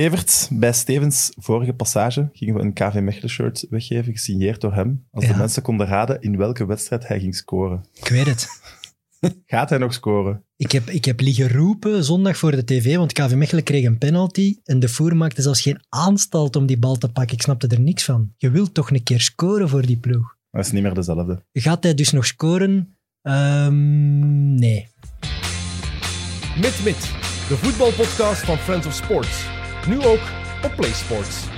Evert, bij Stevens vorige passage gingen we een KV Mechelen shirt weggeven, gesigneerd door hem. Als de mensen konden raden in welke wedstrijd hij ging scoren. Ik weet het. Gaat hij nog scoren? Ik heb, ik heb liggen roepen zondag voor de tv, want KV Mechelen kreeg een penalty en de voer maakte zelfs geen aanstalt om die bal te pakken. Ik snapte er niks van. Je wilt toch een keer scoren voor die ploeg. Dat is niet meer dezelfde. Gaat hij dus nog scoren? Ehm, nee. Mit Mit, de voetbalpodcast van Friends of Sports. Nu ook op PlaySports.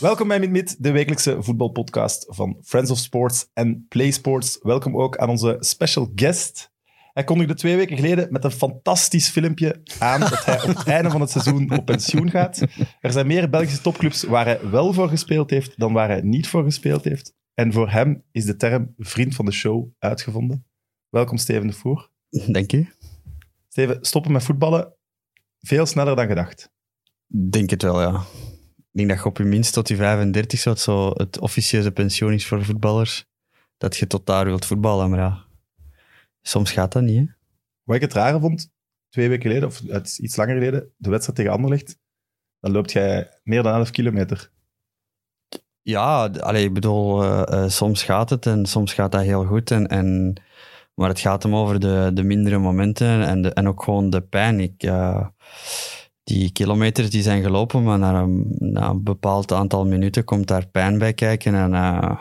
Welkom bij Mid de wekelijkse voetbalpodcast van Friends of Sports en Play Sports. Welkom ook aan onze special guest. Hij kondigde twee weken geleden met een fantastisch filmpje aan dat hij op het einde van het seizoen op pensioen gaat. Er zijn meer Belgische topclubs waar hij wel voor gespeeld heeft dan waar hij niet voor gespeeld heeft. En voor hem is de term vriend van de show uitgevonden. Welkom Steven de Voer. Denk je? Steven, stoppen met voetballen veel sneller dan gedacht. Denk het wel, ja. Ik denk dat je op je minst tot je 35 zo, zo het officiële pensioen is voor voetballers. Dat je tot daar wilt voetballen, maar ja. Soms gaat dat niet, hè. Wat ik het rare vond, twee weken geleden, of het is iets langer geleden, de wedstrijd tegen Anderlecht, dan loopt jij meer dan 11 kilometer. Ja, allee, ik bedoel, eh, eh, soms gaat het en soms gaat dat heel goed. En, en, maar het gaat hem over de, de mindere momenten en, de, en ook gewoon de pijn. Ik, eh, die kilometers die zijn gelopen, maar na een, na een bepaald aantal minuten komt daar pijn bij kijken. En eh,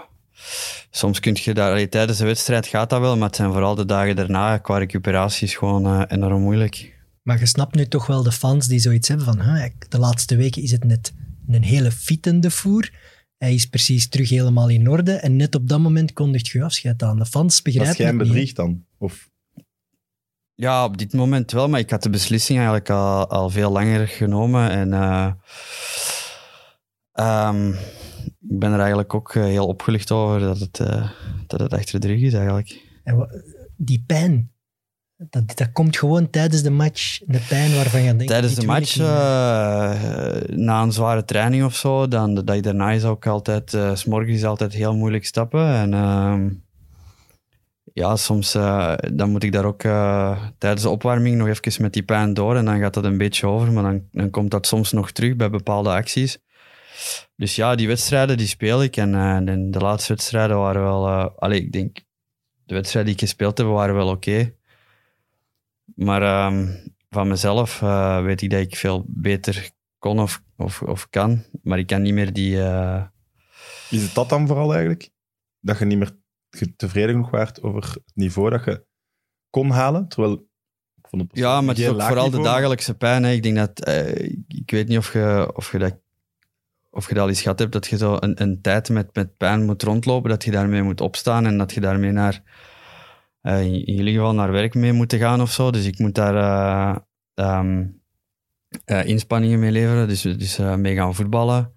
soms kun je daar, allee, tijdens de wedstrijd gaat dat wel, maar het zijn vooral de dagen daarna qua recuperatie is gewoon eh, enorm moeilijk. Maar je snapt nu toch wel de fans die zoiets hebben van "Huh, de laatste weken is het net een hele fietende voer. Hij is precies terug helemaal in orde en net op dat moment kondigt je afscheid aan. De fans Als begrijpen jij hem het niet. bedriegt dan? Of, Ja, op dit moment wel, maar ik had de beslissing eigenlijk al, al veel langer genomen. En eh, ehm, ik ben er eigenlijk ook eh, heel opgelucht over dat het, eh, dat het achter de rug is eigenlijk. En die pijn, dat, dat komt gewoon tijdens de match. De pijn waarvan je denkt... Tijdens de match, na een zware training of zo, dan de dag daarna is ook altijd, s s'morgens is altijd heel moeilijk stappen. En ehm, ja, soms eh, dan moet ik daar ook eh, tijdens de opwarming nog even met die pijn door en dan gaat dat een beetje over, maar dan, dan komt dat soms nog terug bij bepaalde acties. Dus ja, die wedstrijden die speel ik en eh, de, laatste wedstrijden waren wel... allee, ik denk, de wedstrijden die ik gespeeld heb waren wel oké. Maar ehm, van mezelf weet ik dat ik veel beter kon of, of, of kan. Maar ik kan niet meer die... is het dat dan vooral eigenlijk? Dat je niet meer tevreden genoeg waart over het niveau dat je kon halen? Terwijl, ik vond het ja, maar het is ook vooral de dagelijkse pijn. Hè. Ik denk dat... eh, ik weet niet of je, of je dat... Of je dat al eens gehad hebt, dat je zo een, een tijd met, met pijn moet rondlopen, dat je daarmee moet opstaan en dat je daarmee naar, eh, in jullie geval naar werk mee moet gaan of zo. Dus ik moet daar eh, ehm, eh, inspanningen mee leveren, dus, dus mee gaan voetballen.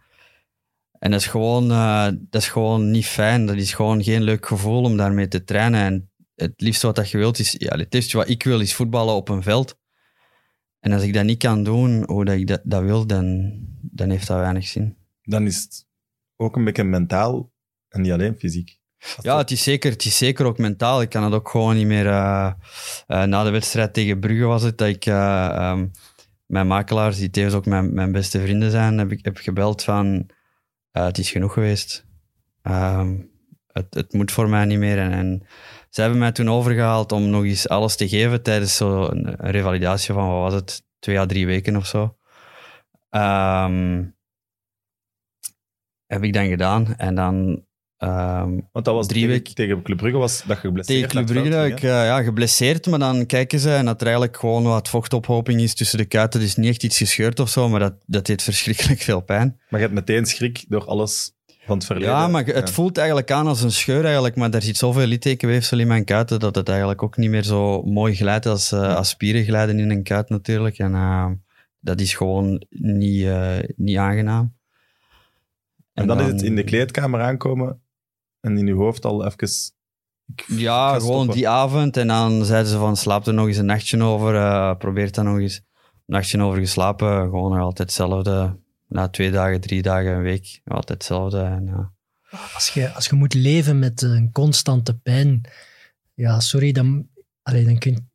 En dat is, gewoon, eh, dat is gewoon niet fijn. Dat is gewoon geen leuk gevoel om daarmee te trainen. En het liefste wat dat je wilt is... Ja, het liefste wat ik wil is voetballen op een veld. En als ik dat niet kan doen hoe dat ik dat, dat wil, dan, dan heeft dat weinig zin. Dan is het ook een beetje mentaal en niet alleen fysiek. Ja, het is, zeker, het is zeker ook mentaal. Ik kan het ook gewoon niet meer... eh, eh, na de wedstrijd tegen Brugge was het dat ik... eh, ehm, mijn makelaars, die tevens ook mijn, mijn beste vrienden zijn, heb ik heb gebeld van... eh, het is genoeg geweest. Ehm, het, het moet voor mij niet meer. En, ze hebben mij toen overgehaald om nog eens alles te geven tijdens zo'n revalidatie van, wat was het, twee à drie weken of zo. Ehm, heb ik dan gedaan. En dan ehm, Want dat was drie tegen, weken- tegen Club Brugge was dat je geblesseerd tegen Club Brugge, ik, eh, ja, geblesseerd, maar dan kijken ze en dat er eigenlijk gewoon wat vochtophoping is tussen de kuiten. Het is niet echt iets gescheurd of zo, maar dat, dat deed verschrikkelijk veel pijn. Maar je hebt meteen schrik door alles van het verleden. Ja, maar het Ja. voelt eigenlijk aan als een scheur eigenlijk, maar er zit zoveel littekenweefsel in mijn kuiten dat het eigenlijk ook niet meer zo mooi glijdt als, eh, als spieren glijden in een kuit natuurlijk. En eh, dat is gewoon niet, niet aangenaam. En dan, is het in de kleedkamer aankomen en in je hoofd al even... ik Ja, gewoon die avond. En dan zeiden ze van, slaap er nog eens een nachtje over. eh probeer daar nog eens een nachtje over geslapen. Gewoon nog altijd hetzelfde. Na twee dagen, drie dagen, een week. Altijd hetzelfde. En, ja. Als je, als je moet leven met een constante pijn, ja, sorry, dan, allee, dan kun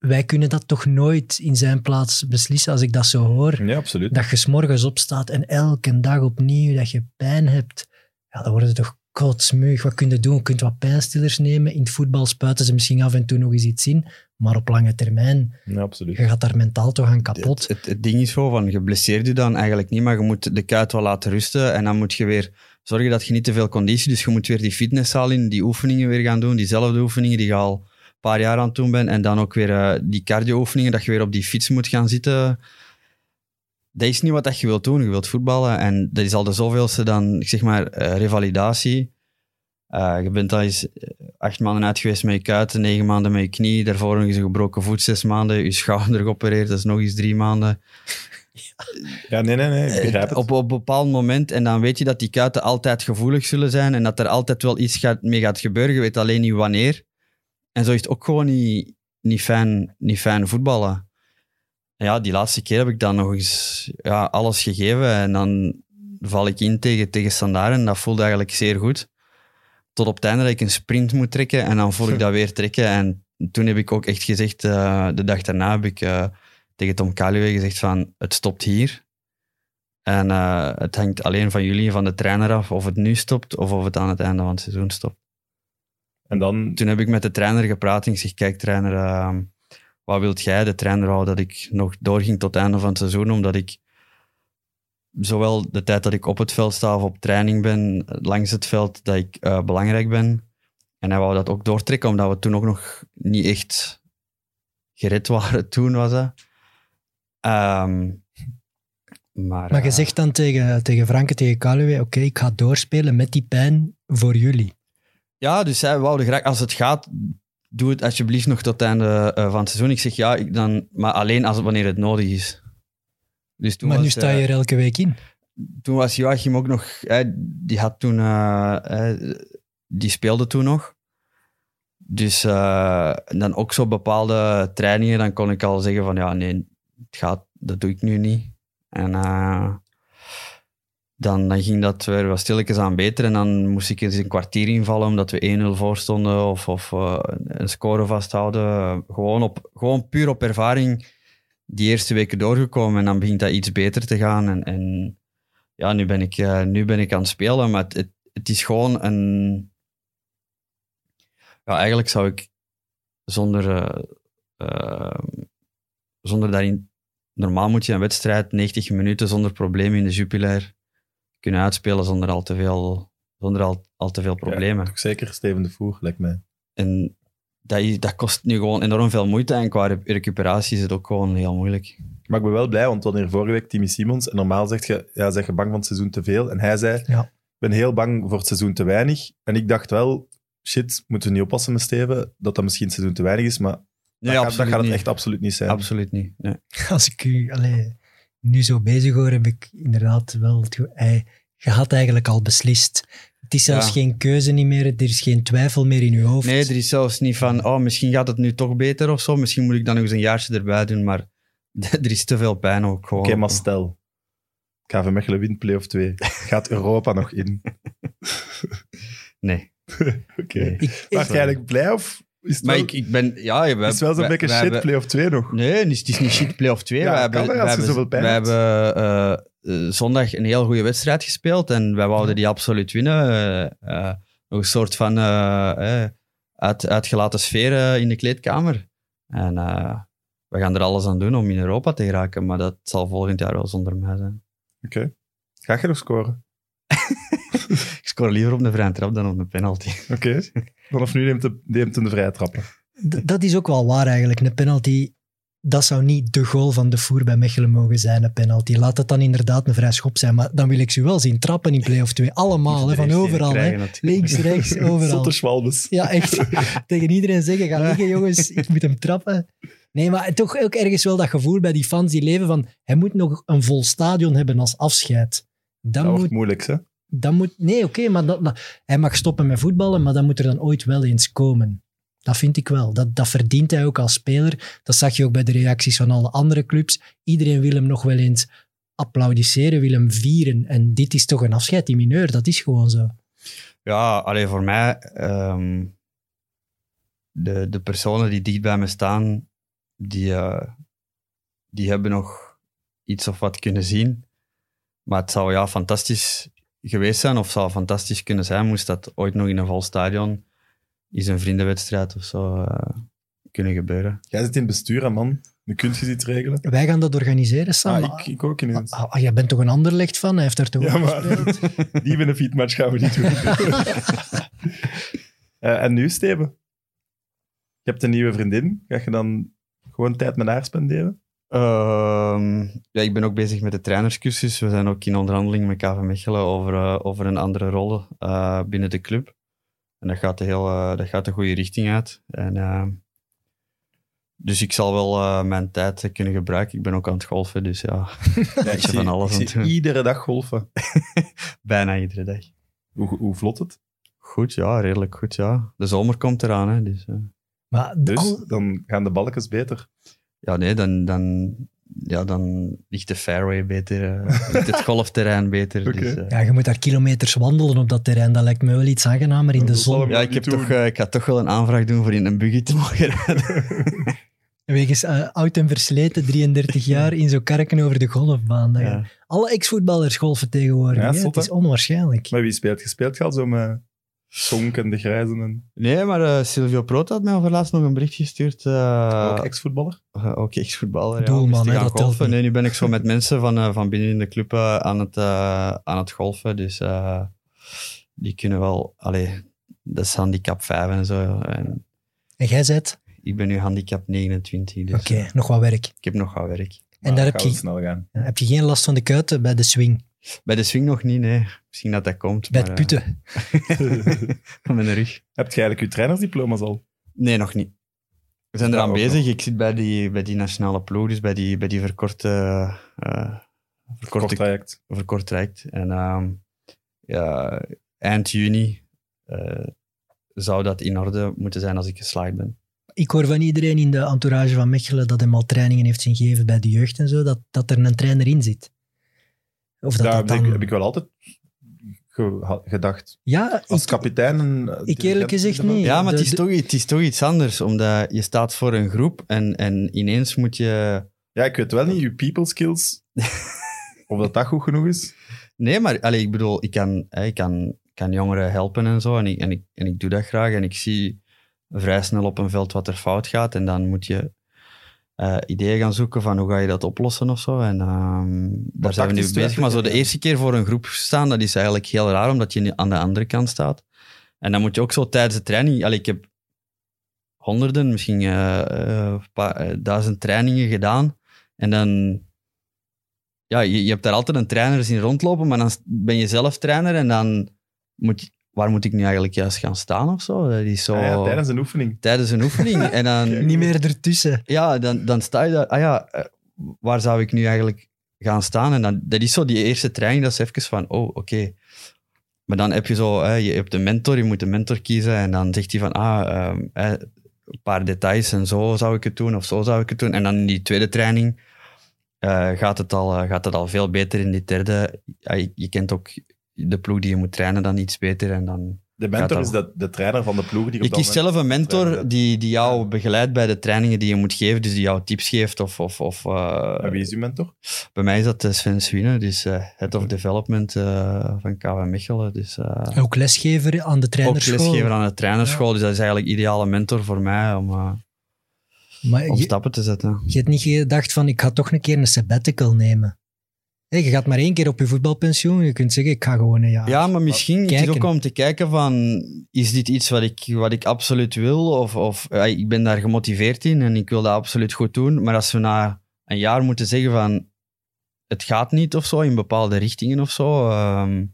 wij kunnen dat toch nooit in zijn plaats beslissen als ik dat zo hoor. Ja, absoluut. Dat je s'morgens opstaat en elke dag opnieuw dat je pijn hebt. Ja, dan wordt het toch kotsmeug. Wat kun je doen? Je kunt wat pijnstillers nemen. In het voetbal spuiten ze misschien af en toe nog eens iets in. Maar op lange termijn, Ja, absoluut. je gaat daar mentaal toch aan kapot. Het, het, het ding is gewoon van, je blesseert je dan eigenlijk niet, maar je moet de kuit wel laten rusten en dan moet je weer zorgen dat je niet te veel conditie, dus je moet weer die fitnesszaal in, die oefeningen weer gaan doen, diezelfde oefeningen die je al een paar jaar aan het doen bent en dan ook weer eh, die cardio-oefeningen, dat je weer op die fiets moet gaan zitten. Dat is niet wat dat je wilt doen. Je wilt voetballen en dat is al de zoveelste dan, ik zeg maar, eh, revalidatie. Eh, je bent al eens eh, acht maanden uit geweest met je kuiten, negen maanden met je knie, daarvoor nog eens een gebroken voet, zes maanden, je schouder geopereerd, dat is nog eens drie maanden. Ja, nee, nee, nee. Ik begrijp het. Op, op een bepaald moment, en dan weet je dat die kuiten altijd gevoelig zullen zijn en dat er altijd wel iets gaat, mee gaat gebeuren, je weet alleen niet wanneer. En zo is het ook gewoon niet, niet, fijn, niet fijn voetballen. Ja, die laatste keer heb ik dan nog eens ja, alles gegeven en dan val ik in tegen, tegen Standaard en dat voelde eigenlijk zeer goed. Tot op het einde dat ik een sprint moet trekken en dan voel ik dat weer trekken. En toen heb ik ook echt gezegd, eh, de dag daarna heb ik eh, tegen Tom Kaluwe gezegd van, het stopt hier. En eh, het hangt alleen van jullie van de trainer af of het nu stopt of of het aan het einde van het seizoen stopt. En dan, Toen heb ik met de trainer gepraat en ik zeg, kijk trainer, eh, wat wilt jij? De trainer wou dat ik nog doorging tot het einde van het seizoen, omdat ik zowel de tijd dat ik op het veld sta of op training ben, langs het veld, dat ik eh, belangrijk ben. En hij wou dat ook doortrekken, omdat we toen ook nog niet echt gered waren. Toen was dat. Ehm, maar Maar je eh, zegt dan tegen, tegen Franke, tegen Kaluwe, oké, ik ga doorspelen met die pijn voor jullie. Ja, dus zij wouden graag, als het gaat, doe het alsjeblieft nog tot het einde eh, van het seizoen. Ik zeg ja, ik dan, maar alleen als, wanneer het nodig is. Dus toen maar was, nu sta eh, je er elke week in. toen was Joachim ook nog, die had toen, eh, eh, die speelde toen nog. Dus eh, dan ook zo bepaalde trainingen, dan kon ik al zeggen van ja, nee, het gaat, dat doe ik nu niet. En eh, dan, dan ging dat weer wat stilletjes aan beter en dan moest ik eens een kwartier invallen omdat we 1-0 voor stonden of, of eh, een score vasthouden. Gewoon, op, gewoon puur op ervaring die eerste weken doorgekomen en dan begint dat iets beter te gaan. En, en ja, nu ben ik, eh, nu ben ik aan het spelen, maar het, het, is gewoon een... Ja, eigenlijk zou ik zonder, eh, zonder daarin... Normaal moet je een wedstrijd 90 minuten zonder problemen in de Jupiler kunnen uitspelen zonder al te veel, zonder al, al te veel problemen. zeker Steven de Voer, lijkt mij. En dat, dat kost nu gewoon enorm veel moeite en qua re- recuperatie is het ook gewoon heel moeilijk. Maar ik ben wel blij, want we hadden hier vorige week Timmy Simons. En normaal zeg je, ja, zeg je bang van het seizoen te veel. En hij zei, Ja. ik ben heel bang voor het seizoen te weinig. En ik dacht wel, shit, moeten we niet oppassen met Steven, dat dat misschien het seizoen te weinig is. Maar dat, gaat, dat gaat het niet. echt absoluut niet zijn. Absoluut niet. Nee. Als ik u allee, nu zo bezig hoor, heb ik inderdaad wel het je had eigenlijk al beslist. Het is zelfs Ja. geen keuze niet meer, er is geen twijfel meer in uw hoofd. nee, er is zelfs niet van, oh, misschien gaat het nu toch beter of zo. Misschien moet ik dan nog eens een jaartje erbij doen, maar er is te veel pijn ook gewoon. Oké, maar stel, KV Mechelen wint play-off 2. Gaat Europa nog in? Nee. Oké. Nee. Ik, ik- Maar eigenlijk blij of is het Maar wel, ik, ik ben, ja... We, is het wel zo'n beetje shit, play-off 2 nog? Nee, het is, niet shit play-off 2. Ja, we kan hebben, we hebben, we hebt. hebben eh, eh, zondag een heel goede wedstrijd gespeeld en wij wouden die absoluut winnen. Eh, eh, nog een soort van eh, eh, uit, uitgelaten sfeer eh, in de kleedkamer. En eh, we gaan er alles aan doen om in Europa te geraken, maar dat zal volgend jaar wel zonder mij zijn. Oké. Ga je nog scoren? Ik score liever op de vrije trap dan op de penalty. Oké. Vanaf nu neemt de, neemt hem de vrije trappen. D- dat is ook wel waar eigenlijk. Een penalty, dat zou niet de goal van de voer bij Mechelen mogen zijn, een penalty. Laat het dan inderdaad een vrij schop zijn. Maar dan wil ik ze wel zien trappen in play-off 2. Allemaal, hè, van overal. krijgen Hè. natuurlijk. Links, rechts, overal. Zotte schwalbes. Ja, echt. Tegen iedereen zeggen, ga liggen jongens, ik moet hem trappen. Nee, maar toch ook ergens wel dat gevoel bij die fans die leven van, hij moet nog een vol stadion hebben als afscheid. Dan Dat moet wordt moeilijk, hè? Dan moet, nee, oké, maar dat, dat- hij mag stoppen met voetballen, maar dan moet er dan ooit wel eens komen. Dat vind ik wel. Dat, dat verdient hij ook als speler. Dat zag je ook bij de reacties van alle andere clubs. Iedereen wil hem nog wel eens applaudisseren, wil hem vieren. En dit is toch een afscheid in mineur. Dat is gewoon zo. Ja, alleen voor mij, ehm, de, de personen die dicht bij me staan, die, eh, die hebben nog iets of wat kunnen zien. Maar het zou ja, fantastisch geweest zijn, of zou fantastisch kunnen zijn, moest dat ooit nog in een vol stadion, is een vriendenwedstrijd of zo, eh, kunnen gebeuren. Jij zit in het bestuur, hè, man. Dan kun je iets regelen. Wij gaan dat organiseren, Sam. Ah, ik, ik ook ineens. Ah, ah, jij bent toch een anderlecht van? Hij heeft er toch Ja, maar die benefietmatch gaan we niet doen. Eh, en nu, Steven? Je hebt een nieuwe vriendin. Ga je dan gewoon tijd met haar spenderen? Ehm, ja, ik ben ook bezig met de trainerscursus. We zijn ook in onderhandeling met KV Mechelen over, eh, over een andere rol eh, binnen de club. En dat gaat de, heel, eh, dat gaat de goede richting uit. En, eh, dus ik zal wel eh, mijn tijd kunnen gebruiken. Ik ben ook aan het golfen, dus ja, Ja, ik van alles zie iedere dag golfen. bijna iedere dag. Hoe, hoe vlot het? Goed, ja, redelijk goed, ja. De zomer komt eraan, hè, dus... eh, Maar de- Dus al- dan gaan de balkjes beter. Ja, nee, dan, dan, ja, dan ligt de fairway beter, eh, ligt het golfterrein beter. Dus, eh, ja, je moet daar kilometers wandelen op dat terrein. Dat lijkt me wel iets aangenamer in de Dat zon. Ja, ik, heb doen. toch, eh, ik ga toch wel een aanvraag doen voor in een buggy te mogen rijden. Wegens oud en versleten, 33 jaar, in zo'n karken over de golfbaan. Ja. Alle ex-voetballers golfen tegenwoordig. Ja, Het is onwaarschijnlijk. Maar wie speelt? Je speelt al zo met Sonk en de Grijzen en Nee, maar eh, Silvio Proot had mij over laatst nog een bericht gestuurd. eh, ook ex-voetballer? eh, ook ex-voetballer. ja, Doelman, te hè, dat golfen. Nee, nu ben ik zo met mensen van, eh, van binnen in de club eh, aan, het, eh, aan het golfen. Dus eh, die kunnen wel... Allee, dat is handicap 5 en zo. En En jij zet? ik ben nu handicap 29, dus Oké, nog wat werk. ik heb nog wat werk. En daar heb je, snel gaan. heb je geen last van de kuiten bij de swing, Bij de swing nog niet, nee. Misschien dat dat komt. bij maar, het putten. eh, met een rug. Heb je eigenlijk je trainersdiploma's al? Nee, nog niet. We zijn Ja, eraan bezig. Ik zit bij die, bij die nationale ploeg, dus bij die, bij die verkorte, eh Kort verkorte, traject. verkort traject. En ehm, ja, eind juni eh, zou dat in orde moeten zijn als ik geslaagd ben. Ik hoor van iedereen in de entourage van Mechelen dat hij al trainingen heeft zien geven bij de jeugd en zo, dat, dat er een trainer in zit. Of dat Daar dat heb, ik, dan... heb ik wel altijd gedacht. Ja, Als ik, kapitein eh, Ik eerlijk gezegd niet. Ja, maar de- het, is de- toch, het is toch iets anders, omdat je staat voor een groep en, en ineens moet je... Ja, ik weet wel niet, je people skills, of dat dat goed genoeg is. Nee, maar allee, ik bedoel, ik kan, hè, ik kan, kan jongeren helpen en zo. En ik, en, ik, en ik doe dat graag. En ik zie vrij snel op een veld wat er fout gaat. En dan moet je eh, ideeën gaan zoeken van hoe ga je dat oplossen of zo. En ehm, daar zijn we nu bezig. Maar zo de eerste keer voor een groep staan, dat is eigenlijk heel raar, omdat je aan de andere kant staat. En dan moet je ook zo tijdens de training... Allee, ik heb honderden, misschien eh, eh, paar, duizend trainingen gedaan. En dan ja, je, je hebt daar altijd een trainer zien rondlopen, maar dan ben je zelf trainer en dan moet je, waar moet ik nu eigenlijk juist gaan staan of zo? Dat is zo Ah ja, tijdens een oefening. tijdens een oefening. En dan, Niet meer ertussen. ja, dan, dan sta je daar, ah ja, eh, waar zou ik nu eigenlijk gaan staan? En dan, dat is zo die eerste training, dat is even van, oh, oké. Maar dan heb je zo, hè, je hebt een mentor, je moet een mentor kiezen en dan zegt hij van, ah, ehm, hè, een paar details en zo zou ik het doen of zo zou ik het doen. En dan in die tweede training eh, gaat, het al, eh, gaat het al veel beter. In die derde, je kent ook de ploeg die je moet trainen dan iets beter en dan... De mentor dat is de, de trainer van de ploeg. Die Je kiest zelf een mentor die, die jou begeleidt bij de trainingen die je moet geven, dus die jou tips geeft. Of, of, of, eh, En wie is uw mentor? bij mij is dat eh, Sven Swine, dus eh, Head of Development eh, van KW Mechelen. Dus, eh, Ook lesgever aan de ook trainerschool. lesgever aan de trainerschool, dus dat is eigenlijk ideale mentor voor mij om, eh, Maar om je, stappen te zetten. je hebt niet gedacht van, ik ga toch een keer een sabbatical nemen. Hé, je gaat maar één keer op je voetbalpensioen. Je kunt zeggen, ik ga gewoon een jaar. Ja, maar misschien het is kijken. ook om te kijken van, is dit iets wat ik, wat ik absoluut wil? Of, of ja, ik ben daar gemotiveerd in en ik wil dat absoluut goed doen. Maar als we na een jaar moeten zeggen van, het gaat niet of zo, in bepaalde richtingen of zo. ehm,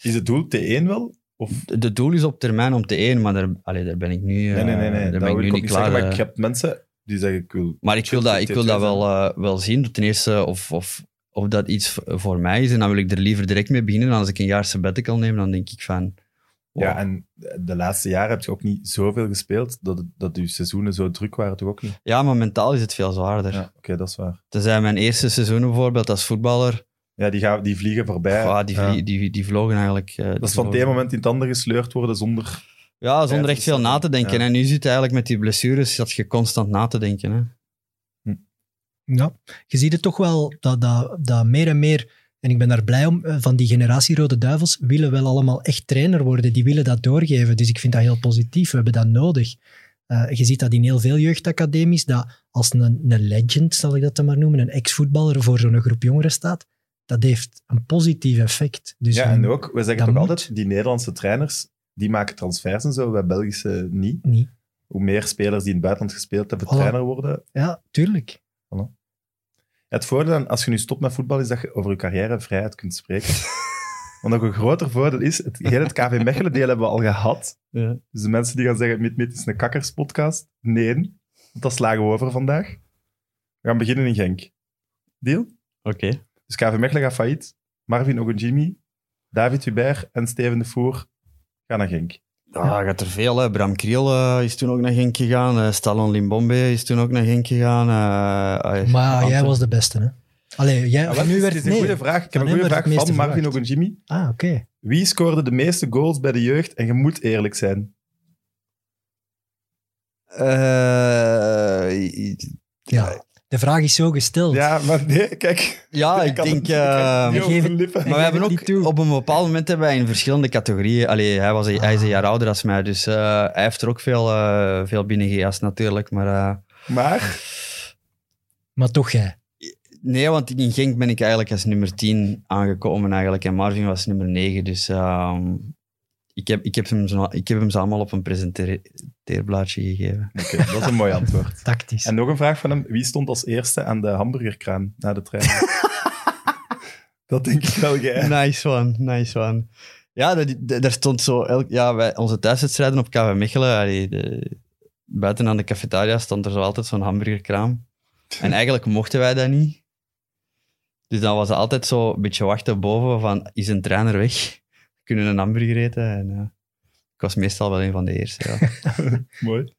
Is het doel T1 wel? Of... de de doel is op termijn om te één, maar daar, allee, daar ben ik nu, Nee, eh, nee, nee. nee. daar ben ik wil nu ik niet zeggen, klaar. maar eh. ik heb mensen die zeggen, ik wil... Maar ik wil dat, ik wil dat wel, eh, wel zien. Ten eerste of, of, of dat iets voor mij is. En dan wil ik er liever direct mee beginnen. En als ik een jaar sabbatical neem, dan denk ik van... wow. Ja, en de laatste jaren heb je ook niet zoveel gespeeld, dat, dat je seizoenen zo druk waren toch ook niet? Ja, maar mentaal is het veel zwaarder. Ja, oké, dat is waar. Tenzij mijn eerste seizoen bijvoorbeeld als voetballer, Ja, die, gaan, die vliegen voorbij. ah, die, Ja. die, die vlogen eigenlijk... eh, Dat is van het ene moment in het andere gesleurd worden zonder... Ja, zonder echt veel na te denken. ja. En nu zit je eigenlijk met die blessures, zat je constant na te denken. Hè. Ja, je ziet het toch wel dat, dat, dat meer en meer, en ik ben daar blij om, eh, van die generatie Rode Duivels willen wel allemaal echt trainer worden. Die willen dat doorgeven. Dus ik vind dat heel positief. We hebben dat nodig. Eh, je ziet dat in heel veel jeugdacademies, dat als een, een legend, zal ik dat dan maar noemen, een ex-voetballer voor zo'n groep jongeren staat, dat heeft een positief effect. Dus ja, en ook, we zeggen toch moet. altijd, die Nederlandse trainers, die maken transfers en zo, wij Belgische niet. niet. Hoe meer spelers die in het buitenland gespeeld hebben, Voilà. trainer worden. Ja, tuurlijk. Het voordeel aan- als je nu stopt met voetbal is dat je over je carrière vrijheid kunt spreken. Want nog een groter voordeel is, het, heel het KV Mechelen deel hebben we al gehad. Ja. Dus de mensen die gaan zeggen, Mit Mit is een kakkerspodcast. Nee, want dat slagen we over vandaag. We gaan beginnen in Genk. Deal? Oké. Dus KV Mechelen gaat failliet. Marvin Ogunjimi, David Hubert en Steven de Voer gaan naar Genk. Ja, gaat er veel. Hè. Bram Kriel eh, is toen ook naar Genk gegaan. eh Stallon Limbombe is toen ook naar Genk gegaan. eh, Maar jij was de beste, hè? Allee, jij, Ja, wel, nu het werd is een nee. goede vraag. Ik heb Van een goede vraag het van Marvin verwacht. Ogunjimi. Ah, oké. Wie scoorde de meeste goals bij de jeugd? En je moet eerlijk zijn. Eh, Ja. De vraag is zo gesteld. Ja, maar nee, kijk. ja, ik denk... ik eh, geef lippen. Maar we hebben ook toe. op een bepaald moment hebben wij in verschillende categorieën. Allee, hij, was, een- hij is een jaar ouder dan mij, dus eh, hij heeft er ook veel, eh veel binnengejast natuurlijk. Maar eh, Maar, Maar toch jij. nee, want in Genk ben ik eigenlijk als nummer 10 aangekomen eigenlijk. En Marvin was nummer 9, dus ehm, ik, heb, ik, heb hem zo, ik heb hem ze allemaal op een presenteerblaadje gegeven. oké, dat is een mooi antwoord. Tactisch. En nog een vraag van hem. Wie stond als eerste aan de hamburgerkraan na de trein? dat denk ik wel jij. Nice one, nice one. Ja, dat- dat- daar stond zo... Elk, ja, wij, onze thuiswedstrijden op KV Mechelen, allee, de, buiten aan de cafetaria stond er zo altijd zo'n hamburgerkraam. En eigenlijk mochten wij dat niet. Dus dan was het altijd zo een beetje wachten boven van, is een trainer weg? Kunnen een hamburger eten? En, eh, ik was meestal wel een van de eerste, ja. Mooi.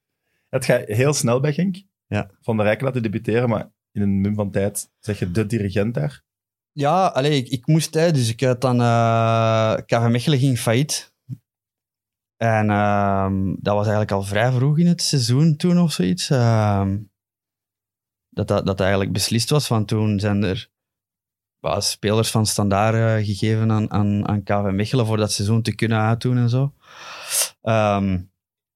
Het gaat heel snel bij Genk. Ja. Van der Rijken laten debuteren, maar in een mum van tijd zeg je de dirigent daar. Ja, allee, ik, ik moest, hè, dus ik had dan... eh KV Mechelen ging failliet. En ehm, dat was eigenlijk al vrij vroeg in het seizoen toen of zoiets. ehm, dat, dat dat eigenlijk beslist was, want toen zijn er spelers van standaard eh, gegeven aan, aan, aan KV Mechelen voor dat seizoen te kunnen uitdoen en zo. Ehm,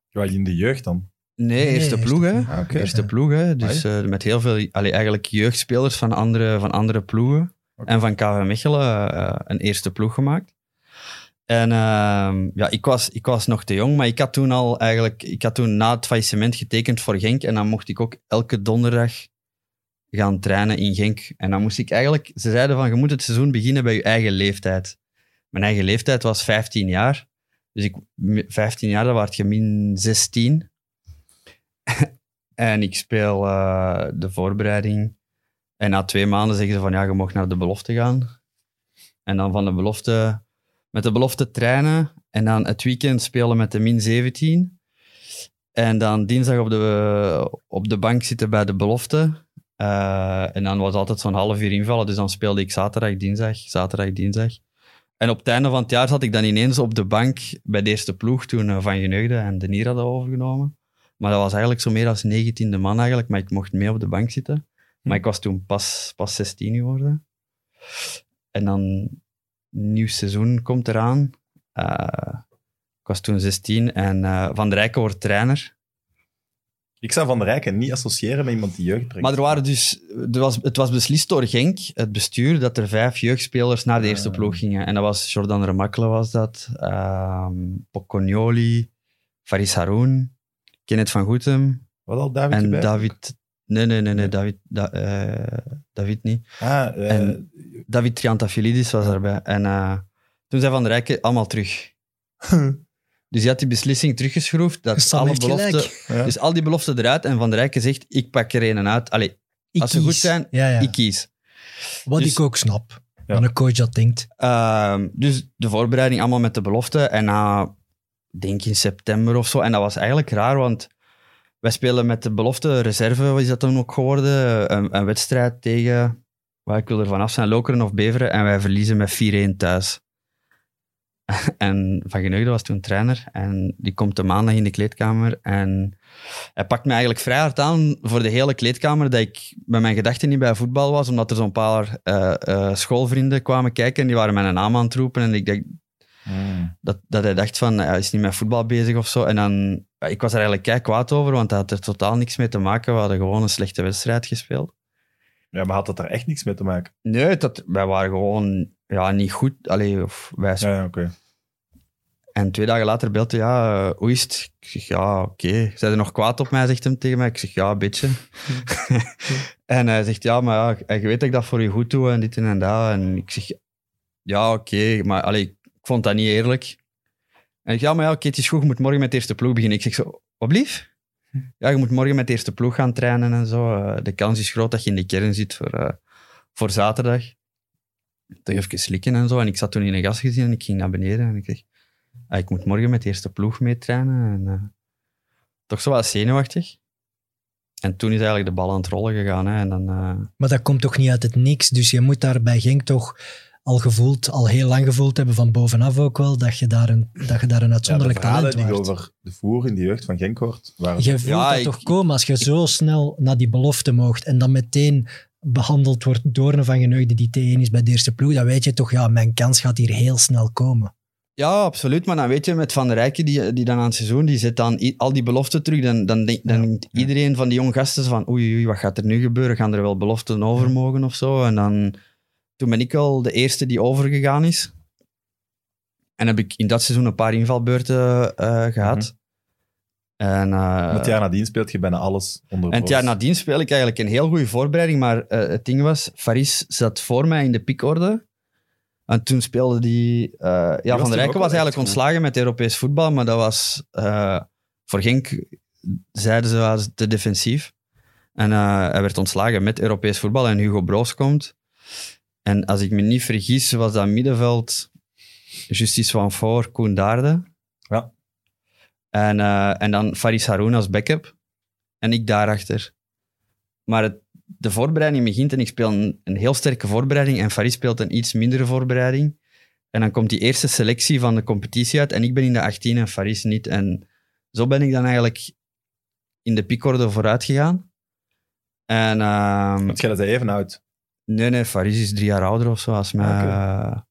Ja, in de jeugd dan. nee, eerste ploeg, hè. Ah. Eerste ploeg, hè. Dus eh, met heel veel, allee, eigenlijk jeugdspelers van andere, van andere ploegen. En van KV Mechelen eh, een eerste ploeg gemaakt. En ehm, ja, ik was, ik was nog te jong, maar ik had toen al eigenlijk... Ik had toen na het faillissement getekend voor Genk. En dan mocht ik ook elke donderdag gaan trainen in Genk. En dan moest ik eigenlijk... Ze zeiden van, je moet het seizoen beginnen bij je eigen leeftijd. Mijn eigen leeftijd was 15 jaar. Dus ik, 15 jaar, dan werd je min 16. en ik speel eh, de voorbereiding. En na twee maanden zeggen ze van, ja, je mag naar de belofte gaan. En dan van de belofte... Met de belofte trainen. En dan het weekend spelen met de min 17. En dan dinsdag op de, op de bank zitten bij de belofte. Eh, en dan was altijd zo'n half uur invallen. Dus dan speelde ik zaterdag, dinsdag, zaterdag, dinsdag. En op het einde van het jaar zat ik dan ineens op de bank bij de eerste ploeg toen eh, Van Geneugde en De Nier hadden overgenomen. Maar dat was eigenlijk zo meer als negentiende man eigenlijk, maar ik mocht mee op de bank zitten. Maar ik was toen pas, pas 16 geworden. En dan nieuw seizoen komt eraan. Eh, ik was toen 16 en eh, Van der Rijken wordt trainer. Ik zou Van der Rijken niet associëren met iemand die jeugd brengt. Maar er waren dus, er was, het was beslist door Genk, het bestuur, dat er vijf jeugdspelers naar de eerste Ah. ploeg gingen. En dat was Jordan Remakkele was dat, ehm Pocconioli, Faris Haroun, Kenneth van Goetem Wat al, David? en erbij? David... Nee, nee, nee, nee. David, da- eh, David niet. Ah, eh, En- David Triantafilidis was erbij. En eh, toen zei Van der Rijken allemaal terug. Dus hij had die beslissing teruggeschroefd. Dat Sam alle heeft beloften, gelijk. ja. dus al die beloften eruit. En Van der Rijken zegt, ik pak er een uit. Allee, Ik als ze goed zijn, ja, ja. ik kies. Wat Dus- ik ook snap. Ja. Van een coach dat denkt. Ehm, dus de voorbereiding allemaal met de belofte. En na, denk in september of zo. En dat was eigenlijk raar, want wij spelen met de belofte reserve, wat is dat dan ook geworden? Een, een wedstrijd tegen, waar ik wil er vanaf zijn, Lokeren of Beveren. En wij verliezen met 4-1 thuis. en Van Geneugde was toen trainer. En die komt de maandag in de kleedkamer. En hij pakt me eigenlijk vrij hard aan voor de hele kleedkamer. Dat ik bij mijn gedachten niet bij voetbal was. Omdat er zo'n paar eh, eh, schoolvrienden kwamen kijken. En die waren mijn naam aan het roepen. En ik dacht Hmm. dat, dat hij dacht van, hij is niet met voetbal bezig of zo. En dan, ik was er eigenlijk kei kwaad over. Want hij had er totaal niks mee te maken. We hadden gewoon een slechte wedstrijd gespeeld. Ja, maar had dat daar echt niks mee te maken? Nee, dat, wij waren gewoon ja, niet goed. Allee, of wij Ja, ja oké. En twee dagen later belt hij, ja, eh, hoe is het? Ik zeg, ja, oké. Zijn er nog kwaad op mij, zegt hem tegen mij. Ik zeg, ja, een beetje. en hij zegt, ja, maar ja, je weet dat ik dat voor je goed doe en dit en dat. En ik zeg, ja, oké, maar allee, ik vond dat niet eerlijk. En ik ja, maar ja, oké, het is goed, je moet morgen met de eerste ploeg beginnen. Ik zeg zo, wat blief? Ja, je moet morgen met de eerste ploeg gaan trainen en zo. Eh, de kans is groot dat je in de kern zit voor, eh, voor zaterdag. Toch even slikken en zo. En ik zat toen in een gasgezin en ik ging naar beneden en ik zeg, ah, ik moet morgen met de eerste ploeg mee trainen. En, eh, toch zo wat zenuwachtig. En toen is eigenlijk de bal aan het rollen gegaan. Hè, en dan, eh, Maar dat komt toch niet uit het niks. Dus je moet daar bij Genk toch al gevoeld, al heel lang gevoeld hebben van bovenaf ook wel, dat je daar een, dat je daar een Ja, de uitzonderlijk verhalen talent die over de voer in de jeugd van Genk hoort, waren Je voelt Ja, dat ik- toch komen als je zo snel naar die belofte moogt en dan meteen behandeld wordt door een van geneugde die T1 is bij de eerste ploeg, dan weet je toch, ja, mijn kans gaat hier heel snel komen. Ja, absoluut. Maar dan weet je, met Van der Rijken, die, die dan aan het seizoen, die zet dan al die beloften terug. Dan, dan, denk, dan Ja, denkt iedereen van die jonge gasten van oei, oei, wat gaat er nu gebeuren? Gaan er wel beloften over mogen of zo? En dan, toen ben ik al de eerste die overgegaan is. En heb ik in dat seizoen een paar invalbeurten eh, gehad. En, eh, Het jaar nadien speelt je bijna alles onder en het jaar nadien speel ik eigenlijk een heel goede voorbereiding, maar eh, het ding was, Faris zat voor mij in de piekorde. En toen speelde die... eh, ja, Van der Rijken was eigenlijk goed. ontslagen met Europees voetbal, maar dat was... voor Genk zeiden ze was te defensief. En hij werd ontslagen met Europees voetbal en Hugo Broos komt. En als ik me niet vergis, was dat middenveld Justice van Voor, Koen Daarde. Ja. En, eh, en dan Faris Haroun als backup. En ik daarachter. Maar het, de voorbereiding begint en ik speel een, een heel sterke voorbereiding en Faris speelt een iets mindere voorbereiding. En dan komt die eerste selectie van de competitie uit en ik ben in de 18 en Faris niet. En zo ben ik dan eigenlijk in de piekorde vooruit gegaan. En ehm, Want jij even oud. Nee, nee, Faris is drie jaar ouder of zo als mij. Ah, oké. eh,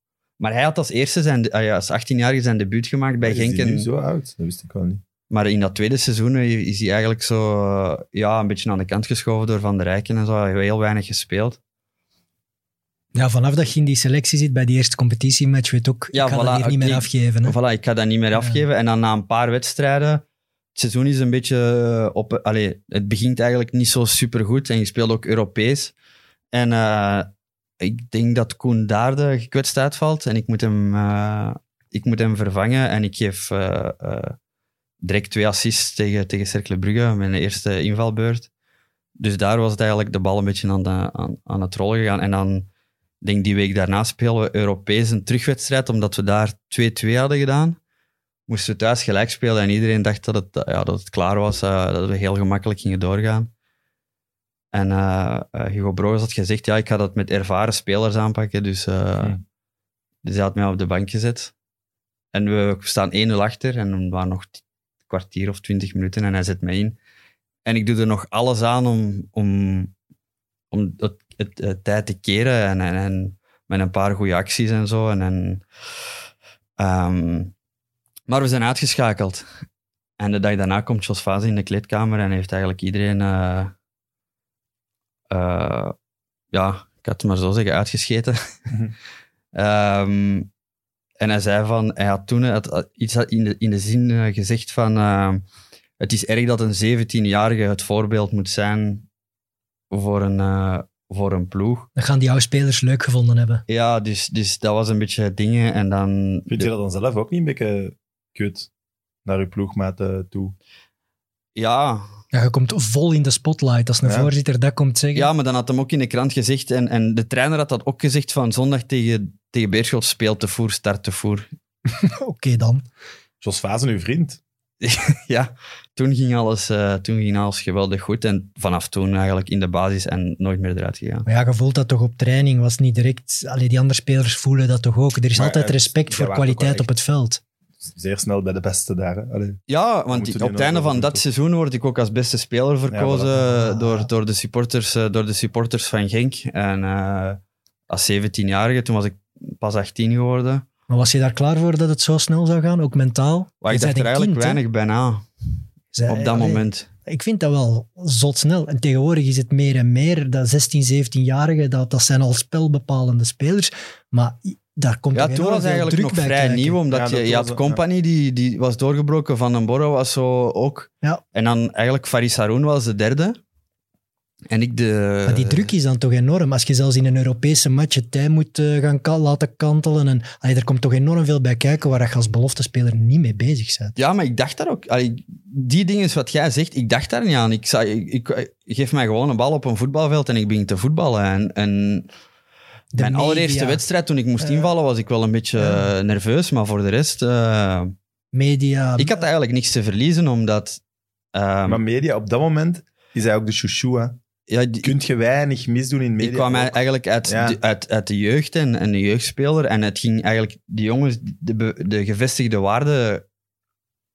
Maar hij had als eerste zijn, ah ja, als 18-jarige zijn debuut gemaakt bij Genk. die nu zo oud? Dat wist ik wel niet. maar in dat tweede seizoen is hij eigenlijk zo ja, een beetje aan de kant geschoven door Van der Rijken en zo. Hij heeft heel weinig gespeeld. Ja, vanaf dat je in die selectie zit bij die eerste competitiematch, weet ook, Ja, ik ga voilà, dat hier niet meer ik- afgeven. Hè? Voilà, ik ga dat niet meer Ja. afgeven. En dan na een paar wedstrijden, het seizoen is een beetje eh, op... Allee, het begint eigenlijk niet zo supergoed en je speelt ook Europees. En eh, ik denk dat Koen Daarde gekwetst uitvalt en ik moet hem, eh, ik moet hem vervangen. En ik geef eh, eh, direct twee assists tegen, tegen Cercle Brugge, mijn eerste invalbeurt. Dus daar was eigenlijk de bal een beetje aan, de, aan, aan het rollen gegaan. En dan denk die week daarna spelen we Europees een terugwedstrijd, omdat we daar 2-2 hadden gedaan. Moesten we thuis gelijk spelen en iedereen dacht dat het, ja, dat het klaar was, dat we heel gemakkelijk gingen doorgaan. En eh, eh, Hugo Broos had gezegd, ja, ik ga dat met ervaren spelers aanpakken, dus, Hmm. dus hij had mij op de bank gezet. En we staan 1-0 achter en er waren nog een kwartier of twintig minuten en hij zet mij in. En ik doe er nog alles aan om, om, om het, het, het tijd te keren en, en, en met een paar goede acties en zo. En, en, ehm, maar we zijn uitgeschakeld. En de dag daarna komt Jos Fase in de kleedkamer en heeft eigenlijk iedereen, eh, ja, ik had het maar zo zeggen, uitgescheten. Mhm. Ehm, en hij zei van, hij had toen had iets in de, in de zin eh, gezegd van, eh, het is erg dat een 17-jarige het voorbeeld moet zijn voor een, eh, voor een ploeg. Dat gaan die oude spelers leuk gevonden hebben. Ja, dus, dus dat was een beetje het ding. En dan... Vind je dat dan zelf ook niet een beetje kut naar je ploegmaten toe? Ja, Ja, je komt vol in de spotlight als een Ja. voorzitter dat komt zeggen. ja, maar dan had hem ook in de krant gezegd, en, en de trainer had dat ook gezegd, van zondag tegen, tegen Beerschot speelt te voer, start te voer. Oké dan. Jos Vazen, uw vriend. ja, toen ging, alles, eh, toen ging alles geweldig goed. En vanaf toen eigenlijk in de basis en nooit meer eruit gegaan. Maar ja, je voelt dat toch op training, was niet direct... Allee, die andere spelers voelen dat toch ook. Er is Maar, altijd eh, respect voor kwaliteit op het veld. Zeer snel bij de beste daar. Hè? Allee. Ja, want die op het einde van dat seizoen word ik ook als beste speler verkozen Ja, voilà. door, door, de supporters, eh, door de supporters van Genk. En eh, als 17-jarige, toen was ik pas 18 geworden. Maar was je daar klaar voor dat het zo snel zou gaan, ook mentaal? Maar ik dacht er eigenlijk kind, weinig bij na Zij- op dat allee, moment. Ik vind dat wel zot snel. En tegenwoordig is het meer en meer. Dat 16, 17-jarigen, dat, dat zijn al spelbepalende spelers. Maar daar komt Ja, toen was eigenlijk druk nog bij vrij kijken. nieuw, omdat Ja, je, je was- had Company, die, die was doorgebroken, Van den Borre was zo ook. Ja. En dan eigenlijk Faris Haroun was de derde. En ik de... Maar die druk is dan toch enorm. Als je zelfs in een Europese match het tij moet eh, gaan ka- laten kantelen. En, allee, er komt toch enorm veel bij kijken waar je als beloftespeler niet mee bezig bent. Ja, maar ik dacht daar ook... allee, die dingen is wat jij zegt, ik dacht daar niet aan. Ik, zei, ik, ik, geef mij gewoon een bal op een voetbalveld en ik begin te voetballen. En, en De mijn media, allereerste wedstrijd, toen ik moest Ja. invallen, was ik wel een beetje eh, nerveus. Maar voor de rest... eh, Media. ik had eigenlijk niks te verliezen, omdat... ehm, maar media, op dat moment is hij ook de chouchou. Hè? ja, die- Kunt je weinig misdoen in media? Ik kwam ook? eigenlijk uit, Ja. de, uit, uit de jeugd en, en de jeugdspeler. En het ging eigenlijk, die jongens, de, de gevestigde waarden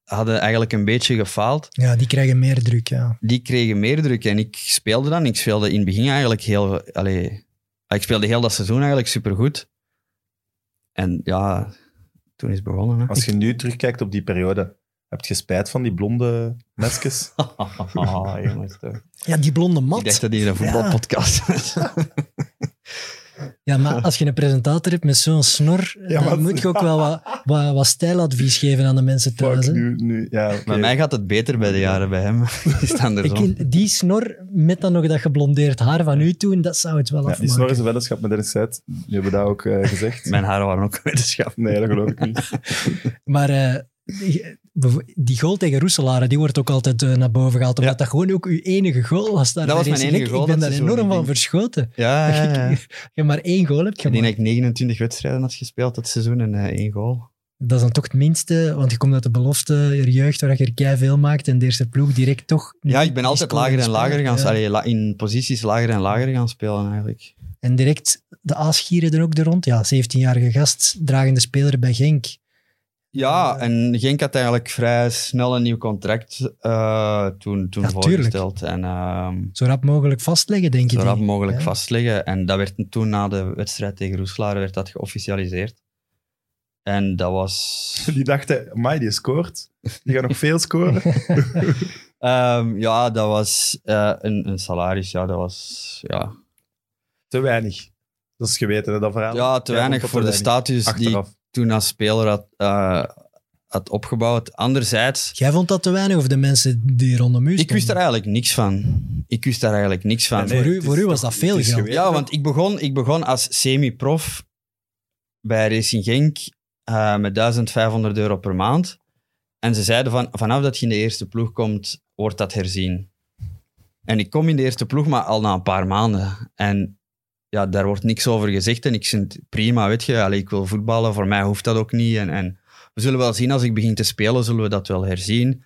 hadden eigenlijk een beetje gefaald. Ja, die krijgen meer druk, ja. Die kregen meer druk en ik speelde dan. Ik speelde in het begin eigenlijk heel... Allee, ik speelde heel dat seizoen eigenlijk supergoed. En ja, toen is het begonnen. Hè. Als je nu terugkijkt op die periode, heb je spijt van die blonde mesjes? Toch. Ja, die blonde mat. ik dacht dat hier een voetbalpodcast was. Ja, maar als je een presentator hebt met zo'n snor, Ja, dan maar- moet je ook wel wat, wat, wat stijladvies geven aan de mensen thuis. Nu, nu, ja. Bij mij gaat het beter bij de jaren bij hem. Is het Ik andersom. vind die snor met dan nog dat geblondeerd haar van u toen, dat zou het wel Ja, die afmaken. snor is een weddenschap met Dennis Zuid. Die hebben dat ook eh, gezegd. Mijn haren waren ook wetenschap. Nee, dat geloof ik niet. Maar eh, die, goal tegen Roeselare, die wordt ook altijd eh, naar boven gehaald, omdat Ja. dat gewoon ook uw enige goal was. Daar Dat was mijn enige goal Ik ben daar enorm van denk- verschoten. Ja, ja, je maar één goal hebt Ik denk gemaakt. dat ik 29 wedstrijden had gespeeld dat seizoen en eh, één goal. Dat is dan toch het minste, want je komt uit de belofte, je jeugd, waar je er veel maakt en de eerste ploeg direct toch... Ja, ik ben altijd lager en lager gaan la- in posities lager en lager gaan spelen eigenlijk. En direct de aasgieren er ook er rond. Ja, 17-jarige gast, dragende speler bij Genk. Ja, en Genk had eigenlijk vrij snel een nieuw contract eh, toen, toen Ja, voorgesteld. En ehm Zo rap mogelijk vastleggen, denk je. zo rap die. mogelijk Ja. vastleggen. En dat werd toen na de wedstrijd tegen Roeselare werd dat geofficialiseerd. En dat was... Die dachten, amai, die scoort. Die gaat nog veel scoren. Ehm, ja, dat was eh, een, een salaris. Ja, dat was... Ja, Te weinig. Dat is geweten, hè, dat verhaal. ja te weinig voor de status die ik Achteraf. Toen als speler had, eh, had opgebouwd. Anderzijds, Jij vond dat te weinig of de mensen die rondom u ik wist stonden? daar eigenlijk niks van. Ik wist daar eigenlijk niks van. Nee, voor u- voor u was dat veel geld. Ja, want ik begon, ik begon als semi-prof bij Racing Genk eh, met 1500 euro per maand. En ze zeiden van, vanaf dat je in de eerste ploeg komt, wordt dat herzien. En ik kom in de eerste ploeg, maar al na een paar maanden. En ja, daar wordt niks over gezegd. En ik vind prima, weet je. Allee, ik wil voetballen, voor mij hoeft dat ook niet. En, en we zullen wel zien, als ik begin te spelen, zullen we dat wel herzien.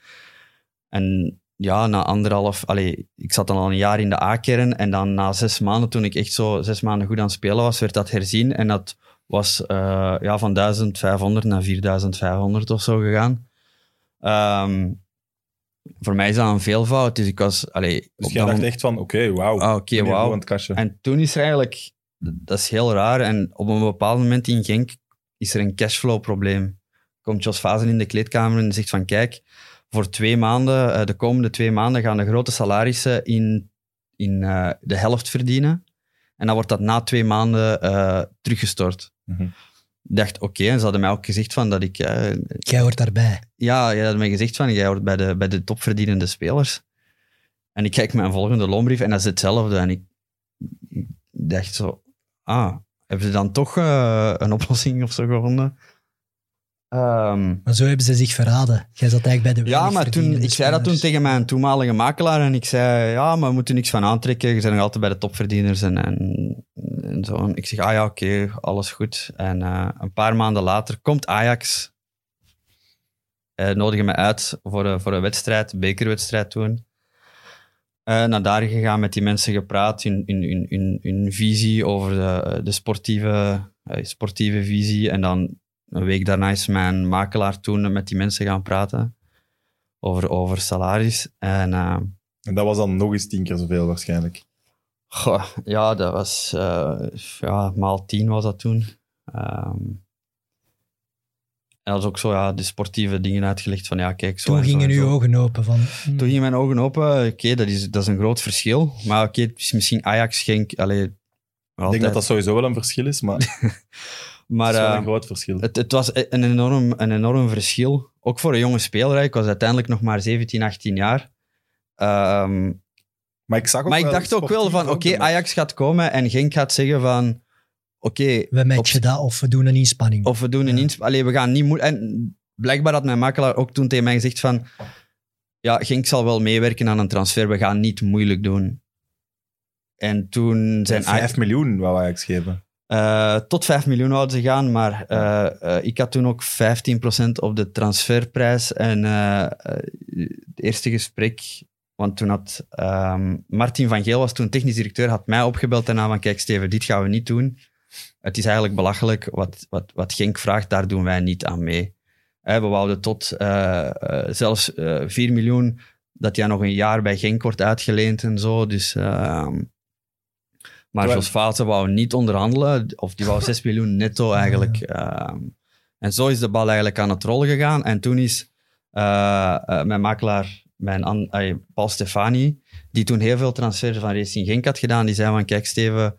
En ja, na anderhalf... Allee, ik zat dan al een jaar in de A-kern. En dan na zes maanden, toen ik echt zo zes maanden goed aan het spelen was, werd dat herzien. En dat was eh, ja, van 1500 naar 4500 of zo gegaan. Ehm, voor mij is dat een veelvoud. Dus ik was... Allee, Dus jij dacht moment- echt van, oké, wauw. Ah, oké, wauw. Kastje. en toen is er eigenlijk, dat is heel raar, en op een bepaald moment in Genk is er een cashflow-probleem. Komt Jos Vazen in de kleedkamer en zegt van kijk, voor twee maanden, eh, de komende twee maanden gaan de grote salarissen in, in eh, de helft verdienen. En dan wordt dat na twee maanden eh, teruggestort. Mhm. Dacht, oké, en ze hadden mij ook gezegd van dat ik... eh, Jij hoort daarbij. ja, jij had mij gezegd van, jij hoort bij de, bij de topverdienende spelers. En ik kijk mijn volgende loonbrief en dat is hetzelfde. En ik, ik dacht zo, ah, hebben ze dan toch eh, een oplossing of zo gevonden? Ehm, Maar zo hebben ze zich verraden. Jij zat eigenlijk bij de ja, maar toen, ik zei dat toen tegen mijn toenmalige makelaar en ik zei, ja, maar we moeten niks van aantrekken. Je bent nog altijd bij de topverdieners en, en, en zo. En ik zeg, ah ja, oké, alles goed. En eh, een paar maanden later komt Ajax Hij nodigde me uit voor een, voor een wedstrijd, een bekerwedstrijd toen. Eh, naar daar gegaan, met die mensen gepraat, hun, hun, hun, hun, visie over de, de sportieve, eh, sportieve visie. En dan een week daarna is mijn makelaar toen met die mensen gaan praten over, over salaris. En eh, En dat was dan nog eens tien keer zoveel waarschijnlijk. goh, ja, dat was eh, ja, maal tien was dat toen. Ehm, en dat is ook zo, ja, de sportieve dingen uitgelegd van ja, kijk, zo Toen gingen en uw ogen open van... Toen gingen mijn ogen open. Oké, dat, is, dat is een groot verschil. Maar oké, misschien Ajax, Genk, allee, Ik denk dat dat sowieso wel een verschil is, maar het maar is wel eh, een groot verschil. het, het was een enorm, een enorm verschil. Ook voor een jonge speler. Ik was uiteindelijk nog maar 17, 18 jaar. Ehm, maar ik zag ook maar ik dacht ook wel van, oké. Ajax gaat komen en Genk gaat zeggen van, oké, We matchen dat of we doen een inspanning. of we doen een Ja. insp... Allee, we gaan niet moe- En blijkbaar had mijn makelaar ook toen tegen mij gezegd van, ja, Genk zal wel meewerken aan een transfer, we gaan niet moeilijk doen. En toen zijn Aj- 5 miljoen wou Ajax geven. Eh, tot 5 miljoen wouden ze gaan, maar eh, eh, ik had toen ook 15% op de transferprijs. En het eerste gesprek, want toen had ehm, Martin van Geel, was toen technisch directeur, had mij opgebeld daarna van kijk Steven, dit gaan we niet doen. Het is eigenlijk belachelijk, wat, wat, wat Genk vraagt, daar doen wij niet aan mee. We wouden tot zelfs eh 4 miljoen, dat hij nog een jaar bij Genk wordt uitgeleend en zo. Dus... ehm, maar Jos Vaten wou niet onderhandelen, of die wou 6 miljoen netto eigenlijk. Ehm, en zo is de bal eigenlijk aan het rollen gegaan. En toen is eh, eh, mijn makelaar, mijn an- ay, Paul Stefani, die toen heel veel transfers van Racing Genk had gedaan, die zei van, kijk Steven,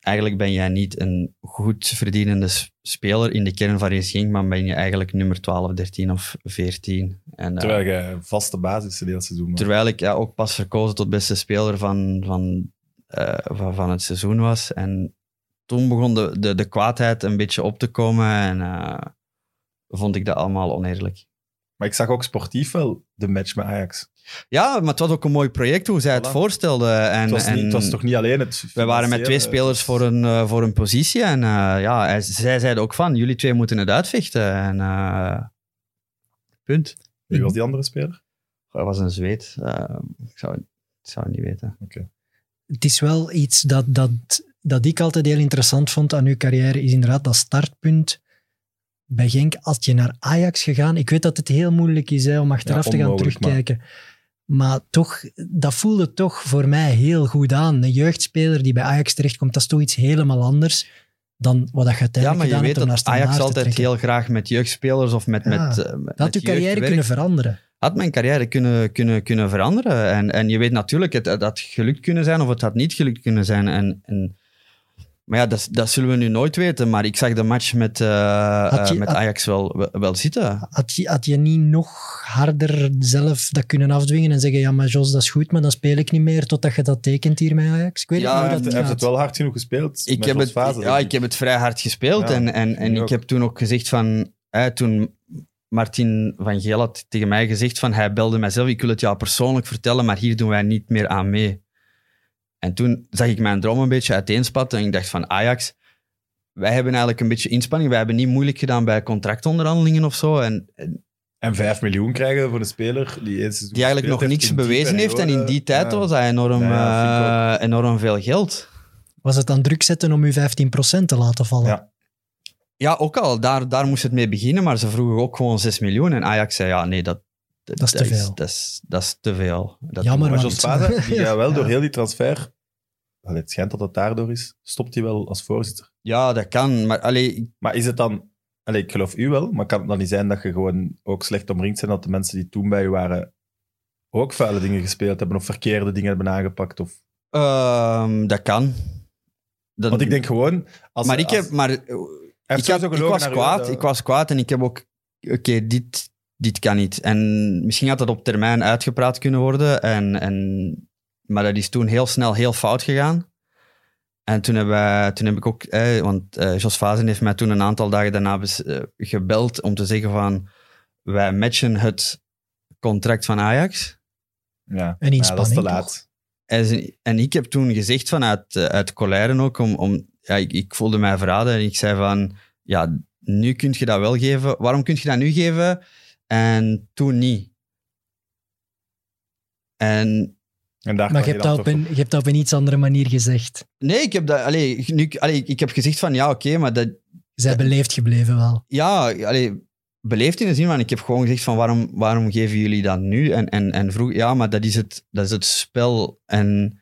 eigenlijk ben jij niet een goed verdienende speler in de kern van Racing Genk, maar ben je eigenlijk nummer 12, 13 of 14. En, eh, Terwijl je vaste basis hele seizoen. Terwijl ik ja, ook pas verkozen tot beste speler van, van, van, van het seizoen was. En toen begon de, de, de kwaadheid een beetje op te komen en eh, vond ik dat allemaal oneerlijk. Maar ik zag ook sportief wel de match met Ajax. Ja, maar het was ook een mooi project hoe zij het Voilà. voorstelden. En, Het was, niet, en het was toch niet alleen het wij waren met twee spelers voor een, eh, voor een positie. En eh, ja, hij- zij zeiden ook van, jullie twee moeten het uitvechten. En eh, punt. Wie was die andere speler? Dat was een zweet. Eh, ik, zou, ik zou het niet weten. Het is wel iets dat, dat, dat ik altijd heel interessant vond aan uw carrière, is inderdaad dat startpunt. Bij Genk, als je naar Ajax gegaan, ik weet dat het heel moeilijk is hè, om achteraf Ja, te gaan terugkijken. Maar. toch, dat voelde toch voor mij heel goed aan. Een jeugdspeler die bij Ajax terechtkomt, dat is toch iets helemaal anders dan wat dat je Ja, uiteindelijk maar je weet dat Ajax altijd heel graag met jeugdspelers of met... Ja, met, eh, met Dat had uw carrière kunnen veranderen. Had mijn carrière kunnen, kunnen, kunnen veranderen. En, en je weet natuurlijk, het, het had gelukt kunnen zijn of het had niet gelukt kunnen zijn. En, en, maar ja, dat, dat zullen we nu nooit weten. Maar ik zag de match met, eh, Had je- eh, met Ajax wel, wel, wel zitten. Had je, had je niet nog harder zelf dat kunnen afdwingen en zeggen, ja, maar Jos, dat is goed, maar dan speel ik niet meer totdat je dat tekent hier met Ajax? Ik weet Ja, niet hoe dat heeft, het wel hard genoeg gespeeld. Ik heb, het, Vazen, ja, ik heb het vrij hard gespeeld. Ja, en en, en ik ik ook. heb toen ook gezegd van... Hè, toen Martin van Geel had tegen mij gezegd van... Hij belde mijzelf, ik wil het jou persoonlijk vertellen, maar hier doen wij niet meer aan mee. En toen zag ik mijn droom een beetje uiteenspatten en ik dacht van Ajax... Wij hebben eigenlijk een beetje inspanning. Wij hebben niet moeilijk gedaan bij contractonderhandelingen of zo. En, en En 5 miljoen krijgen voor een speler die, eens die eigenlijk nog niks bewezen heeft. En in die tijd was dat enorm, Ja, eh, enorm veel geld. Was het dan druk zetten om u 15% te laten vallen? Ja. Ja, ook al. Daar, daar moest het mee beginnen, maar ze vroegen ook gewoon 6 miljoen. En Ajax zei, ja, nee, dat, Dat is te veel. Dat is, dat is te veel. Dat Jammer, Maar Jos die gaat wel Ja. door heel die transfer... Allee, het schijnt dat het daardoor is. Stopt hij wel als voorzitter. Ja, dat kan. Maar allee, Maar is het dan... Allee, ik geloof u wel, maar kan het dan niet zijn dat je gewoon ook slecht omringd zijn dat de mensen die toen bij u waren ook vuile dingen gespeeld hebben of verkeerde dingen hebben aangepakt? Of... ehm, dat kan. Dat- Want ik denk gewoon... Als, maar ik als- heb... Maar, ik, was kwaad, dat- ik was kwaad en ik heb ook... Oké, dit, dit kan niet. En misschien had dat op termijn uitgepraat kunnen worden. En, en, maar dat is toen heel snel heel fout gegaan. En toen, hebben wij, toen heb ik ook... Eh, want eh, Jos Vazen heeft mij toen een aantal dagen daarna bes- eh, gebeld om te zeggen van... Wij matchen het contract van Ajax. Ja, dat is te inspanning, laat. En, en ik heb toen gezegd vanuit eh, uit Colère ook, om, om, ja, ik, ik voelde mij verraden en ik zei van, ja, nu kun je dat wel geven. Waarom kun je dat nu geven en toen niet. En En daar Maar je hebt, dat op toch- een, je hebt dat op een iets andere manier gezegd. nee, ik heb, dat, allee, nu, allee, ik heb gezegd van ja, oké, maar dat, Zij beleefd gebleven wel. ja, allee, beleefd in de zin van, ik heb gewoon gezegd van waarom, waarom geven jullie dat nu? En, en, en vroeg, ja, maar dat is het, dat is het spel. En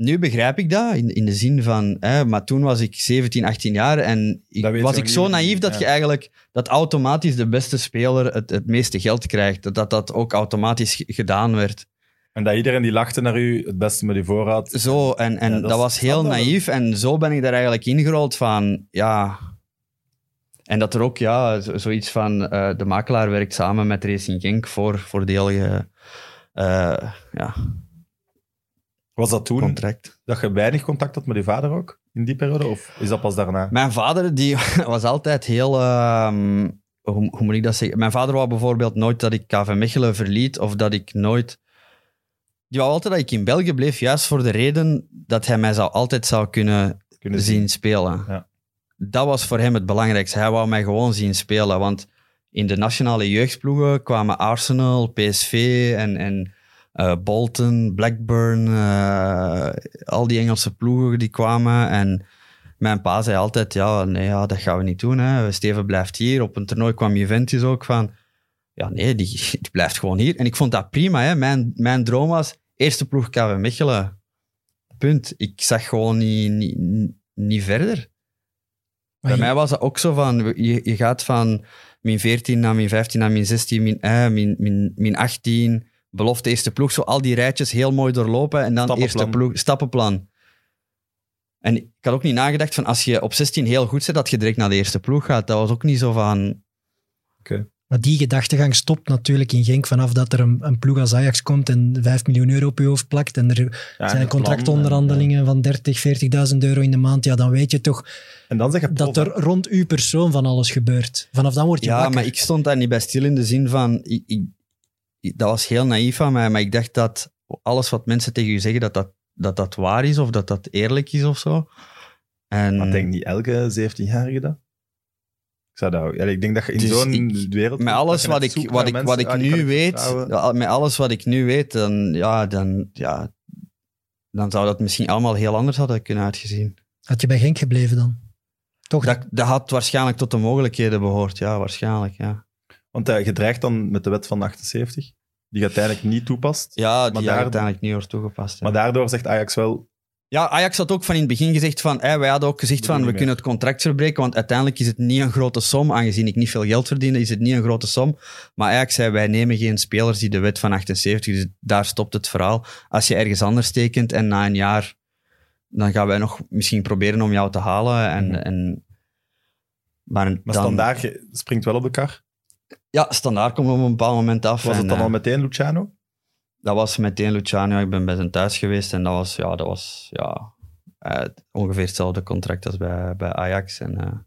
nu begrijp ik dat, in, in de zin van, hè, maar toen was ik 17, 18 jaar en ik, was ik zo naïef dat Ja. je eigenlijk, dat automatisch de beste speler het, het meeste geld krijgt. Dat, dat dat ook automatisch gedaan werd. En dat iedereen die lachte naar u het beste met u voorhad. Zo, en, en Ja, dat, was heel standaard. naïef. En zo ben ik daar eigenlijk ingerold van, ja... En dat er ook, ja, zo- zoiets van... eh, de makelaar werkt samen met Racing Genk voor, voor de hele eh, ja, Was dat toen contract. dat je weinig contact had met je vader ook? In die periode? Of is dat pas daarna? Mijn vader, die was altijd heel... ehm, hoe, hoe moet ik dat zeggen? Mijn vader wou bijvoorbeeld nooit dat ik KV Mechelen verliet, of dat ik nooit... Die wou altijd dat ik in België bleef, juist voor de reden dat hij mij zou, altijd zou kunnen Kunnen zien spelen. Ja. Dat was voor hem het belangrijkste. Hij wou mij gewoon zien spelen. Want in de nationale jeugdploegen kwamen Arsenal, PSV en, en eh, Bolton, Blackburn, eh, al die Engelse ploegen die kwamen. En mijn pa zei altijd, ja, nee, ja, dat gaan we niet doen. Hè. Steven blijft hier. Op een toernooi kwam Juventus ook van, ja, nee, die, die blijft gewoon hier. En ik vond dat prima. Hè. Mijn, mijn droom was, eerste ploeg KV Mechelen. Punt. Ik zag gewoon niet, niet, niet verder. Maar Bij je- mij was dat ook zo van, je, je gaat van min 14 naar min 15 naar min 16, min, eh, min, min, min 18, belofte eerste ploeg, zo al die rijtjes heel mooi doorlopen en dan Stappenplan. eerste ploeg, stappenplan. En ik had ook niet nagedacht van als je op 16 heel goed zit, dat je direct naar de eerste ploeg gaat. Dat was ook niet zo van, Maar die gedachtegang stopt natuurlijk in Genk vanaf dat er een, een ploeg als Ajax komt en 5 miljoen euro op je hoofd plakt en er Ja, zijn en contractonderhandelingen van 30, 40.000 euro in de maand, ja, dan weet je toch. En dan zeg je dat er rond uw persoon van alles gebeurt. Vanaf dan word je ja, wakker. maar ik stond daar niet bij stil in de zin van, ik- ik- dat was heel naïef van mij, maar ik dacht dat alles wat mensen tegen je zeggen, dat dat, dat, dat waar is of dat dat eerlijk is of zo. En, Maar denkt niet elke 17-jarige dat? Ik, zou dat, ja, ik denk dat je in Dus zo'n ik- wereld... met alles wat ik, wat ik, wat ik ah, nu ik weet, met alles wat ik nu weet, dan, ja, dan, ja, dan zou dat misschien allemaal heel anders hadden kunnen uitgezien. Had je bij Genk gebleven dan? Toch? Dat, dat had waarschijnlijk tot de mogelijkheden behoord, ja, waarschijnlijk, ja. Want eh, je dreigt dan met de wet van 78, die je uiteindelijk niet toepast. Ja, die Maar daar daar- uiteindelijk niet wordt toegepast. ja. Maar daardoor zegt Ajax wel... Ja, Ajax had ook van in het begin gezegd van, hè, wij hadden ook gezegd van, we meer. kunnen het contract verbreken, want uiteindelijk is het niet een grote som, aangezien ik niet veel geld verdiende, is het niet een grote som. Maar Ajax zei, wij nemen geen spelers die de wet van 78, dus daar stopt het verhaal. Als je ergens anders tekent en na een jaar, dan gaan wij nog misschien proberen om jou te halen. En, Mhm. en, maar Maar dan, Standaard springt wel op de kar. Ja, standaard komt op een bepaald moment af. Was en, het dan eh, al meteen Luciano? Dat was meteen Luciano. Ik ben bij zijn thuis geweest en dat was, ja, dat was ja, eh, ongeveer hetzelfde contract als bij, bij Ajax. En, eh,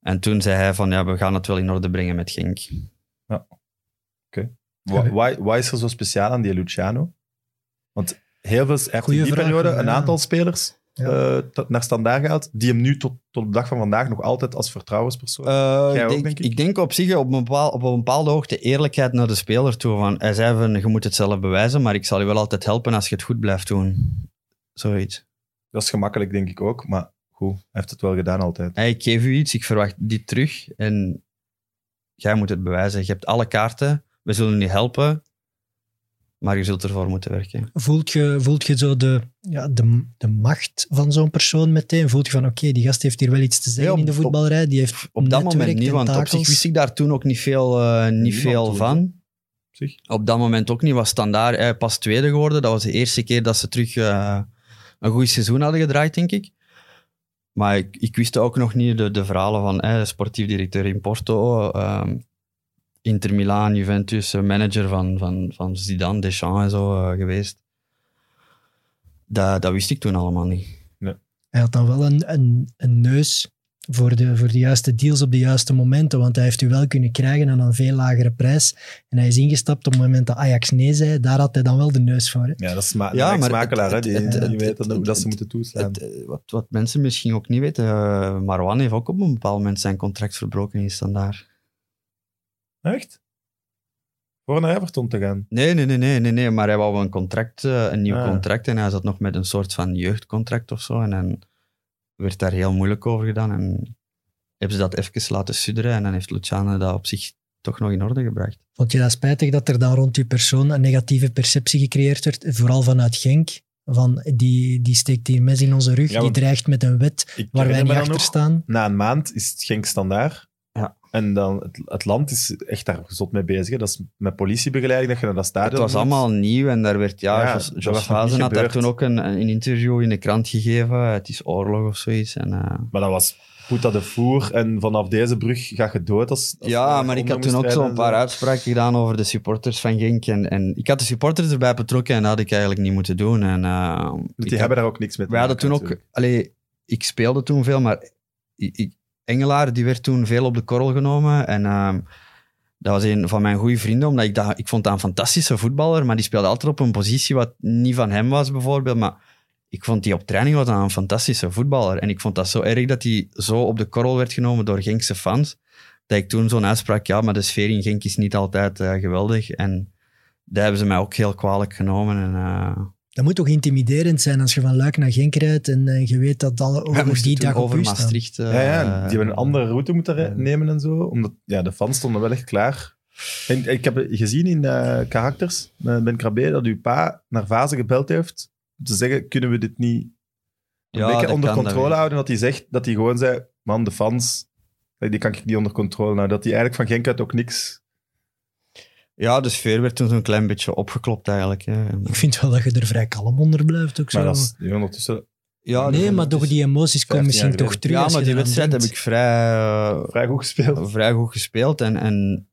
en toen zei hij van, ja, we gaan het wel in orde brengen met Genk. Wa- Why, why is er zo speciaal aan die Luciano? Want heel veel, hij heeft in die vraag, periode ja. een aantal spelers Ja. eh, naar standaard gehaald, die hem nu tot, tot de dag van vandaag nog altijd als vertrouwenspersoon... Jij ik, ook, denk, denk ik? ik denk op zich op een, bepaal, op een bepaalde hoogte eerlijkheid naar de speler toe. Van, hij zei van, je moet het zelf bewijzen, maar ik zal je wel altijd helpen als je het goed blijft doen. Zoiets. Dat is gemakkelijk, denk ik ook, maar goed, hij heeft het wel gedaan altijd. Hey, ik geef u iets, ik verwacht dit terug en jij moet het bewijzen. Je hebt alle kaarten, we zullen je helpen, maar je zult ervoor moeten werken. Voelt je, voelt je zo de, ja, de, de macht van zo'n persoon meteen? Voelt je van, oké, die gast heeft hier wel iets te zeggen Ja, op- in de voetbalrij, die heeft Op dat moment niet, want op zich wist ik daar toen ook niet veel, eh, niet Niemand veel van. Zeg. Op dat moment ook niet, was standaard eh, pas tweede geworden. Dat was de eerste keer dat ze terug eh, een goed seizoen hadden gedraaid, denk ik. Maar ik, ik wist ook nog niet de, de verhalen van eh, sportief directeur in Porto, ehm, Inter Milaan, Juventus, eh, manager van, van, van Zidane, Deschamps en zo eh, geweest. Dat, dat wist ik toen allemaal niet. Hij had dan wel een, een, een neus voor de, voor de juiste deals op de juiste momenten, want hij heeft u wel kunnen krijgen aan een veel lagere prijs. En hij is ingestapt op het moment dat Ajax nee zei. Daar had hij dan wel de neus voor. Hè. Ja, dat is ma Ja, maar makelaar, het- die, het- die het- weten het- hoe dat ze moeten toeslaan. Het, wat, wat mensen misschien ook niet weten, eh, Marwan heeft ook op een bepaald moment zijn contract verbroken in standaard. Echt? Voor naar Everton te gaan. Nee, nee, nee, nee, nee, nee, maar hij wou een contract, eh, een nieuw Ah. contract en hij zat nog met een soort van jeugdcontract of zo en dan werd daar heel moeilijk over gedaan en hebben ze dat even laten sudderen en dan heeft Luciano dat op zich toch nog in orde gebracht. Vond je dat spijtig dat er dan rond je persoon een negatieve perceptie gecreëerd werd? Vooral vanuit Genk. Van die, die steekt hier mes in onze rug, Ja, die dreigt met een wet waar wij niet achter staan. Na een maand is het Genk standaard. En dan, het, het land is echt daar zot mee bezig. hè. Dat is met politiebegeleiding dat je naar dat stadion Het was moet. allemaal nieuw en daar werd, ja, Ja, Jos, dat Hazen had daar toen ook een, een interview in de krant gegeven. Het is oorlog of zoiets. En, eh, Maar dat was Puta de Voer en vanaf deze brug ga je dood. Als, als ja, maar ik had toen ook zo'n paar uitspraken gedaan over de supporters van Genk. En, en ik had de supporters erbij betrokken en dat had ik eigenlijk niet moeten doen. En, eh, Die had- hebben daar ook niks mee te Wij hadden maken, toen ook... Allee, ik speelde toen veel, maar ik, ik- Engelaar die werd toen veel op de korrel genomen. En ehm, dat was een van mijn goede vrienden, omdat ik, dat, ik vond dat een fantastische voetballer, maar die speelde altijd op een positie wat niet van hem was, bijvoorbeeld. Maar ik vond die op training was een fantastische voetballer. En ik vond dat zo erg dat hij zo op de korrel werd genomen door Genkse fans, dat ik toen zo'n uitspraak, ja, maar de sfeer in Genk is niet altijd eh, geweldig. En dat hebben ze mij ook heel kwalijk genomen. En, eh, Dat moet toch intimiderend zijn als je van Luik naar Genk rijdt en eh, je weet dat alle over die dag op over. Maastricht. eh, Ja, ja, die hebben een andere route moeten eh, nemen en zo. Omdat ja, de fans stonden wel echt klaar. En ik heb gezien in eh karakters met Ben Krabbe dat uw pa naar Vaze gebeld heeft om te zeggen, kunnen we dit niet een Ja, beetje onder controle houden? Dat hij zegt, dat hij gewoon zei, man, de fans, eh, die kan ik niet onder controle houden. Dat hij eigenlijk van Genk uit ook niks... Ja, de sfeer werd toen zo'n klein beetje opgeklopt eigenlijk. Hè. Ik vind wel dat je er vrij kalm onder blijft. Ook zo. Maar dat is ondertussen Ja, nee, maar toch die emoties komen 15 misschien toch terug. Ja, maar die wedstrijd heb ik vrij, eh, vrij goed gespeeld. vrij goed gespeeld en, en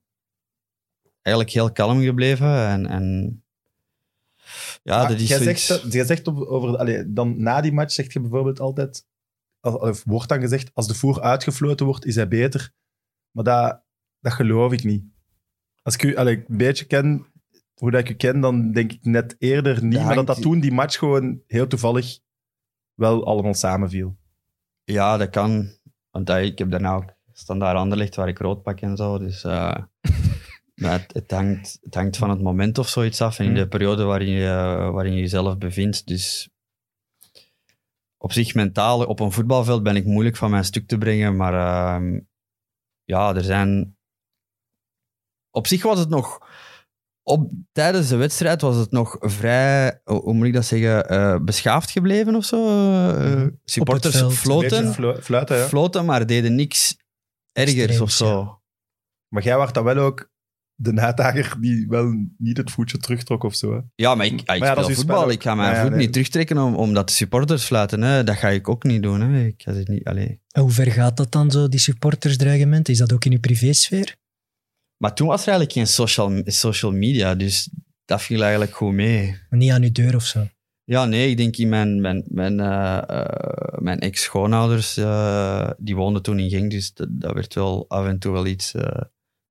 eigenlijk heel kalm gebleven. En, en ja, Maar dat is jij zoiets... zegt, jij zegt over, dan na die match zeg je bijvoorbeeld altijd, of, of wordt dan gezegd, als de voer uitgefloten wordt, is hij beter. Maar dat, dat geloof ik niet. Als ik u allee, een beetje ken, hoe dat ik u ken, dan denk ik net eerder niet. Maar dat dat toen die match gewoon heel toevallig wel allemaal samenviel. Ja, dat kan. Want ik heb daarna ook standaard Anderlecht waar ik rood pak en zo. Dus eh, maar het, het, hangt, het hangt van het moment of zoiets af en in Hmm. de periode waarin je, waarin je jezelf bevindt. Dus op zich mentaal, op een voetbalveld ben ik moeilijk van mijn stuk te brengen. Maar ehm, ja, er zijn... Op zich was het nog... Op, tijdens de wedstrijd was het nog vrij, hoe moet ik dat zeggen, eh, beschaafd gebleven of zo. Eh, supporters veld. Een floten, flo- fluiten, ja. floten, maar deden niks ergers of zo. Maar jij was dan wel ook de nadager die wel niet het voetje terugtrok of zo. hè? Ja, maar ik, ik Maar ja, speel voetbal. spel ook. Ik ga mijn Ja, voet nee. niet terugtrekken om, omdat de supporters fluiten. Hè. Dat ga ik ook niet doen. Hè. Ik ga dit niet. En hoe ver gaat dat dan, zo, die supportersdreigement? Is dat ook in uw privésfeer? Maar toen was er eigenlijk geen social, social media, dus dat viel eigenlijk goed mee. Maar niet aan uw deur of zo? Ja, nee, ik denk in mijn, mijn, mijn, eh, eh, mijn ex-schoonouders, eh, die woonden toen in Genk, dus dat, dat werd wel af en toe wel iets eh,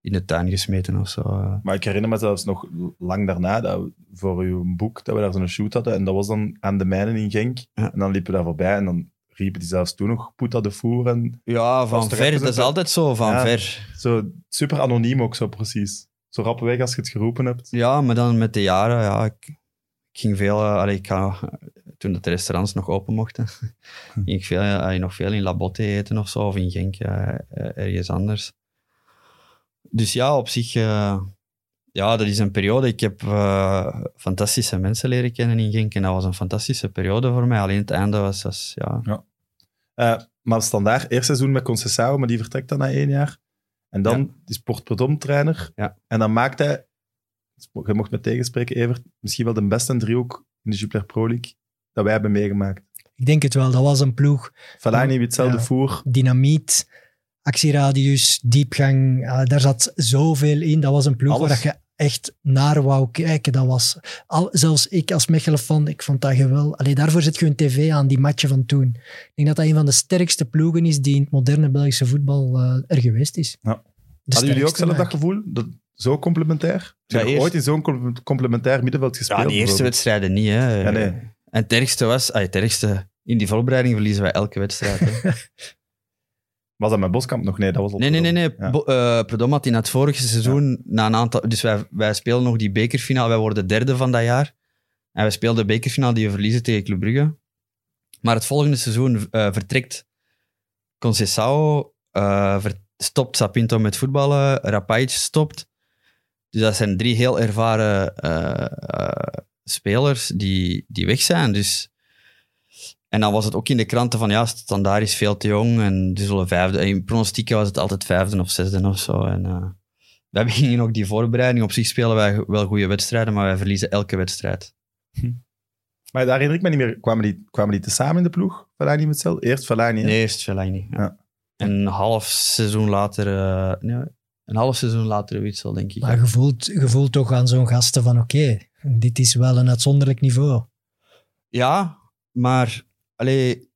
in de tuin gesmeten of zo. Maar ik herinner me zelfs nog lang daarna, dat we voor uw boek, dat we daar zo'n shoot hadden. En dat was dan aan de mijnen in Genk. Ja. En dan liepen we daar voorbij en dan riepen die zelfs toen nog Puta de Voer. En Ja, van er ver. Dat is altijd zo, van Ja. ver. zo super anoniem ook zo precies. Zo rap weg als je het geroepen hebt. Ja, maar dan met de jaren, ja, ik, ik ging veel, allee, ik ga, toen de restaurants nog open mochten, ging ik veel, eh, nog veel in La Botte eten of zo, of in Genk, eh, ergens anders. Dus ja, op zich, ja, dat is een periode. Ik heb eh, fantastische mensen leren kennen in Genk en dat was een fantastische periode voor mij. Alleen het einde was, was ja, Eh, maar standaard, eerst seizoen met Concessao, maar die vertrekt dan na één jaar. En dan Ja. is Port trainer. Ja. En dan maakt hij, je mocht me tegenspreken, Evert, misschien wel de beste driehoek in de Jupiler Pro League dat wij hebben meegemaakt. Ik denk het wel. Dat was een ploeg. Fellaini, hetzelfde Ja. voer. Dynamiet, actieradius, diepgang. ah, daar zat zoveel in. Dat was een ploeg Alles. waar je echt naar wou kijken. Dat was, al, zelfs ik als Mechelen fan, ik vond dat geweldig. Allee, daarvoor zet je een tv aan, die matchen van toen. Ik denk dat dat een van de sterkste ploegen is die in het moderne Belgische voetbal eh, er geweest is. Ja. De Hadden jullie ook zelf dat gevoel? Dat, zo complementair? Ja, eerst- ooit in zo'n com- complementair middenveld gespeeld? ja, die eerste wedstrijden niet. Hè. Ja, nee. En het ergste was, ah, het ergste, in die voorbereiding verliezen wij elke wedstrijd. Hè. Was dat met Boskamp nog? Nee, dat was al Nee, nee, nee. nee. Ja. Bo- eh, Predom had in het vorige seizoen, na een aantal... Dus wij, wij spelen nog die bekerfinale. Wij worden derde van dat jaar. En wij speelden de bekerfinale die we verliezen tegen Club Brugge. Maar het volgende seizoen eh, vertrekt Conceição, eh, ver- stopt Sapinto met voetballen, Rapaic stopt. Dus dat zijn drie heel ervaren eh, eh, spelers die, die weg zijn. Dus... En dan was het ook in de kranten van ja, Standaard is veel te jong en die zullen vijfde. In pronostieken was het altijd vijfde of zesde of zo. En, eh, wij gingen ook die voorbereiding. Op zich spelen wij wel goede wedstrijden, maar wij verliezen elke wedstrijd. Maar daar herinner ik me niet meer. Kwamen die, kwamen die tezamen in de ploeg? Fellaini met Cel? Eerst Fellaini? Nee, eerst Fellaini. Ja. Ja. En een half seizoen later... eh, nee, een half seizoen later Witsel, denk ik. Maar je voelt, je voelt toch aan zo'n gasten van oké, dit is wel een uitzonderlijk niveau. Ja, maar allee,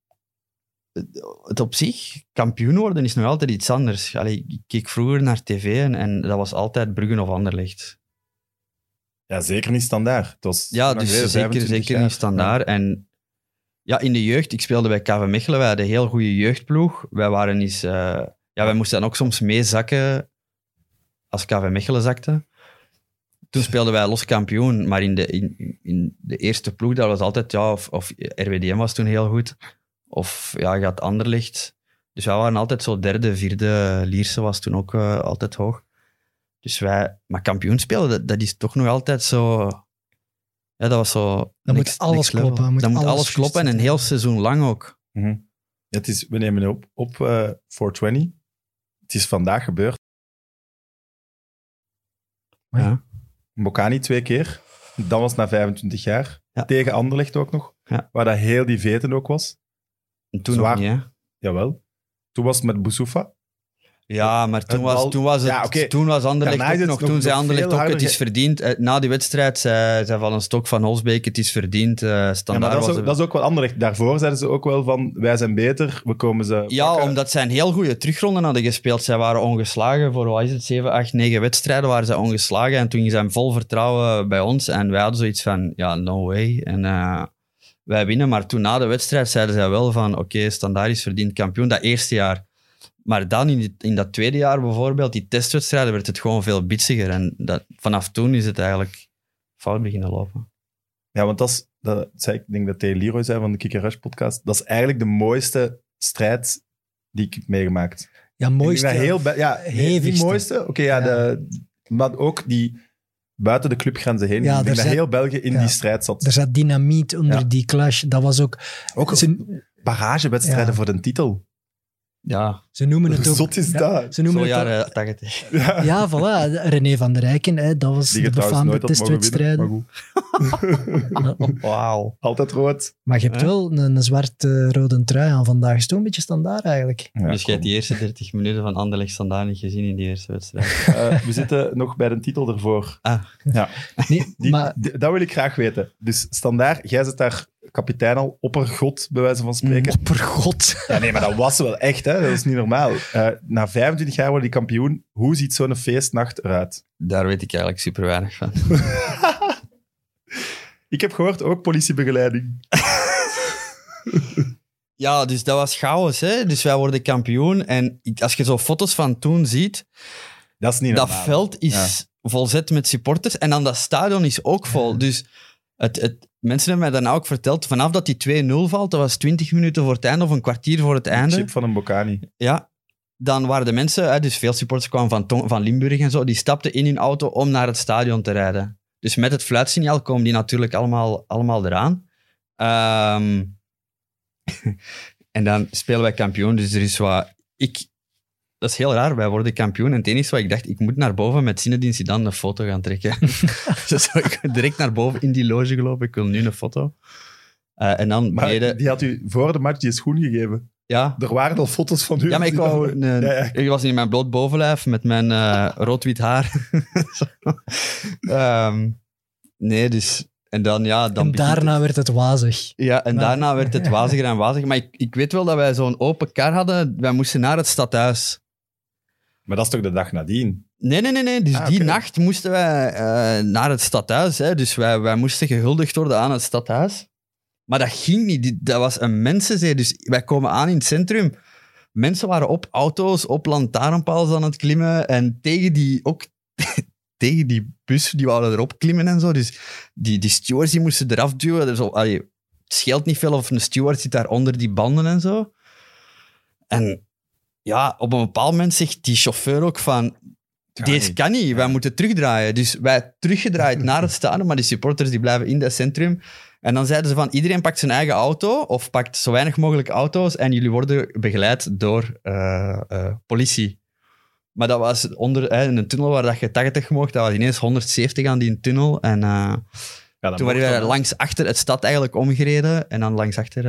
het- op zich, kampioen worden is nog altijd iets anders. Allee, ik keek vroeger naar tv en, en dat was altijd Bruggen of Anderlecht. Ja, zeker niet standaard. Het was Ja, dus geleden, zeker, 25 zeker jaar. niet standaard. En ja, in de jeugd, ik speelde bij KV Mechelen, wij hadden een heel goede jeugdploeg. Wij waren eens, eh, ja, wij moesten dan ook soms meezakken als KV Mechelen zakte. Toen speelden wij los kampioen, maar in de, in, in de eerste ploeg, dat was altijd, ja, of, of RWDM was toen heel goed, of ja, je had Anderlecht. Dus wij waren altijd zo derde, vierde, Lierse was toen ook eh, altijd hoog. Dus wij, maar kampioen spelen, dat, dat is toch nog altijd zo. Ja, dat was zo. Dan moet next- alles kloppen, moet Dan moet alles alles kloppen en een heel seizoen lang ook. Mhm. Ja, het is, we nemen op op eh 420. Het is vandaag gebeurd. Ja. Bocani twee keer. Dat was na 25 jaar. Ja. Tegen Anderlecht ook nog. Ja. Waar dat heel die veten ook was. En toen Zwaar. nog niet, hè? Jawel. Toen was het met Boussoufa. Ja, maar toen was, toen was, het, Ja, toen was Anderlecht ook nog. nog- Toen zei Anderlecht ook, het is verdiend. Eh, Na die wedstrijd zei, zei Van een Stok van Holsbeek, het is verdiend. eh Ja, standaard dat is, was ook, dat is ook wel Anderlecht. Daarvoor zeiden ze ook wel van, wij zijn beter, we komen ze Ja, pakken. omdat zij een heel goede terugronden hadden gespeeld. Zij waren ongeslagen voor, wat is het, 7, 8, 9 wedstrijden waren zij ongeslagen. En toen gingen zij vol vertrouwen bij ons. En wij hadden zoiets van, ja, no way. En eh, wij winnen. Maar toen na de wedstrijd zeiden zij wel van, oké, Standaard is verdiend kampioen. Dat eerste jaar. Maar dan in, die- in dat tweede jaar bijvoorbeeld, die testwedstrijden, werd het gewoon veel bitsiger. En dat, vanaf toen is het eigenlijk fout beginnen lopen. Ja, want dat is, dat zei ik, ik denk dat tegen Leroy zei van de Kicker Rush podcast, dat is eigenlijk de mooiste strijd die ik heb meegemaakt. Ja, Ik mooiste. dat heel, be- ja, die mooiste. Oké, ja, Ja. De, maar ook die buiten de clubgrenzen heen. Ja, ik denk dat zat- heel België in ja. die strijd zat. Er zat dynamiet onder Ja. die clash. Dat was ook... ook Ze, barragewedstrijden Ja. voor de titel. Ja, ze noemen het Hoe ook... zot is ja, dat? Ze noemen zo het ook- jaren 80. Ja. Ja, voilà. René van der Rijken, hè, dat was Die de befaamde testwedstrijden. Wauw. Altijd rood. Maar je hebt wel een, een zwart-rode trui aan vandaag. Is toch een beetje standaard eigenlijk. Ja, dus je hebt die eerste 30 minuten van Anderlecht Standaard niet gezien in die eerste wedstrijd. Eh, we zitten nog bij de titel ervoor. Ah. Ja, Nee, die, maar die- dat wil ik graag weten. Dus standaard, jij zit daar kapitein al, oppergod, bij wijze van spreken. oppergod. Ja, nee, maar dat was wel echt, hè? Dat is niet normaal. Eh, na 25 jaar worden die kampioen. Hoe ziet zo'n feestnacht eruit? Daar weet ik eigenlijk super weinig van. Ik heb gehoord, ook politiebegeleiding. Ja, dus dat was chaos. Hè? Dus wij worden kampioen. En als je zo foto's van toen ziet, Dat is niet dat normaal. veld is Ja. volzet met supporters. En dan dat stadion is ook vol. Dus het, het, mensen hebben mij daarna ook verteld, vanaf dat die 2-0 valt, dat was 20 minuten voor het einde of een kwartier voor het einde. Chip van een Bocani. Ja, dan waren de mensen, dus veel supporters kwamen van, Tong- van Limburg en zo, die stapten in hun auto om naar het stadion te rijden. Dus met het fluitsignaal komen die natuurlijk allemaal, allemaal eraan. Ehm, en dan spelen wij kampioen, dus er is wat... Ik, dat is heel raar, wij worden kampioen. En het enige wat ik dacht, ik moet naar boven met Zinedine Zidane een foto gaan trekken. dus ik direct naar boven in die loge gelopen, ik wil nu een foto. Eh, en dan Maar beneden... die had u voor de match die schoen gegeven. Ja, Er waren al foto's van u. ja, maar ik, wou een, Ja, ja. ik was in mijn bloot bovenlijf met mijn eh, rood-wit haar. Ehm, nee, dus... En dan, ja... Dan en daarna het. werd het wazig. Ja, en Nou. daarna werd het waziger en waziger. Maar ik, ik weet wel dat wij zo'n open kar hadden. Wij moesten naar het stadhuis. Maar dat is toch de dag nadien? Nee, nee, nee. nee. Dus Ah, die nacht moesten wij eh, naar het stadhuis. Hè. Dus wij, wij moesten gehuldigd worden aan het stadhuis. Maar dat ging niet. Dat was een mensenzee. Dus wij komen aan in het centrum. mensen waren op auto's, op lantaarnpalen aan het klimmen en tegen die, ook tegen die bus, die wouden erop klimmen en zo. Dus die, die stewards die moesten eraf duwen. Dus, allee, het scheelt niet veel of een steward zit daar onder die banden en zo. En ja, op een bepaald moment zegt die chauffeur ook van... Deze kan niet, wij moeten terugdraaien. Dus wij teruggedraaid naar het stadion, maar die supporters die blijven in dat centrum. En dan zeiden ze van, iedereen pakt zijn eigen auto, of pakt zo weinig mogelijk auto's, en jullie worden begeleid door eh, eh, politie. Maar dat was onder, hè, in een tunnel waar dat je 80 mocht, dat was ineens 170 aan die tunnel. En eh, Ja, toen waren we langs achter het stad eigenlijk omgereden, en dan langs achter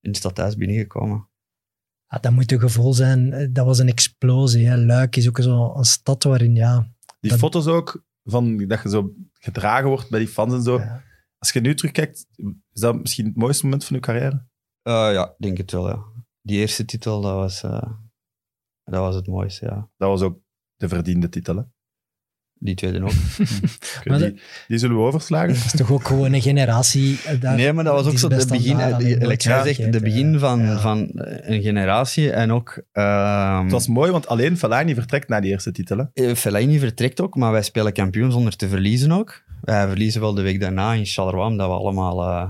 in het stadhuis binnengekomen. Ja, dat moet een gevoel zijn. Eh, Dat was een explosie. Hè. Luik is ook zo een stad waarin, ja... Die dat- foto's ook, van dat je zo gedragen wordt bij die fans en zo. ja. Als je nu terugkijkt, is dat misschien het mooiste moment van je carrière? Eh, ja, ik denk het wel, ja. Die eerste titel, dat was, eh, dat was het mooiste, ja. Dat was ook de verdiende titel. Hè? Die tweede ook. Maar die, die zullen we overslagen. Dat is toch ook gewoon een generatie... eh, Daar, nee, maar dat was ook zo de begin, aan eh, like jij zegt, de begin ja. van, Ja. van eh, een generatie en ook... ehm Het was mooi, want alleen Fellaini vertrekt na die eerste titel. Hè? eh, Fellaini vertrekt ook, maar wij spelen kampioen zonder te verliezen ook. Wij verliezen wel de week daarna in Charleroi, omdat we allemaal eh,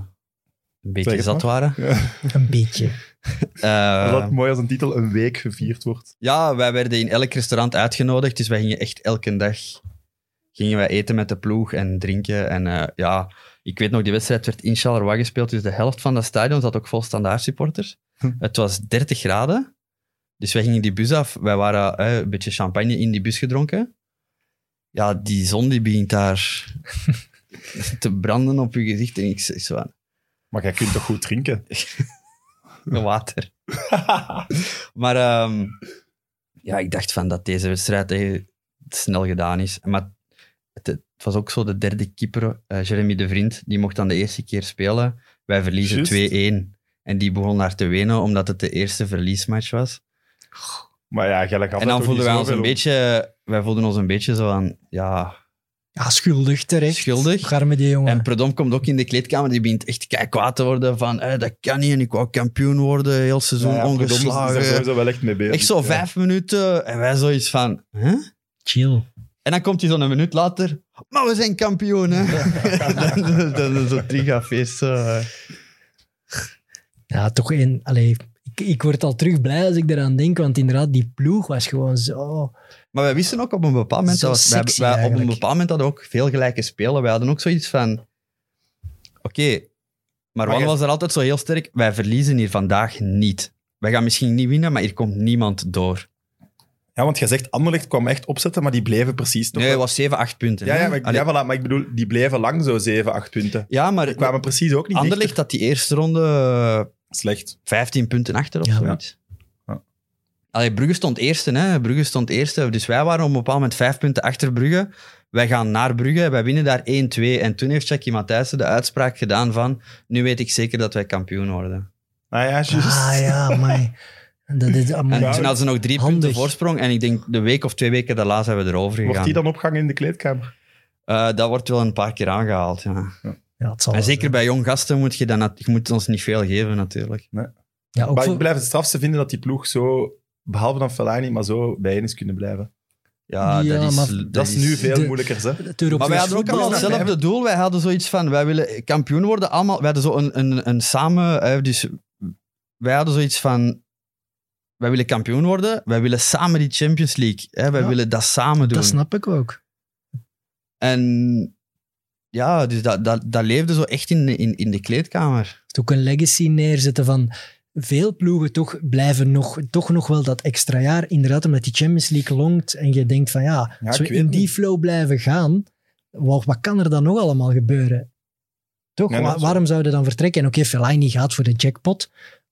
een beetje zat waren. Een beetje. Eh, dat mooi als een titel een week gevierd wordt. Ja, wij werden in elk restaurant uitgenodigd, dus wij gingen echt elke dag gingen wij eten met de ploeg en drinken. En eh, ja, ik weet nog, die wedstrijd werd in Charleroi gespeeld, dus de helft van dat stadion zat ook vol standaard supporters. Hm. Het was 30 graden, dus wij gingen die bus af. Wij waren eh, een beetje champagne in die bus gedronken. Ja, die zon die begint daar te branden op je gezicht en ik zeg zo Maar jij kunt toch goed drinken? water. Maar ehm, ja, ik dacht van dat deze wedstrijd eh, snel gedaan is. Maar het, het was ook zo de derde keeper, eh, Jeremy de Vriend, die mocht dan de eerste keer spelen. Wij verliezen Juist. 2-1. En die begon daar te wenen omdat het de eerste verliesmatch was. Maar ja, gaf en dan voelden wij ons een beetje, wij voelden ons een beetje zo aan, ja, Ja, schuldig terecht. Schuldig. Garme die jongen. En Predom komt ook in de kleedkamer, die begint echt kijk kwaad te worden van, eh, dat kan niet en ik wou kampioen worden, heel seizoen Ja, ja, ongeslagen. er sowieso wel echt mee bezig. Echt zo Ja. vijf minuten en wij zoiets van, hè? Chill. En dan komt hij zo'n minuut later, maar we zijn kampioen, hè? dan, dan is het trigafeest. Ja, toch een... Allee, ik, ik word al terug blij als ik eraan denk, want inderdaad, die ploeg was gewoon zo... Maar wij wisten ook op een bepaald moment, Zo dat was, wij, sexy wij op een bepaald moment hadden we ook veel gelijke spelen. Wij hadden ook zoiets van, oké, maar Wan jij- was er altijd zo heel sterk, wij verliezen hier vandaag niet. Wij gaan misschien niet winnen, maar hier komt niemand door. Ja, want jij zegt, Anderlecht kwam echt opzetten, maar die bleven precies toch Nee, het was 7, 8 punten. Ja, ja, maar, ik, Allee, ja voilà, maar ik bedoel, die bleven lang zo 7, 8 punten. ja, maar Die kwamen precies ook niet Anderlecht had die eerste ronde eh, dichter. Slecht. 15 punten achter of Ja. zoiets. Ja. Allee, Brugge stond eerste, hè. Brugge stond eerste. Dus wij waren op een bepaald moment vijf punten achter Brugge. Wij gaan naar Brugge, wij winnen daar 1-2. En toen heeft Jackie Matthijssen de uitspraak gedaan van nu weet ik zeker dat wij kampioen worden. Ah ja, juist. Ah ja, maar Dat is, En toen hadden ze nog drie Handig. punten voorsprong. En ik denk de week of twee weken daarna zijn we erover gegaan. Wordt die dan opgehangen in de kleedkamer? Eh, dat wordt wel een paar keer aangehaald, ja. ja, het zal En zeker zijn. bij jong gasten moet je, dat, nat- je moet ons niet veel geven, natuurlijk. Ja, ook Maar voor- ik blijf het strafste vinden dat die ploeg zo, behalve dan Fellaini, maar zo bijeen is kunnen blijven. Ja, Ja, dat is... maar Dat is nu veel de- moeilijker, hè? Maar wij hadden ook voetbal- hetzelfde doel. Wij hadden zoiets van, wij willen kampioen worden allemaal. Wij hadden zo een, een, een samen... eh, Dus wij hadden zoiets van, wij willen kampioen worden. Wij willen samen die Champions League. Hè, wij Ja. willen dat samen doen. Dat snap ik ook. En ja, dus dat, dat, dat leefde zo echt in, in, in de kleedkamer. Het ook een legacy neerzetten van veel ploegen toch blijven nog, toch nog wel dat extra jaar. Inderdaad, omdat die Champions League longt en je denkt van ja, Ja, als we ik weet in die niet. flow blijven gaan, wat, wat kan er dan nog allemaal gebeuren? Toch? Wa- is zo. waarom zouden dan vertrekken? En oké, Fellaini gaat voor de jackpot,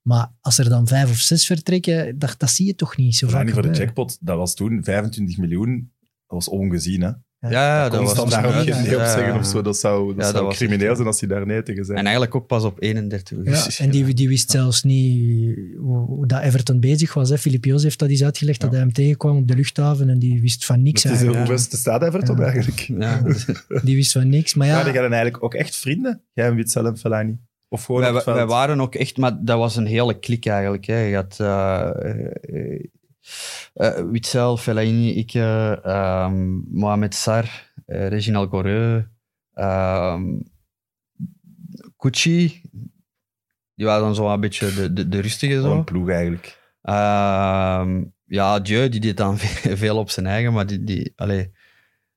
maar als er dan vijf of zes vertrekken, dat, dat zie je toch niet zo vaak Fellaini voor de jackpot, dat was toen 25 miljoen. Dat was ongezien, hè? Ja. Ja, dat was daar ook geen nee op zeggen ja. of zo. Dat zou, dat Ja, dat zou was crimineel zijn als hij daar nee tegen zei. En eigenlijk ook pas op 31 Ja, augustus. en die, die wist zelfs niet hoe, hoe dat Everton bezig was. Hè. Filip Joos heeft dat eens uitgelegd, dat hij hem tegenkwam op de luchthaven en die wist van niks Dat is eigenlijk. hoe best staat Everton Ja. eigenlijk. Ja, Die wist van niks, maar Ja. ja... die gaan eigenlijk ook echt vrienden, jij en Witzel en Fellaini. Of gewoon wij, wij waren ook echt, maar dat was een hele klik eigenlijk. Hè. Je had eh, eh, eh, Witzel, Fellaini, ik, eh, ehm, Mohamed Sar, Reginald Goreux, ehm Kuchi. Die waren dan zo een beetje de, de, de rustige zo. een ploeg eigenlijk. Ehm, ja, Dieu, die deed dan veel op zijn eigen, maar die, die allee,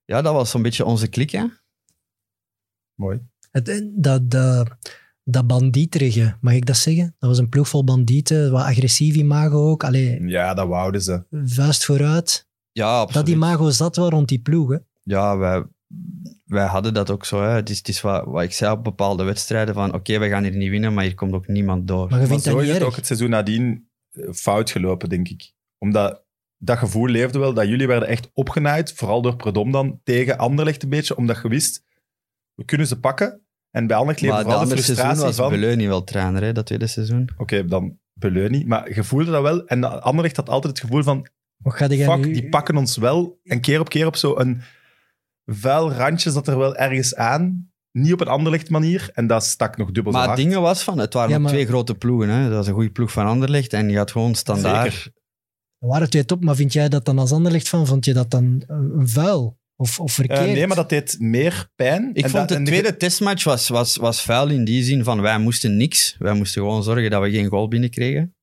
ja, dat was zo'n beetje onze klik, hè. Mooi. Het, dat, dat, dat bandieterige, mag ik dat zeggen? Dat was een ploeg vol bandieten, wat agressief imago ook. Allee, Ja, dat wouden ze. vuist vooruit. Ja, absoluut. Dat imago zat wel rond die ploeg. Hè? ja, wij, wij hadden dat ook zo. Hè. Het is, het is wat, wat ik zei op bepaalde wedstrijden: van oké, we gaan hier niet winnen, maar hier komt ook niemand door. Maar je Maar vindt dat zo niet is erg. ook het seizoen nadien eh, fout gelopen, denk ik. Omdat dat gevoel leefde wel, dat jullie werden echt opgenaaid, vooral door Predom dan, tegen Anderlecht een beetje, omdat je wist, we kunnen ze pakken. En bij Anderlecht leefde vooral de andere seizoen frustratie was van... Wel trainer, hè, dat tweede seizoen. Oké, dan Beleu Maar je voelde dat wel. En Anderlecht had altijd het gevoel van, Wat ga jij fuck, nu- die pakken ons wel. En keer op keer op zo'n vuil randje zat er wel ergens aan. Niet op een Anderlecht manier. En dat stak nog dubbel Maar zo het ding was van, het waren Ja, nog maar- twee grote ploegen. Hè. Dat was een goede ploeg van Anderlecht en die had gewoon standaard. Zeker. Er waren twee top, maar vind jij dat dan als Anderlecht van? Vond je dat dan eh, een vuil? Of, of Eh, verkeerd? nee, maar dat deed meer pijn. Ik En vond dat- de en tweede testmatch was, was, was vuil in die zin van wij moesten niks. Wij moesten gewoon zorgen dat we geen goal binnenkregen.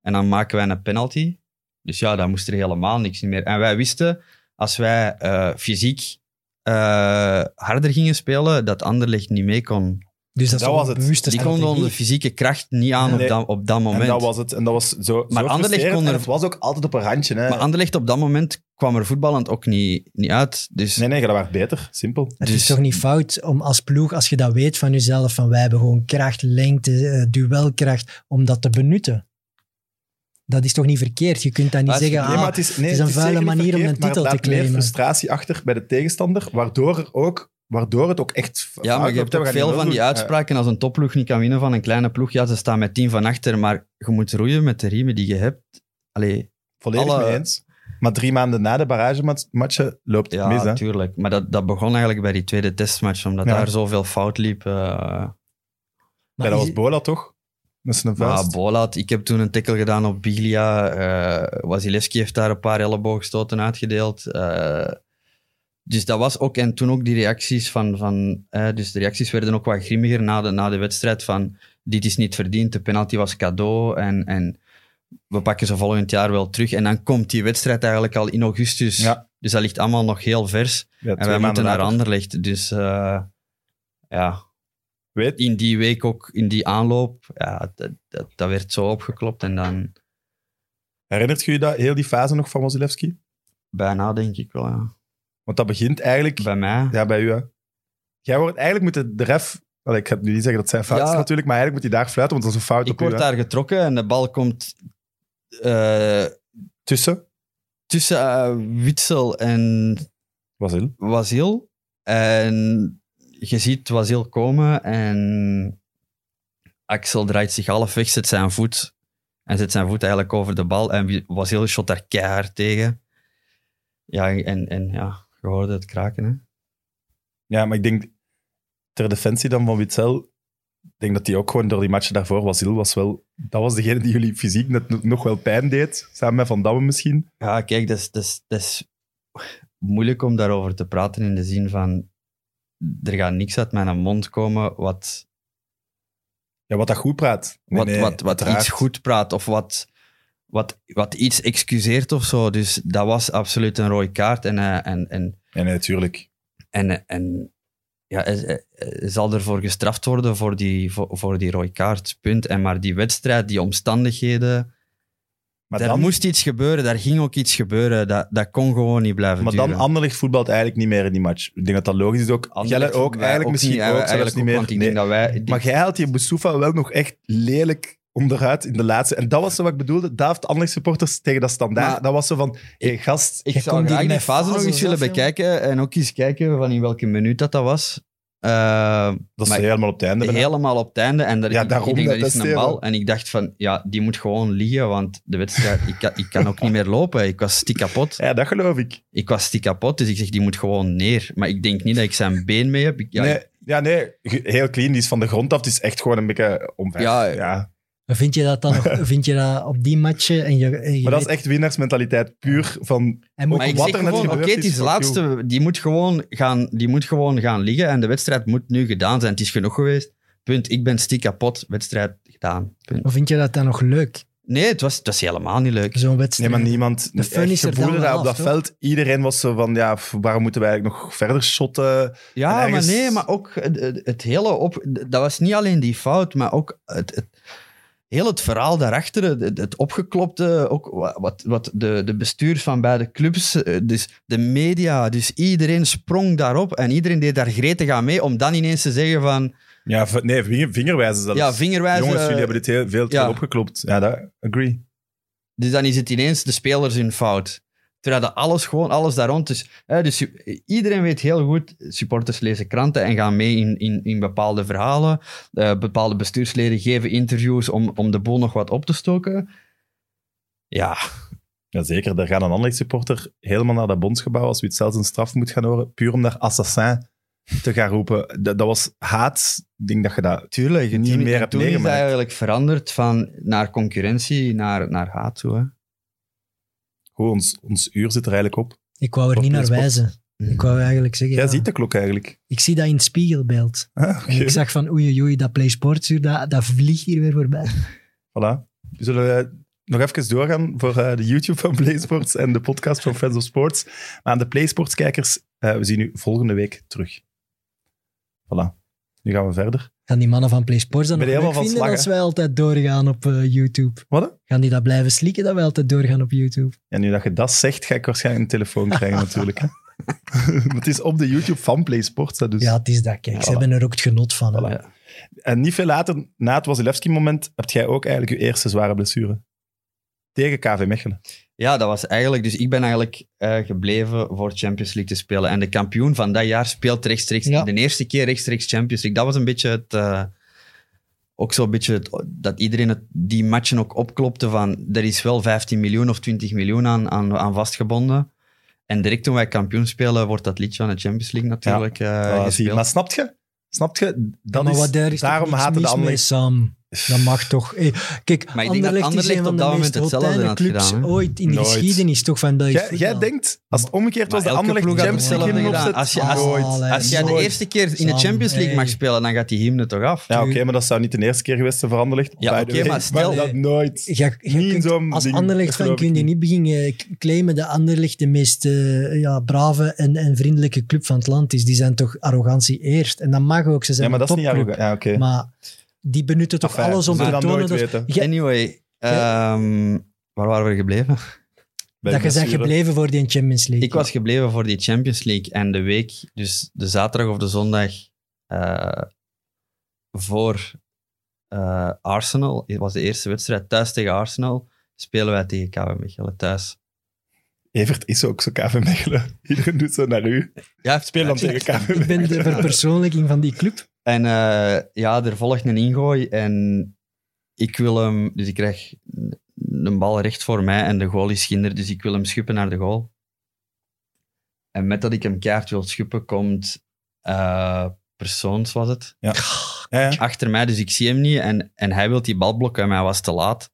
En dan maken wij een penalty. Dus ja, dan moest er helemaal niks meer. En wij wisten, als wij eh, fysiek eh, harder gingen spelen, dat Anderlecht niet mee kon. Dus dat, was het. bewuste Die konden onze fysieke kracht niet aan Nee. op, dat, op dat moment. En dat was het. En dat was zo, Maar zo Anderlecht frustrerend. kon er- En het was ook altijd op een randje. Hè. Maar Anderlecht op dat moment kwam er voetballend ook niet, niet uit. Dus Nee, nee, dat was beter. Simpel. Het Dus- is toch niet fout om als ploeg, als je dat weet van jezelf, van wij hebben gewoon kracht, lengte, eh, duelkracht, om dat te benutten. Dat is toch niet verkeerd? Je kunt dat niet Maar het is- zeggen, Nee, ah, maar het is, nee, het is een het vuile zeker niet manier om verkeerd, een maar titel te laat meer claimen. frustratie achter bij de tegenstander, waardoor, er ook, waardoor het ook echt Ja, maar je hebt ook veel van die uitspraken. Als een topploeg niet kan winnen van een kleine ploeg, ja, ze staan met tien van achter, maar je moet roeien met de riemen die je hebt. Allee, Volledig alle- mee eens. Maar drie maanden na de barragematchen loopt het ja, mis. Hè? natuurlijk. Maar dat, dat begon eigenlijk bij die tweede testmatch, omdat Ja. daar zoveel fout liep. eh. Ja, maar dat is- was Bola toch? Met zijn vuist. Bolat, ik heb toen een tackle gedaan op Biglia. eh Wasilewski heeft daar een paar elleboogstoten uitgedeeld. eh. Dus dat was ook, en toen ook die reacties van, van eh, dus de reacties werden ook wat grimmiger na de, na de wedstrijd van dit is niet verdiend, de penalty was cadeau en, en we pakken ze volgend jaar wel terug. En dan komt die wedstrijd eigenlijk al in augustus. Ja. Dus dat ligt allemaal nog heel vers. Ja, En wij moeten naar. Anderlecht. Dus eh, ja, Weet, in die week ook, in die aanloop, ja, dat, dat, dat werd zo opgeklopt. En dan herinnert je je dat, heel die fase nog van Wasilewski? bijna, denk ik wel. Ja. Want dat begint eigenlijk... Bij mij. Ja, bij u. Hè. Jij wordt eigenlijk moet de ref... Allee, ik ga nu niet zeggen dat zijn fout is natuurlijk, maar eigenlijk moet hij daar fluiten, want dat is een fout Ik op u. word daar getrokken en de bal komt eh, Tussen, tussen eh, Witsel en Wasil. Wasil. En je ziet Wasil komen en Axel draait zich halfweg, zet zijn voet en zet zijn voet eigenlijk over de bal. En Wasil shot daar keihard tegen. Ja, en, en ja, je hoorde het kraken. Hè? Ja, maar ik denk, ter defensie dan van Witzel, ik denk dat hij ook gewoon door die matchen daarvoor, Wasil was wel... Dat was degene die jullie fysiek net nog wel pijn deed, samen met Van Damme misschien. Ja, kijk, dat is, dat, is, dat is moeilijk om daarover te praten in de zin van er gaat niks uit mijn mond komen wat, Ja, wat dat goed praat. Nee, wat, nee, wat, wat uiteraard. iets goed praat of wat, wat, wat iets excuseert of zo. Dus dat was absoluut een rode kaart. En, eh, en, en, nee, natuurlijk. en, en ja, hij, hij- hij zal ervoor gestraft worden voor die, voor, voor die rode kaart, punt. En maar die wedstrijd, die omstandigheden, Maar daar dan, moest iets gebeuren, daar ging ook iets gebeuren. Dat, dat kon gewoon niet blijven maar duren. dan Anderlecht voetbalt eigenlijk niet meer in die match. Ik denk dat dat logisch is ook. Anderlecht ook, eigenlijk misschien niet, ook, niet meer. Want ik Nee. denk dat wij... Maar jij haalt die Boussoufa wel nog echt lelijk onderuit in de laatste. En dat was zo wat ik bedoelde. Daar heeft de Anderlecht supporters tegen dat standaard. Maar- dat was zo van, hé gast, Ik zou graag die fase nog eens willen bekijken en ook eens kijken van in welke minuut dat, dat was. Eh, dat is helemaal op het einde. bijna. helemaal op het einde. En daar, Ja, ik- daarom ik denk dat dat is een bal. En ik dacht van, ja, die moet gewoon liggen, want de wedstrijd, ik, kan, ik kan ook niet meer lopen. Ik was stiek kapot. Ja, dat geloof ik. Ik was stiek kapot, dus ik zeg, die moet gewoon neer. Maar ik denk niet dat ik zijn been mee heb. Ik, ja, nee, Ja, nee, heel clean. Die is van de grond af. Het is echt gewoon een beetje omver. Ja, ja. Maar Vind je dat dan nog, vind je dat op die matchen en je, en je Maar dat is echt winnaarsmentaliteit. Puur van... hij moet Maar wat er net gewoon, oké, het is, de laatste. Die moet, gewoon gaan, die moet gewoon gaan liggen en de wedstrijd moet nu gedaan zijn. Het is genoeg geweest. Punt. Ik ben stiek kapot. Wedstrijd gedaan. Punt. Of vind je dat dan nog leuk, Nee, het was, het was helemaal niet leuk. zo'n Nee, wedstrijd? maar niemand... De fun is er dan op dat veld. Iedereen was zo van, ja, waarom moeten wij eigenlijk nog verder shotten? Ja, En ergens- maar nee, maar ook het, het- het hele op... Dat was niet alleen die fout, maar ook het... het Heel het verhaal daarachter, het, het opgeklopte, ook wa- wat, wat de, de bestuurs van beide clubs, eh, dus de media, dus iedereen sprong daarop en iedereen deed daar gretig aan mee, om dan ineens te zeggen van, Ja, nee, vinger, vingerwijzen zelfs. ja, vingerwijzen... Jongens, jullie hebben dit heel, veel te ja. veel opgeklopt. Ja, dat agree. Dus dan is het ineens de spelers hun fout. Terwijl dat alles gewoon, alles daar rond is. Hè, dus iedereen weet heel goed, supporters lezen kranten en gaan mee in, in, in bepaalde verhalen. Eh, bepaalde bestuursleden geven interviews om, om de boel nog wat op te stoken. Ja, Jazeker, daar gaat een Anderlecht supporter helemaal naar dat bondsgebouw als we het zelfs een straf moet gaan horen, puur om daar assassin te gaan roepen. Dat, dat was haat. Ik denk dat je dat... tuurlijk. Niet meer hebt toen is meegemaakt. eigenlijk veranderd van naar concurrentie naar, naar haat toe. Hè. Goed, ons, ons uur zit er eigenlijk op. Ik wou er niet naar wijzen. Ik wou eigenlijk zeggen, Jij ja, ziet de klok eigenlijk. ik zie dat in het spiegelbeeld. Ah. En ik zag van oei oei, dat Play Sports uur, dat, dat vliegt hier weer voorbij. Voilà. We zullen eh, nog even doorgaan voor eh, de YouTube van PlaySports en de podcast van Friends of Sports. Maar aan de PlaySports-kijkers, eh, we zien u volgende week terug. Voilà. Nu gaan we verder. Gaan die mannen van Play Sports dan nog leuk vinden slag, als wij altijd doorgaan op eh, YouTube? Wat? Gaan die dat blijven slikken dat wij altijd doorgaan op YouTube? En nu dat je dat zegt, ga ik waarschijnlijk een telefoon krijgen natuurlijk. Hè? Het is op de YouTube van PlaySports. Dus. Ja, het is dat. Kijk, ze hebben er ook het genot van. Voilà. Ja. En niet veel later, na het Wasilewski-moment, heb jij ook eigenlijk je eerste zware blessure. Tegen KV Mechelen. Ja, dat was eigenlijk... Dus ik ben eigenlijk eh, gebleven voor Champions League te spelen. En de kampioen van dat jaar speelt rechtstreeks... Ja. De eerste keer rechtstreeks Champions League. Dat was een beetje het... eh, ook zo'n beetje het- dat iedereen het, die matchen ook opklopte van... Er is wel 15 miljoen of 20 miljoen aan, aan, aan vastgebonden. En direct toen wij kampioen spelen, wordt dat liedje van de Champions League natuurlijk eh, Ah, gespeeld. maar snap je? Snap je? Dat maar is, wat daar is daarom haten de. Sam. Dat mag toch. Hey, kijk, Maar ik denk dat Anderlecht is Anderlecht een van op de dat meest moment hetzelfde had clubs gedaan, ooit in de Nooit. geschiedenis toch van Belgisch Jij, jij denkt, als het omgekeerd was, Maar de Anderlecht Champions League opzet. Als je- als- Als jij de eerste keer in de Champions League mag spelen, dan gaat die hymne toch af. Ja, oké, maar dat zou niet de eerste keer geweest zijn voor Anderlecht. Ja, oké, maar stel- dat nooit. Niet kunt- als Anderlecht geloof kun je niet beginnen eh, claimen dat Anderlecht de meest eh, ja, brave en, en vriendelijke club van het land is. Die zijn toch arrogantie eerst. En dat mag ook, ze Ja, zijn maar een dat is niet arrogant. Ja, oké. Maar die benutten toch Enfin, alles om te dat tonen nooit dat. Ja, Anyway, ehm, waar waren we gebleven? Bij dat je bent gebleven voor die Champions League. Ik was gebleven voor die Champions League en de week, dus de zaterdag of de zondag eh, voor eh, Arsenal, het was de eerste wedstrijd thuis tegen Arsenal, spelen wij tegen KV Mechelen thuis. Evert is ook zo KV Mechelen. Iedereen doet zo naar u. Ja, Speel dan tegen KV Ik ben de verpersoonlijking van die club. En eh, ja, er volgt een ingooi en ik wil hem, dus ik krijg een bal recht voor mij en de goal is schinder, dus ik wil hem schuppen naar de goal. En met dat ik hem keihard wil schuppen, komt eh, persoons, was het, Ja, ja. achter mij, dus ik zie hem niet en, en hij wil die bal blokken en hij was te laat.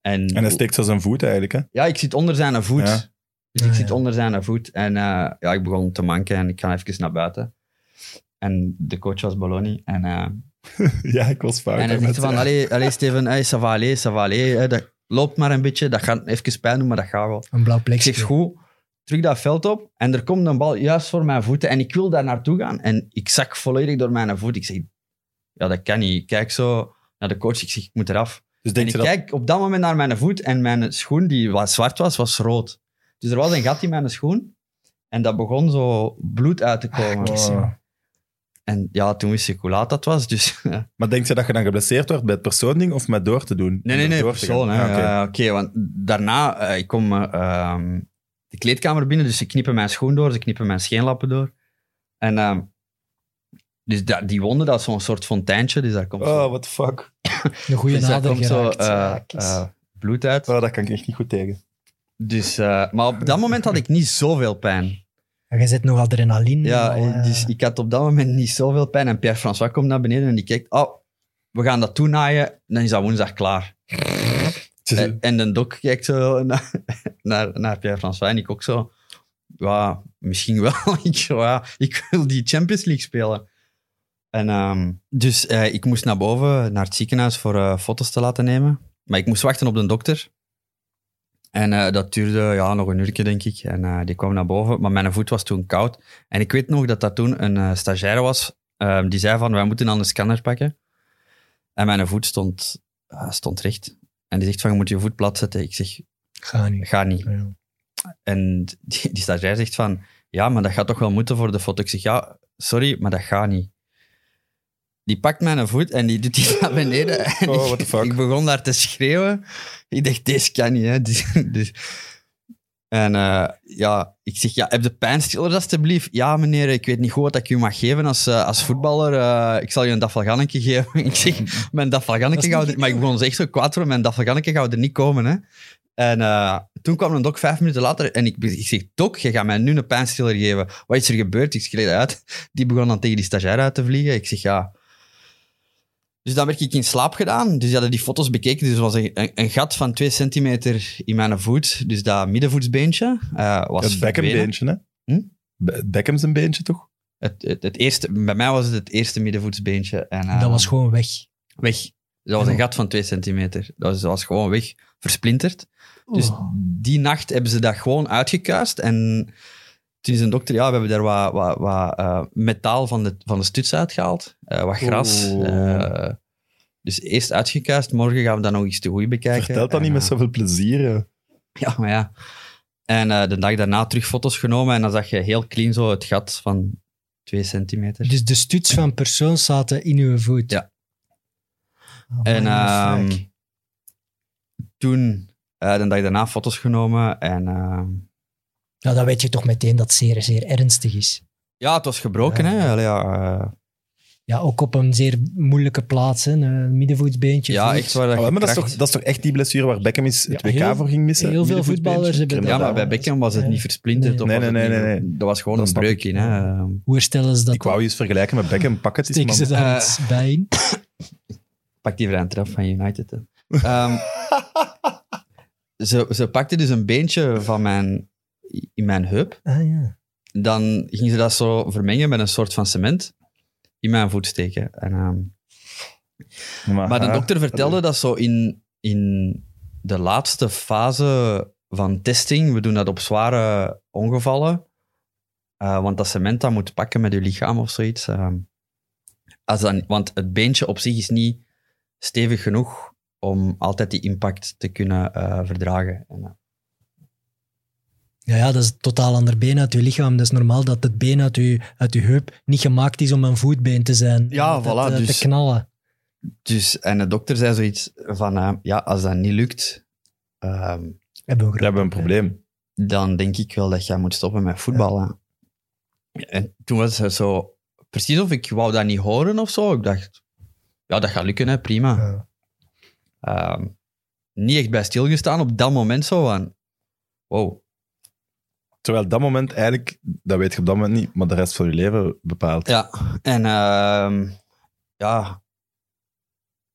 En, En hij steekt zo zijn voet eigenlijk. Hè? ja, ik zit onder zijn voet. Dus ik Ah, zit ja. onder zijn voet. En eh, ja, ik begon te manken en ik ga even naar buiten. En de coach was Bologna. En, eh, ja, ik was fout. en hij zegt van, allee, allee Steven, hey, ça va aller, ça va aller. hè, dat loopt maar een beetje, dat gaat even pijn doen, maar dat gaat wel. Een blauw Ik plekje. zeg, goed, terug dat veld op. En er komt een bal juist voor mijn voeten. En ik wil daar naartoe gaan. En ik zak volledig door mijn voet. Ik zeg, ja, dat kan niet. Ik kijk zo naar de coach. Ik zeg, ik moet eraf. Dus En ik dat... kijk op dat moment naar mijn voet en mijn schoen, die wat zwart was, was rood. Dus er was een gat in mijn schoen en dat begon zo bloed uit te komen. Oh. En ja, toen wist ik hoe laat dat was. Dus Maar denk je dat je dan geblesseerd wordt bij het persoonding of met door te doen? nee, nee, nee, persoon. hè. Ah, oké. Eh, Oké, want daarna, eh, ik kom eh, ehm, de kleedkamer binnen, dus ze knippen mijn schoen door, ze knippen mijn scheenlappen door. En ehm, dus da- die wonde, dat is zo'n soort fonteintje, dus daar komt Oh, zo, what the fuck. Een goede dus nader komt zo Ja, bloed uit. Oh, dat kan ik echt niet goed tegen. Dus, eh, maar op dat moment had ik niet zoveel pijn. En je zit nog adrenaline. Ja, eh, dus ik had op dat moment niet zoveel pijn. En Pierre-François komt naar beneden en die kijkt, oh, we gaan dat toenaaien, dan is dat woensdag klaar. En, en de dok kijkt zo naar, naar, naar Pierre-François en ik ook zo, ja, misschien wel. ik, ja, ik wil die Champions League spelen. En, ehm, dus eh, ik moest naar boven, naar het ziekenhuis, voor eh, foto's te laten nemen. Maar ik moest wachten op de dokter. En eh, dat duurde ja, nog een uurtje, denk ik. En eh, die kwam naar boven, maar mijn voet was toen koud. En ik weet nog dat dat toen een eh, stagiaire was, ehm, die zei van, wij moeten dan een scanner pakken. En mijn voet stond, stond recht. En die zegt van, je moet je voet plat zetten. Ik zeg, Ga niet. ga niet. Ja. En die, die stagiair zegt van, ja, maar dat gaat toch wel moeten voor de foto. Ik zeg, ja, sorry, maar dat gaat niet. Die pakt mijn voet en die doet die naar beneden. En Oh, ik, what the fuck. ik begon daar te schreeuwen. Ik dacht, deze kan niet, hè. Dus, dus- en eh, ja, ik zeg, ja, heb de pijnstillers alstublieft? Ja, meneer, ik weet niet goed wat ik u mag geven als, eh, als voetballer. Eh, ik zal je een dafalgannetje geven. ik zeg, mijn is gaat er... Maar ik begon echt zo kwaad voor mijn dafalgannetje gaat er niet komen, hè. En toen kwam een dok vijf minuten later en ik, ik zeg, dok, je gaat mij nu een pijnstiller geven. Wat is er gebeurd? Ik schreef uit. Die begon dan tegen die stagiair uit te vliegen. Ik zeg, ja... Dus dan werd ik in slaap gedaan. Dus die hadden die foto's bekeken. Dus er was een, een, gat van twee centimeter in mijn voet. Dus dat middenvoetsbeentje eh, was Het Beckham verdwenen. beentje, hè? Hm? Be- Beckham zijn beentje, toch? Het, het, het eerste, bij mij was het het eerste middenvoetsbeentje. En, eh, Dat was gewoon weg. weg. Dat was een gat van twee centimeter. Dat was, dat was gewoon weg, versplinterd. Dus Oh. die nacht hebben ze dat gewoon uitgekuist. En toen is een dokter, ja, we hebben daar wat, wat, wat eh, metaal van de, van de stuts uitgehaald. eh, wat gras. Eh, dus eerst uitgekuist. Morgen gaan we dat nog eens te goed bekijken. Vertelt dat En, niet met zoveel plezier. ja. Ja, maar ja. En eh, de dag daarna terug foto's genomen. En dan zag je heel clean zo het gat van twee centimeter. Dus de stuts van persoon zaten in uw voet. Ja. Oh, En ehm, toen, eh, de dag daarna foto's genomen. En ehm, ja, dan weet je toch meteen dat het zeer, zeer ernstig is. ja, het was gebroken. Hè? Allee, ja, eh, Ja, ook op een zeer moeilijke plaats. Hè. Een middenvoetsbeentje. ja, voet. echt waar. dat Ah, je maar dat, is toch, dat is toch echt die blessure waar Beckham is het Ja, WK heel- voor ging missen? heel veel voetballers hebben Crème Ja, dat maar bij. Beckham was het niet verplinterd. of Nee, was nee, nee, nee, nee. Dat was gewoon Dat een snap ik. breuk in. Hè? Hoe herstellen ze dat Ik wou je eens vergelijken met Beckham. Pak het eens, Steken ze man. daar Eh, iets bij in? Pak die trap van United. Hè. Ehm, ze, ze pakte dus een beentje van mijn, in mijn heup. Ah ja. Dan ging ze dat zo vermengen met een soort van cement in mijn voet steken. En, ehm, Maar de dokter vertelde dat zo in, in de laatste fase van testing, we doen dat op zware ongevallen, eh, want dat cement dat moet pakken met je lichaam of zoiets. ehm, als dan, want het beentje op zich is niet stevig genoeg om altijd die impact te kunnen eh, verdragen. En, eh, Ja, ja, dat is een totaal ander been uit je lichaam. Dat is normaal dat het been uit je, uit je heup niet gemaakt is om een voetbeen te zijn. Ja, voilà, eh, dus- Te knallen. dus, en de dokter zei zoiets van, eh, ja, als dat niet lukt, ehm, Hebben we We hebben een probleem. dan denk ik wel dat jij moet stoppen met voetballen. En toen was het zo, precies of ik wou dat niet horen of zo. Ik dacht, ja, dat gaat lukken, hè, prima. Ja. Ehm, niet echt bij stilgestaan op dat moment zo van, wow. Terwijl dat moment eigenlijk, dat weet je op dat moment niet, maar de rest van je leven bepaalt. Ja, en ehm, ja,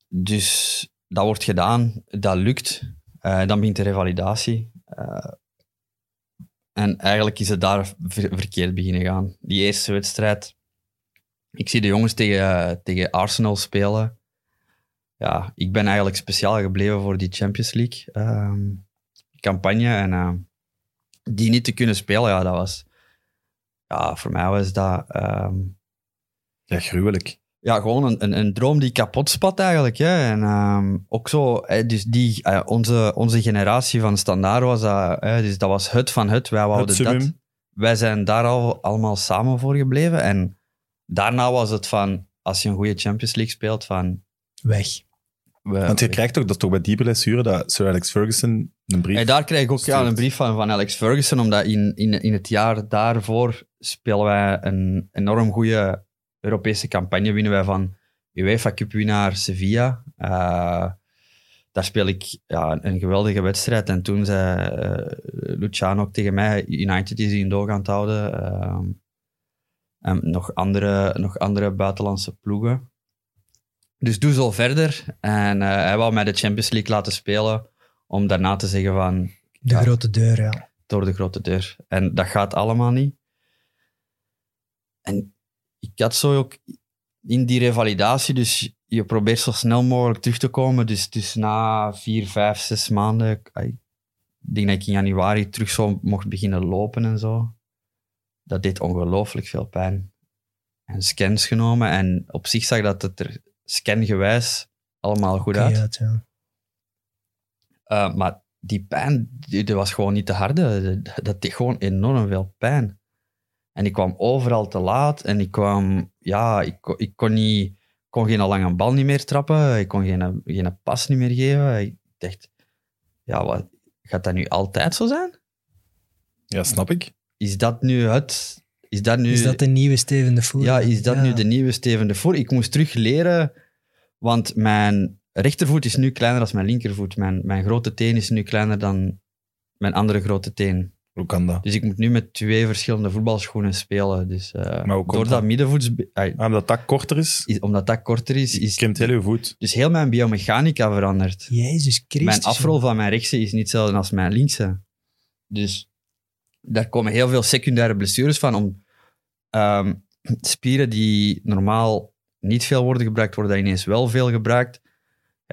dus dat wordt gedaan, dat lukt. Eh, dan begint de revalidatie. Eh, en eigenlijk is het daar ver- verkeerd beginnen gaan. Die eerste wedstrijd, ik zie de jongens tegen, tegen Arsenal spelen. Ja, ik ben eigenlijk speciaal gebleven voor die Champions League ehm, campagne. En ehm, die niet te kunnen spelen, ja, dat was... Ja, voor mij was dat... ehm, Ja, gruwelijk. ja, gewoon een, een, een droom die kapot spat eigenlijk. Hè. En ehm, ook zo, hè, dus die, eh, onze, onze generatie van standaard was dat, hè, dus dat was het van het, wij wouden Het dat. Wij zijn daar al allemaal samen voor gebleven. En daarna was het van, als je een goede Champions League speelt, van... Weg. We, Want je krijgt toch, dat is toch bij die blessure, dat Sir Alex Ferguson een brief... En daar kreeg ik ook ja, een brief van, van Alex Ferguson, omdat in, in, in het jaar daarvoor spelen wij een enorm goede Europese campagne. Winnen wij van UEFA Cup winnaar Sevilla. Eh, daar speel ik ja, een, geweldige wedstrijd. En toen zei eh, Luciano ook tegen mij, United is in doog aan het houden. Ehm, en nog andere, nog andere buitenlandse ploegen. Dus doe zo verder. En eh, hij wou mij de Champions League laten spelen, om daarna te zeggen van, De Ja. grote deur, ja. door de grote deur. En dat gaat allemaal niet. En ik had zo ook in die revalidatie, dus je probeert zo snel mogelijk terug te komen. Dus, dus na vier, vijf, zes maanden, ik denk dat ik in januari terug zo mocht beginnen lopen en zo. Dat deed ongelooflijk veel pijn. En scans genomen en op zich zag dat het er scangewijs allemaal goed uit, ja. Uh, maar die pijn, die, die was gewoon niet te harde. Dat- deed gewoon enorm veel pijn. En ik kwam overal te laat en ik kwam, ja, ik, kon- ik kon niet, kon geen lange bal niet meer trappen. Ik kon geen, geen pas niet meer geven. Ik dacht, ja, wat, gaat dat nu altijd zo zijn? Ja, snap ik. Is dat nu het? Is dat nu, Is dat de nieuwe Steven de Voer? ja, is dat Ja. nu de nieuwe Steven de Voer? Ik moest terug leren, want mijn rechtervoet is nu kleiner dan mijn linkervoet. Mijn, mijn grote teen is nu kleiner dan mijn andere grote teen. Hoe kan dat? Dus ik moet nu met twee verschillende voetbalschoenen spelen. Dus eh, Maar hoe komt door dat dat? middenvoets... Ah, omdat dat korter is, is, omdat dat korter is, is krimpt heel je voet. dus heel mijn biomechanica veranderd. Jezus Christus. Mijn afrol van mijn rechtse is niet hetzelfde als mijn linkse. Dus daar komen heel veel secundaire blessures van. Om ehm, spieren die normaal niet veel worden gebruikt, worden daar ineens wel veel gebruikt.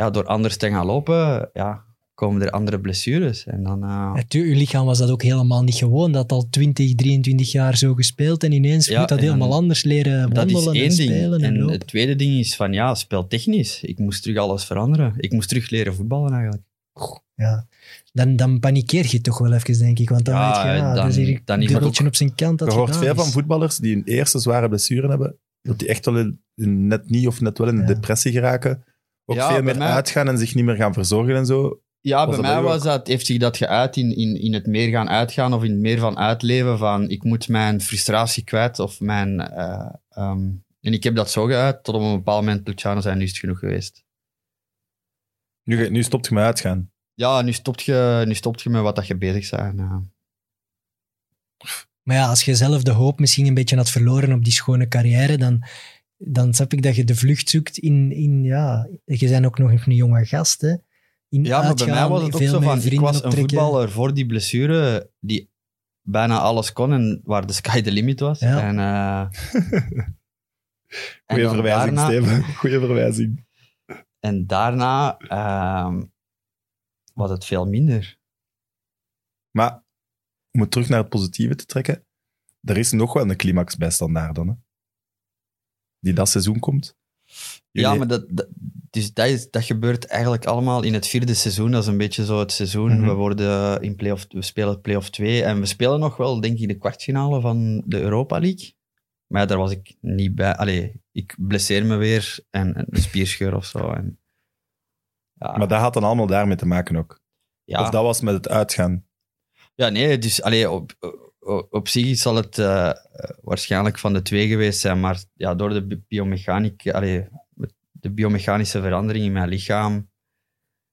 Ja, door anders te gaan lopen, ja, komen er andere blessures. En dan, eh, Ja, tu- uw lichaam was dat ook helemaal niet gewoon. Dat al 20, 23 jaar zo gespeeld en ineens Ja, moet dat helemaal anders leren dat wandelen is één en ding. spelen en, En lopen. het tweede ding is van, ja, speltechnisch. Ik moest terug alles veranderen. Ik moest terug leren voetballen eigenlijk. Ja. Dan, dan panikeer je toch wel even, denk ik. Want dan Ja, weet je, ja, dan- dat is hier dan is ook- op zijn kant. Dat Je hoort veel is. van voetballers die een eerste zware blessure hebben, dat die echt wel in, net niet of net wel in een Ja. depressie geraken. Ook Ja, veel meer mij- uitgaan en zich niet meer gaan verzorgen en zo. Ja, Was bij mij was dat, heeft zich dat geuit in, in, in het meer gaan uitgaan of in het meer van uitleven van ik moet mijn frustratie kwijt of mijn... eh, ehm, en ik heb dat zo geuit tot op een bepaald moment, Luciano zei, nu is het genoeg geweest. Nu, ga- nu stopt je met uitgaan. Ja, nu stopt je, nu stopt je met wat dat je bezig bent. ja. Maar ja, als je zelf de hoop misschien een beetje had verloren op die schone carrière, dan, dan snap ik dat je de vlucht zoekt in... in ja, je bent ook nog een jonge gast, hè. In Ja, maar bij mij uitgaan, was het ook veel zo van, ik vrienden was een voetballer voor die blessure die bijna alles kon en waar de sky the limit was. Ja. En, eh, en Goeie verwijzing, daarna- Steven. Goeie verwijzing. En daarna ehm, was het veel minder. Maar om het terug naar het positieve te trekken, er is nog wel een climax bij Standaard dan, hè? Die dat seizoen komt. Ja, maar dat, dat, dus dat, is, dat gebeurt eigenlijk allemaal in het vierde seizoen. Dat is een beetje zo het seizoen. Mhm. We, worden in play-off, we spelen play-off 2 en we spelen nog wel, denk ik, de kwartfinale van de Europa League. Maar ja, daar was ik niet bij. Allee, ik blesseer me weer en, en een spierscheur of zo. En, ja, Maar dat had dan allemaal daarmee te maken ook. ja. Of dat was met het uitgaan. Ja, nee, dus allee, op, op, zich zal het eh, eh, waarschijnlijk van de twee geweest zijn, maar ja, door de bi- biomechaniek, allee, de biomechanische verandering in mijn lichaam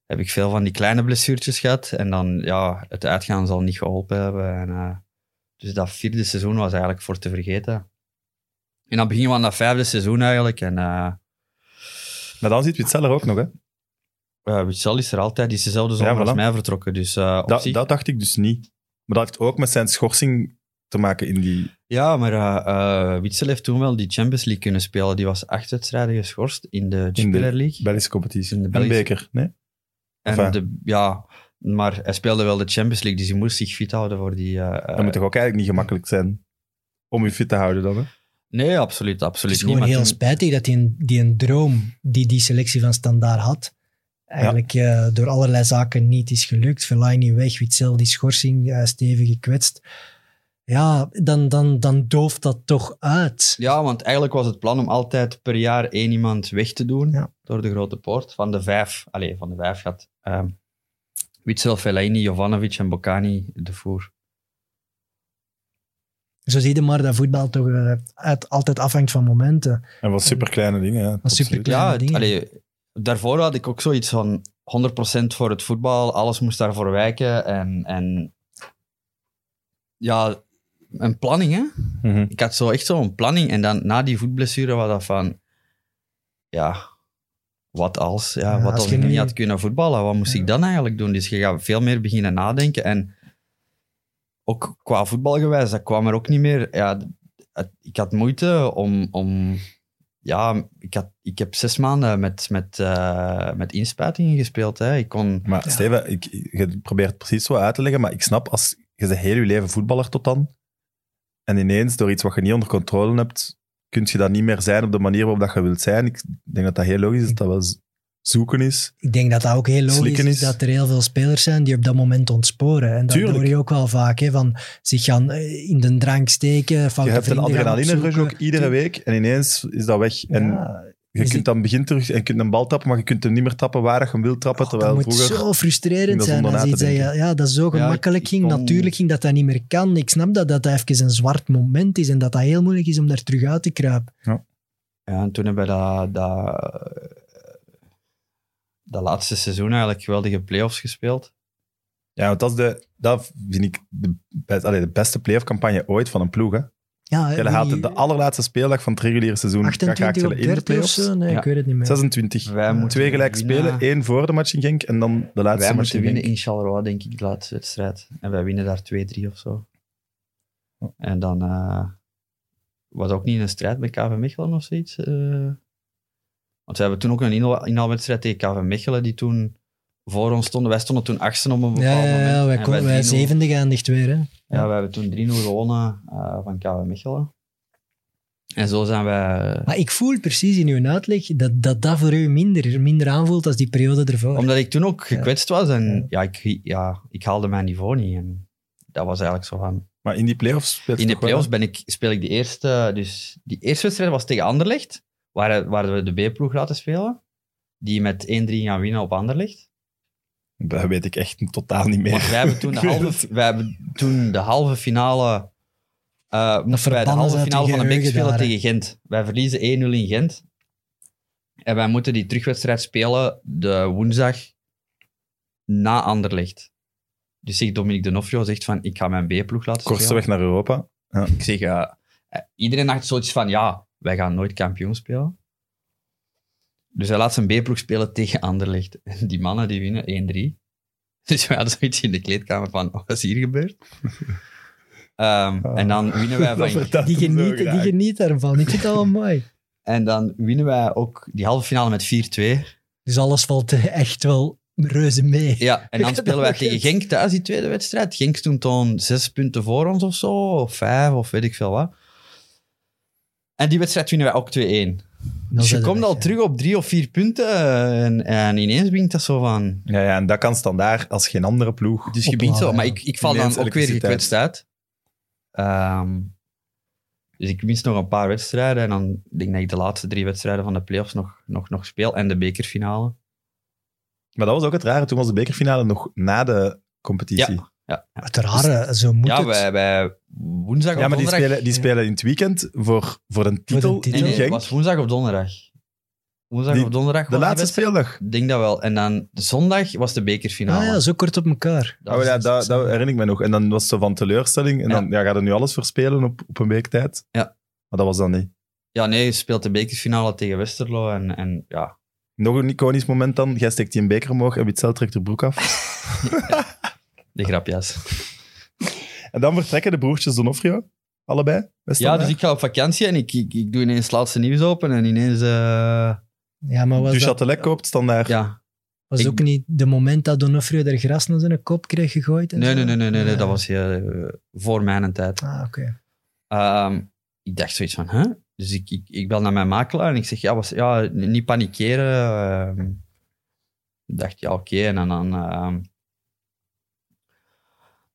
heb ik veel van die kleine blessuurtjes gehad. En dan, ja, het uitgaan zal niet geholpen hebben. En, eh, dus dat vierde seizoen was eigenlijk voor te vergeten. En dan beginnen we aan dat vijfde seizoen eigenlijk. En uh, Maar dan ziet Witzeller ook nog, hè? uh, Witzel is er altijd, die is dezelfde zomer Ja, voilà. als mij vertrokken. Dus eh, op Dat, zich... dat dacht ik dus niet. Maar dat heeft ook met zijn schorsing te maken in die... Ja, maar eh, eh, Witsel heeft toen wel die Champions League kunnen spelen. Die was acht wedstrijden geschorst in de Jupiler League. Belgische competitie. In de En Belgische- beker, nee? en enfin. de, ja, maar hij speelde wel de Champions League, dus hij moest zich fit houden voor die... eh, eh, Dat moet toch ook eigenlijk niet gemakkelijk zijn om je fit te houden dan, hè? Nee, absoluut, Het absoluut is niet. gewoon heel toen- spijtig dat die een, die een droom die die selectie van Standaard had, eigenlijk eh, door allerlei zaken niet is gelukt. Fellaini weg, Witzel die schorsing, eh, stevig gekwetst. Ja, dan, dan, dan dooft dat toch uit. Ja, want eigenlijk was het plan om altijd per jaar één iemand weg te doen Ja. door de grote poort. Van de vijf, allez, van de vijf gaat ehm Witsel, Fellaini, Jovanovic en Bocani de voer. Zo zie je maar dat voetbal toch eh, uit, altijd afhangt van momenten. En wat superkleine dingen, ja. Van absoluut. superkleine Ja, het, dingen. allee, daarvoor had ik ook zoiets van 100% voor het voetbal. Alles moest daarvoor wijken. En, en ja, een planning, hè. Mhm. Ik had zo echt zo'n planning. En dan na die voetblessure was dat van... Ja, wat als? Ja, Ja, wat als ik niet had kunnen voetballen? Wat moest ik dan eigenlijk doen? Dus je gaat veel meer beginnen nadenken. En ook qua voetbalgewijs, dat kwam er ook niet meer... Ja, het- ik had moeite om... om ja, ik, had, ik heb zes maanden met, met, eh, met inspuitingen gespeeld. Hè. Ik kon... Maar Steven, ik, je probeert het precies zo uit te leggen, maar ik snap, als je bent heel je leven voetballer tot dan, en ineens door iets wat je niet onder controle hebt, kun je dat niet meer zijn op de manier waarop dat je wilt zijn. Ik denk dat dat heel logisch is, dat dat wel z- zoeken is. Ik denk dat dat ook heel logisch is, is. dat er heel veel spelers zijn die op dat moment ontsporen. En dat Tuurlijk. hoor je ook wel vaak, hè, van zich gaan eh, in de drank steken, Je hebt een adrenaline rush ook iedere week, en ineens is dat weg. En Ja, je is kunt dan begin terug en je kunt een bal trappen, maar je kunt hem niet meer trappen waar je hem wilt trappen, Oh, terwijl dat moet zo frustrerend dat zijn als na iets te dat, je- ja, dat zo Ja, gemakkelijk ging. kon- Natuurlijk ging dat dat niet meer kan. Ik snap dat dat even een zwart moment is en dat dat heel moeilijk is om daar terug uit te kruipen. Ja, en toen hebben we dat, dat, dat laatste seizoen eigenlijk geweldige play-offs gespeeld. Ja, want dat, is de, dat vind ik de, best, allee, de beste playoff campagne ooit van een ploeg. Hè. Ja, hè, die hadden de allerlaatste speeldag van het reguliere seizoen. 28 op in de 30 of playoffs. zo? Nee, Ja. ik weet het niet meer. 26. Wij moeten Twee gelijk winnen. spelen, één voor de match in Genk en dan de laatste Wij match moeten in winnen in Charleroi, denk ik, de laatste wedstrijd. En wij winnen daar 2-3 of zo. En dan eh, was ook niet een strijd met KV Mechelen of zoiets. eh. Want we hebben toen ook een inhaal- inhaalwedstrijd tegen KV Mechelen, die toen voor ons stonden. Wij stonden toen achtste op een bepaald Ja, ja, moment. ja, wij, En kon- wij 3-0 zevende geëindigd weer. Hè. Ja, we hebben toen 3-0 gewonnen eh, van KV Mechelen. En zo zijn wij... Maar ik voel precies in uw uitleg dat dat, dat voor u minder, minder aanvoelt als die periode ervoor. Omdat ik toen ook gekwetst was en ja, ik, ja, ik haalde mijn niveau niet. En dat was eigenlijk zo van... Maar in die playoffs In de playoffs ben ik, speel ik die eerste... Dus die eerste wedstrijd was tegen Anderlecht, waar, waar we de B-ploeg laten spelen. Die met 1-3 gaan winnen op Anderlecht. Dat weet ik echt totaal niet meer. Want wij hebben toen de halve, wij hebben toen de halve finale... moesten wij de halve finale van de beker spelen tegen Gent. Wij verliezen 1-0 in Gent. En wij moeten die terugwedstrijd spelen de woensdag na Anderlecht. Dus zegt Dominique D'Onofrio zegt van, ik ga mijn B-ploeg laten Kortste spelen. weg naar Europa. Ik zeg, ja, eh, iedereen dacht zoiets van, ja, wij gaan nooit kampioen spelen. Dus hij laat zijn B-ploeg spelen tegen Anderlecht. En die mannen die winnen 1-3. Dus we hadden zoiets in de kleedkamer van, wat is hier gebeurd? Ehm, En dan winnen wij van... die, genieten, die genieten ervan. Ik vind dat wel mooi. En dan winnen wij ook die halve finale met 4-2. Dus alles valt eh, echt wel reuze mee. Ja, en dan spelen wij tegen Genk thuis, die tweede wedstrijd. Genk stond toen zes punten voor ons of zo, of vijf, of weet ik veel wat. En die wedstrijd winnen wij ook 2-1. Dan Dus je komt weg, al terug op drie of vier punten eh, en, en ineens begint dat zo van... Ja, ja, en dat kan standaard als geen andere ploeg. Dus je begint zo, maar ik, ik val dan ook weer gekwetst uit. Ehm, dus ik mis nog een paar wedstrijden en dan denk ik dat ik de laatste drie wedstrijden van de playoffs nog, nog, nog speel en de bekerfinale. Maar dat was ook het rare. Toen was de bekerfinale nog na de competitie. Ja. Ja, Het rare, zo moet ja het. wij, wij woensdag Ja, of maar die spelen, die spelen in het weekend voor, voor een titel, titel. Nee, in nee, het Genk. was woensdag of donderdag. Woensdag Die- of donderdag De laatste speeldag. Ik denk dat wel. En dan de zondag was de bekerfinale. Ah ja, zo kort op elkaar. Dat Oh, ja, dat, dat herinner ik me nog. En dan was het zo van teleurstelling. En Ja. dan ja, gaat er nu alles verspelen op, op een week tijd. Ja. Maar dat was dan niet. ja, nee, je speelt de bekerfinale tegen Westerlo. En, en ja, Nog een iconisch moment dan. Jij steekt die een beker omhoog en Witzel trekt de broek af. de grapjas. En dan vertrekken de broertjes Donofrio. Allebei. Ja, dus ik ga op vakantie en ik, ik, ik doe ineens het laatste nieuws open en ineens... eh, Ja, maar was Du dat Châtelet koopt standaard. ja. was ik- ook niet de moment dat Donofrio er gras naar zijn kop kreeg gegooid? En Nee, zo? nee, nee, nee, nee, nee, Ja. dat was eh, voor mijn tijd. Ah, oké. Ehm, ik dacht zoiets van, hè? Dus ik, ik, ik bel naar mijn makelaar en ik zeg, ja, was, ja niet panikeren. ehm. ik dacht, ja, oké. En dan, dan ehm,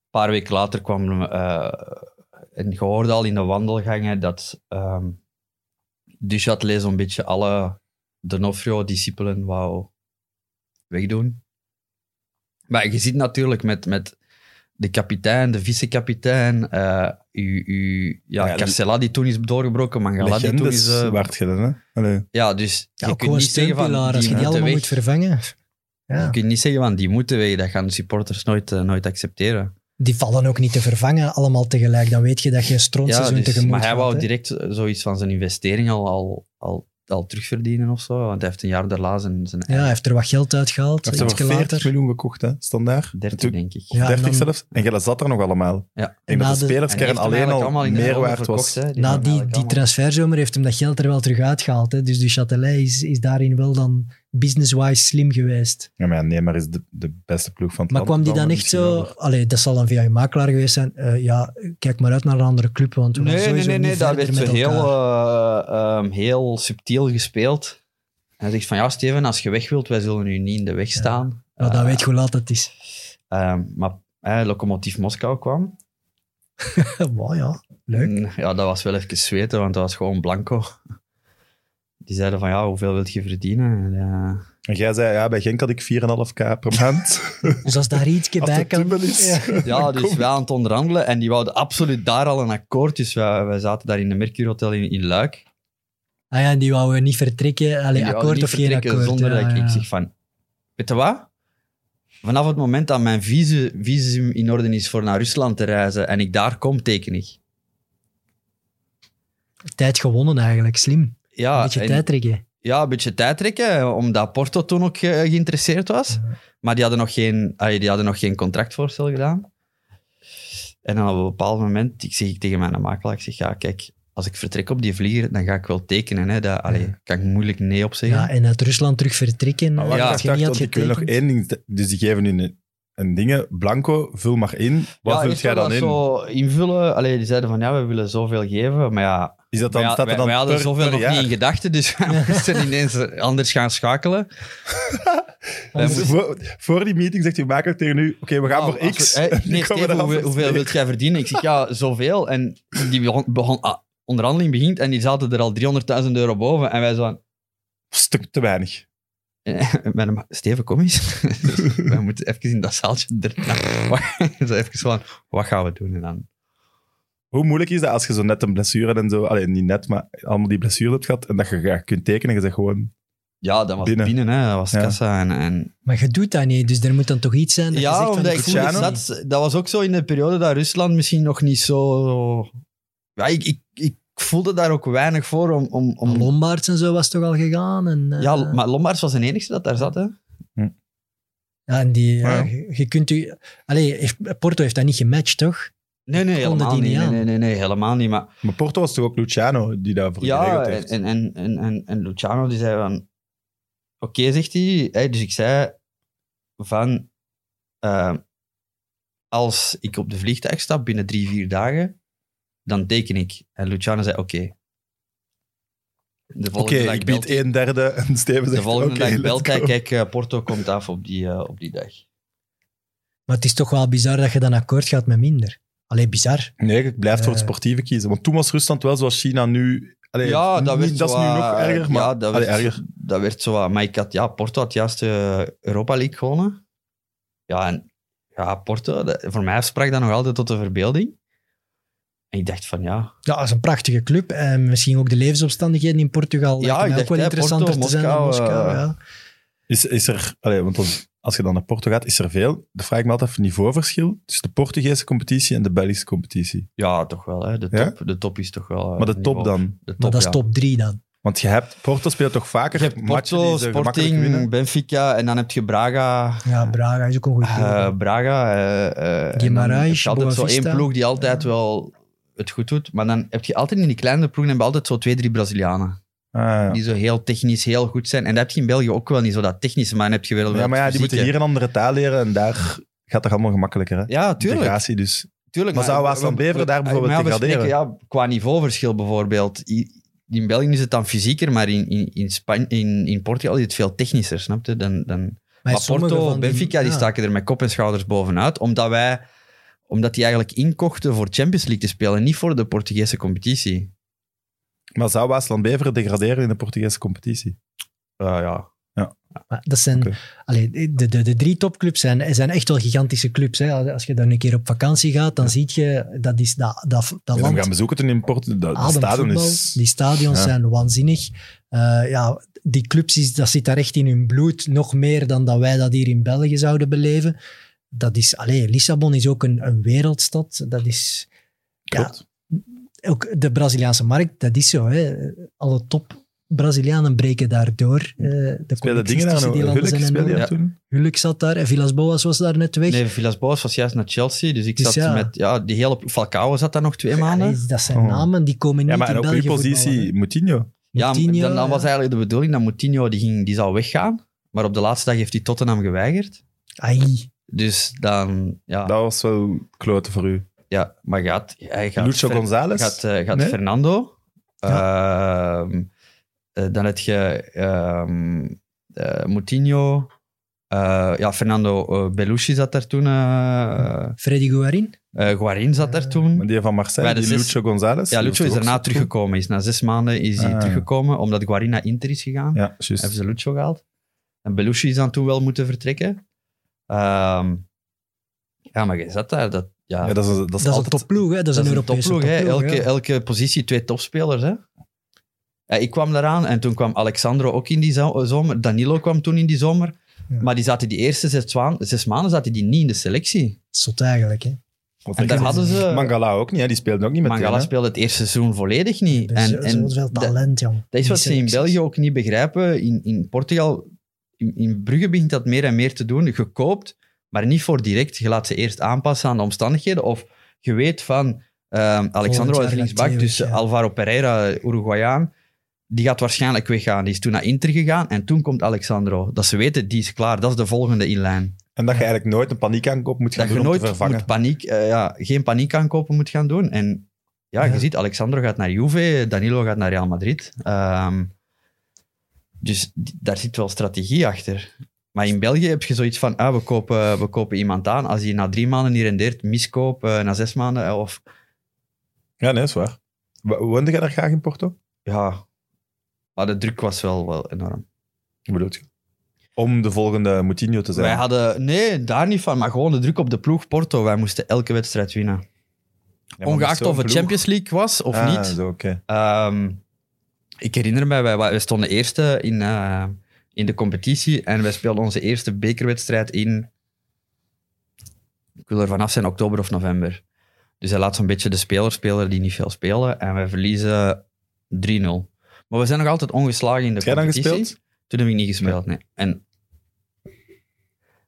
een paar weken later kwam, eh en je hoorde al in de wandelgangen dat ehm Duchâtelet zo'n beetje alle Donofrio-discipelen wou wegdoen. Maar je ziet natuurlijk met, met de kapitein, de vice-kapitein, eh uw, uw, ja, Ja, Carcella die toen is doorgebroken, Mangala die toen is... Legendes eh, dan, hè? Allee. ja, dus Ja, je kunt niet zeggen van... steunpilaar. Als je die moeten allemaal weg. moet vervangen. Ja. Je kunt niet zeggen van, die moeten weg. Dat gaan de supporters nooit, nooit accepteren. Die vallen ook niet te vervangen, allemaal tegelijk. Dan weet je dat je een strontseizoen dus- tegemoet maar hij gaat, wou direct zoiets van zijn investering al, al, al, al terugverdienen of zo. Want hij heeft een jaar daarna zijn, zijn Ja, hij heeft er wat geld uitgehaald, Hij heeft er voor 40 later. miljoen gekocht, hè? Standaard. 30, Toen- denk ik. Ja, en 30 dan- zelfs. En jij zat er nog allemaal. Ja. Ik denk dat de de- spelerskern alleen al allemaal in de ronde meerwaard verkocht, was. Die Na die, die transferzomer heeft hem dat geld er wel terug uitgehaald. Hè. Dus de Châtelet is, is daarin wel dan business-wise slim geweest. Ja, maar ja, nee, maar is de, de beste ploeg van het Maar land. kwam die dan echt zo... Allee, dat zal dan via je makelaar geweest zijn. Eh, ja, kijk maar uit naar een andere club, want we Nee, nee, sowieso nee, nee, dat werd zo heel, eh, ehm, heel subtiel gespeeld. Hij zegt van, ja Steven, als je weg wilt, wij zullen u niet in de weg staan. Maar dan Eh, weet je hoe laat het is. ehm, maar eh, Lokomotief Moskou kwam. wow, ja, leuk. En, ja, dat was wel even zweten, want dat was gewoon blanco. Die zeiden van, ja, hoeveel wilt je verdienen? En, eh, En jij zei, ja, bij Genk had ik 4,5k per maand. Dus als daar ietsje Als bij kan... is. Ja. Ja, dus wij aan het onderhandelen en die wouden absoluut daar al een akkoord. Dus wij, wij zaten daar in de Mercure Hotel in, in Luik. Ah ja, die wouden niet vertrekken. Allee, die akkoord niet of geen akkoord. Zonder ja, dat ik, ja. ik zeg van, weet je wat? Vanaf het moment dat mijn visum, visum in orde is voor naar Rusland te reizen en ik daar kom, teken ik. Tijd gewonnen eigenlijk, slim. Ja, Een beetje en- tijd trekken. ja, een beetje tijd trekken, omdat Porto toen ook eh, geïnteresseerd was. Ja. Maar die hadden nog geen, die hadden nog geen contractvoorstel gedaan. En dan op een bepaald moment, ik zeg tegen mijn makelaar, ik zeg, ja, kijk, als ik vertrek op die vlieger, dan ga ik wel tekenen. Hè. Dat, allee, Ja. kan ik moeilijk nee op zeggen. Ja, en uit Rusland terug vertrekken. Maar eh, Ja, als je niet had want ik wil nog één ding. Dus die geven nu een, een dingen. Blanco, vul maar in. Wat Ja, vult jij dan in? dat Zo invullen. Allee, die zeiden van, ja, we willen zoveel geven. Maar ja, Is dat dan, wij, staat er dan wij hadden per, zoveel nog jaar? niet in gedachten, dus wij moesten ineens anders gaan schakelen. Dus moesten- voor, voor die meeting zegt u makelaar tegen u, oké, we gaan Nou, voor we- X. nee, Steven, hoeveel, wilt jij verdienen? Ik zeg, ja, zoveel. En die begon, begon ah, onderhandeling begint en die zaten er al 300.000 euro boven. En wij zo Stuk te weinig. Steven, kom eens. Dus wij moeten even in dat zaaltje erna. zo even van, wat gaan we doen? En dan, Hoe moeilijk is dat als je zo net een blessure en zo, allee, niet net, maar allemaal die blessure hebt gehad en dat je graag kunt tekenen en je zegt gewoon, ja, dat was Binnen. binnen, hè. dat was Ja. kassa. En, en, Maar je doet dat niet, dus er moet dan toch iets zijn dat je ja, zegt van, omdat ik voel dat, dat was ook zo in de periode dat Rusland misschien nog niet zo... Ja, ik, ik, ik voelde daar ook weinig voor om... om, om Lombaards en zo was toch al gegaan? En, eh, ja, maar Lombards was de enige dat daar zat, hè. ja, en die, ja, Ja. je, je kunt u... Allee, heeft- Porto heeft dat niet gematcht, toch? Nee, nee, helemaal die niet. niet Nee, nee, nee, nee, helemaal niet. Maar maar Porto was toch ook Luciano die daarvoor ja, geregeld heeft. en, en, en, en, en Luciano die zei van... Oké, zegt hij. Hè, dus ik zei van... eh, als ik op de vliegtuig stap binnen drie, vier dagen, dan teken ik. En Luciano zei oké. De Oké, volgende dag ik belt bied een derde en Steven De volgende dag belt hij, kijk, eh, Porto komt af op die, eh, op die dag. Maar het is toch wel bizar dat je dan akkoord gaat met minder. Allee, bizar. Nee, ik blijf voor het Eh. sportieve kiezen. Want toen was Rusland wel zoals China nu... Allee, ja, dat niet- werd dat is nu nog erger, maar... Ja, dat allee, werd, erger. dat werd zo wat- Maar ik had, ja, Porto had juist de Europa League gewonnen. Ja, en ja, Porto, dat- voor mij sprak dat nog altijd tot de verbeelding. En ik dacht van, ja... Ja, dat is een prachtige club. En misschien ook de levensomstandigheden in Portugal. Ja, ik ook wel dacht, hè, interessanter Porto, te zijn dan Moskou, eh, ja. Is, is er... Allee, want als je dan naar Porto gaat, is er veel... Dan vraag ik me altijd af niveauverschil tussen de Portugese competitie en de Belgische competitie. Ja, toch wel. Hè. De, Ja? top, de top is toch wel... eh, Maar de top dan? De top, Maar dat is ja. top 3 dan. Want je hebt... Porto speelt toch vaker Je hebt matchen Porto, die ze gemakkelijk Sporting? Benfica en dan heb je Braga. Ja, Braga is ook een goede ploeg. Eh, Braga. eh, eh, Guimarães, heb je altijd zo één ploeg die altijd wel het goed doet. Maar dan heb je altijd in die kleine ploegen heb je altijd zo twee, drie Brazilianen. Ah, ja. Die zo heel technisch heel goed zijn. En dat heb je in België ook wel niet, zo dat technische. Maar dan heb je wel ja, maar ja, die moeten hier een andere taal leren en daar gaat het allemaal gemakkelijker. Hè? Ja, tuurlijk. Integratie, dus... tuurlijk Maar zou Waasland Beveren daar bijvoorbeeld maar ja, we degraderen? spreken, ja, qua niveauverschil bijvoorbeeld. In België is het dan fysieker, maar in, in, in, Span- in, in Portugal is het veel technischer, snap je? Dan, dan, maar Porto, die- Benfica, die ja. staken er met kop en schouders bovenuit, omdat wij omdat die eigenlijk inkochten voor Champions League te spelen, niet voor de Portugese competitie. Maar zou Waasland Beveren degraderen in de Portugese competitie? Uh, ja. Maar dat zijn, allee, de, de, de drie topclubs zijn, zijn echt wel gigantische clubs. Hè. Als- Als je daar een keer op vakantie gaat, dan zie je dat, is, dat, dat, dat Ja, dan land gaan bezoeken toen in Porto. Dat, stadion is... Die stadions Ja. zijn waanzinnig. Eh, ja, die clubs, is, dat zit daar echt in hun bloed. Nog meer dan dat wij dat hier in België zouden beleven. Dat is, allee, Lissabon is ook een, een wereldstad. Dat is Klopt. Ook de Braziliaanse markt. Dat is zo. Hè. Alle top Brazilianen breken daar door. Eh, de Speelde dingen nog? die Hulk zijn speelde daar toen? Hulk zat daar en Villas Boas was daar net weg. Nee, Villas-Boas was juist naar Chelsea, dus ik Dus zat ja. met... Ja, die hele... Falcao zat daar nog twee maanden. Dat zijn Oh. namen die komen niet Ja, maar en in ook België uw positie, voetballen, Moutinho. Ja, maar Moutinho, dan, dan ja. was eigenlijk de bedoeling dat Moutinho die, ging, die zou weggaan. Maar op de laatste dag heeft hij Tottenham geweigerd. Ai, Dus dan... Ja, Dat was wel kloten voor u. ja maar gaat... Hij gaat Lucho Fer- González? Gaat, eh, gaat Nee? Fernando. Ehm, eh, dan heb je ehm eh, Moutinho. Eh, ja, Fernando Belushi zat daar toen. eh Freddy Guarin. eh, Guarin zat daar toen. Maar die van Marseille, die zes- Lucho González. Ja, Lucho is daarna teruggekomen. Is na zes maanden is hij Ah. teruggekomen, omdat Guarin naar Inter is gegaan. Ja, juist. Hebben ze Lucho gehaald. En Belushi is dan toen wel moeten vertrekken. Ehm, ja, maar je zat daar. Dat, ja, Ja, dat is, dat is Dat is een altijd... topploeg, hè? dat is dat een Europese topploeg. hè. topploeg. Elke, ja. elke positie twee topspelers. Hè. Ja, ik kwam daaraan en toen kwam Alexandro ook in die zo- zomer. Danilo kwam toen in die zomer. Ja. Maar die zaten die eerste zes, zes maanden zaten die niet in de selectie. Zot eigenlijk. Hè. Wat En daar hadden ze... Mangala ook niet, hè? die speelde ook niet met Mangala speelde het eerste seizoen volledig niet. En, en zoveel dat- talent, jong. Dat is wat ze in. België ook niet begrijpen. In, in Portugal, in, in Brugge begint dat meer en meer te doen. Je koopt, maar niet voor direct. Je laat ze eerst aanpassen aan de omstandigheden. Of je weet van ehm, Alexandro is Theo dus ja. Alvaro Pereira, Uruguayaan, die gaat waarschijnlijk weggaan. Die is toen naar Inter gegaan en toen komt Alexandro. Dat ze weten, die is klaar. Dat is de volgende in lijn. En dat je eigenlijk nooit een paniekaankoop moet gaan Dat je doen om te nooit vervangen. moet paniek, eh, ja, geen paniek aankopen moet gaan doen. En ja, Ja. je ziet, Alexandro gaat naar Juve, Danilo gaat naar Real Madrid. Ehm, dus daar zit wel strategie achter. Maar in België heb je zoiets van, ah, we, kopen, we kopen iemand aan. Als hij na drie maanden niet rendeert, miskoop. eh, na zes maanden, eh, of Ja, nee, is waar. Wo- Woonde jij daar graag in Porto? ja... Maar de druk was wel, wel enorm. Wat bedoel je? Om de volgende Moutinho te zijn. Wij hadden... Nee, daar niet van. Maar gewoon de druk op de ploeg Porto. Wij moesten elke wedstrijd winnen. Ja, Ongeacht of het ploeg- Champions League was of Ah, niet. Zo. Ehm, ik herinner me, wij, wij stonden eerste in, eh, in de competitie en wij speelden onze eerste bekerwedstrijd in, ik wil er vanaf zijn, oktober of november. Dus hij laat zo'n beetje de spelers spelen die niet veel spelen en wij verliezen 3-0. Maar we zijn nog altijd ongeslagen in de Heb jij dan competitie. gespeeld? Toen heb ik niet gespeeld, nee. En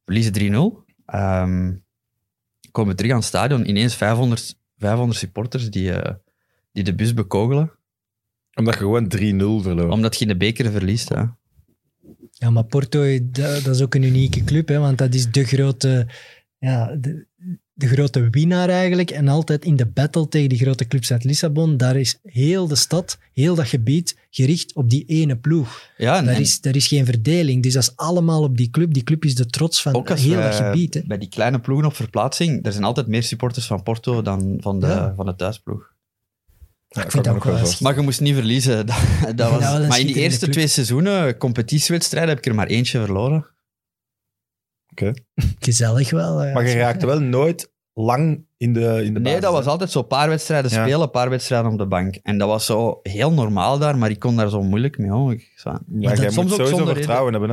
verliezen 3-0. Ehm, komen we terug aan het stadion. Ineens 500, 500 supporters die, eh, die de bus bekogelen. Omdat je gewoon 3-0 verloor. Omdat je in de beker verliest. Hè. Ja, maar Porto, dat, dat is ook een unieke club, hè, want dat is de grote, ja, de, de grote winnaar eigenlijk. En altijd in de battle tegen die grote clubs uit Lissabon, daar is heel de stad, heel dat gebied gericht op die ene ploeg. Ja, en, Daar en is, daar is geen verdeling, dus dat is allemaal op die club. Die club is de trots van heel dat gebied. Hè. bij die kleine ploegen op verplaatsing, er zijn altijd meer supporters van Porto dan van de, Ja. van de thuisploeg. Ja, ik vind kan dat me ook wel voorstellen. Maar je moest niet verliezen. Dat, dat was, Ja, maar in die eerste twee seizoenen, competitiewedstrijden, heb ik er maar eentje verloren. Gezellig wel. hè. Maar je raakte wel nooit lang in de, in de Nee, basis, dat was hè? altijd zo een paar wedstrijden Ja. spelen, een paar wedstrijden op de bank. En dat was zo heel normaal daar, maar ik kon daar zo moeilijk mee om. Ik, zo, Ja, Maar jij moet soms ook sowieso zonder vertrouwen hebben.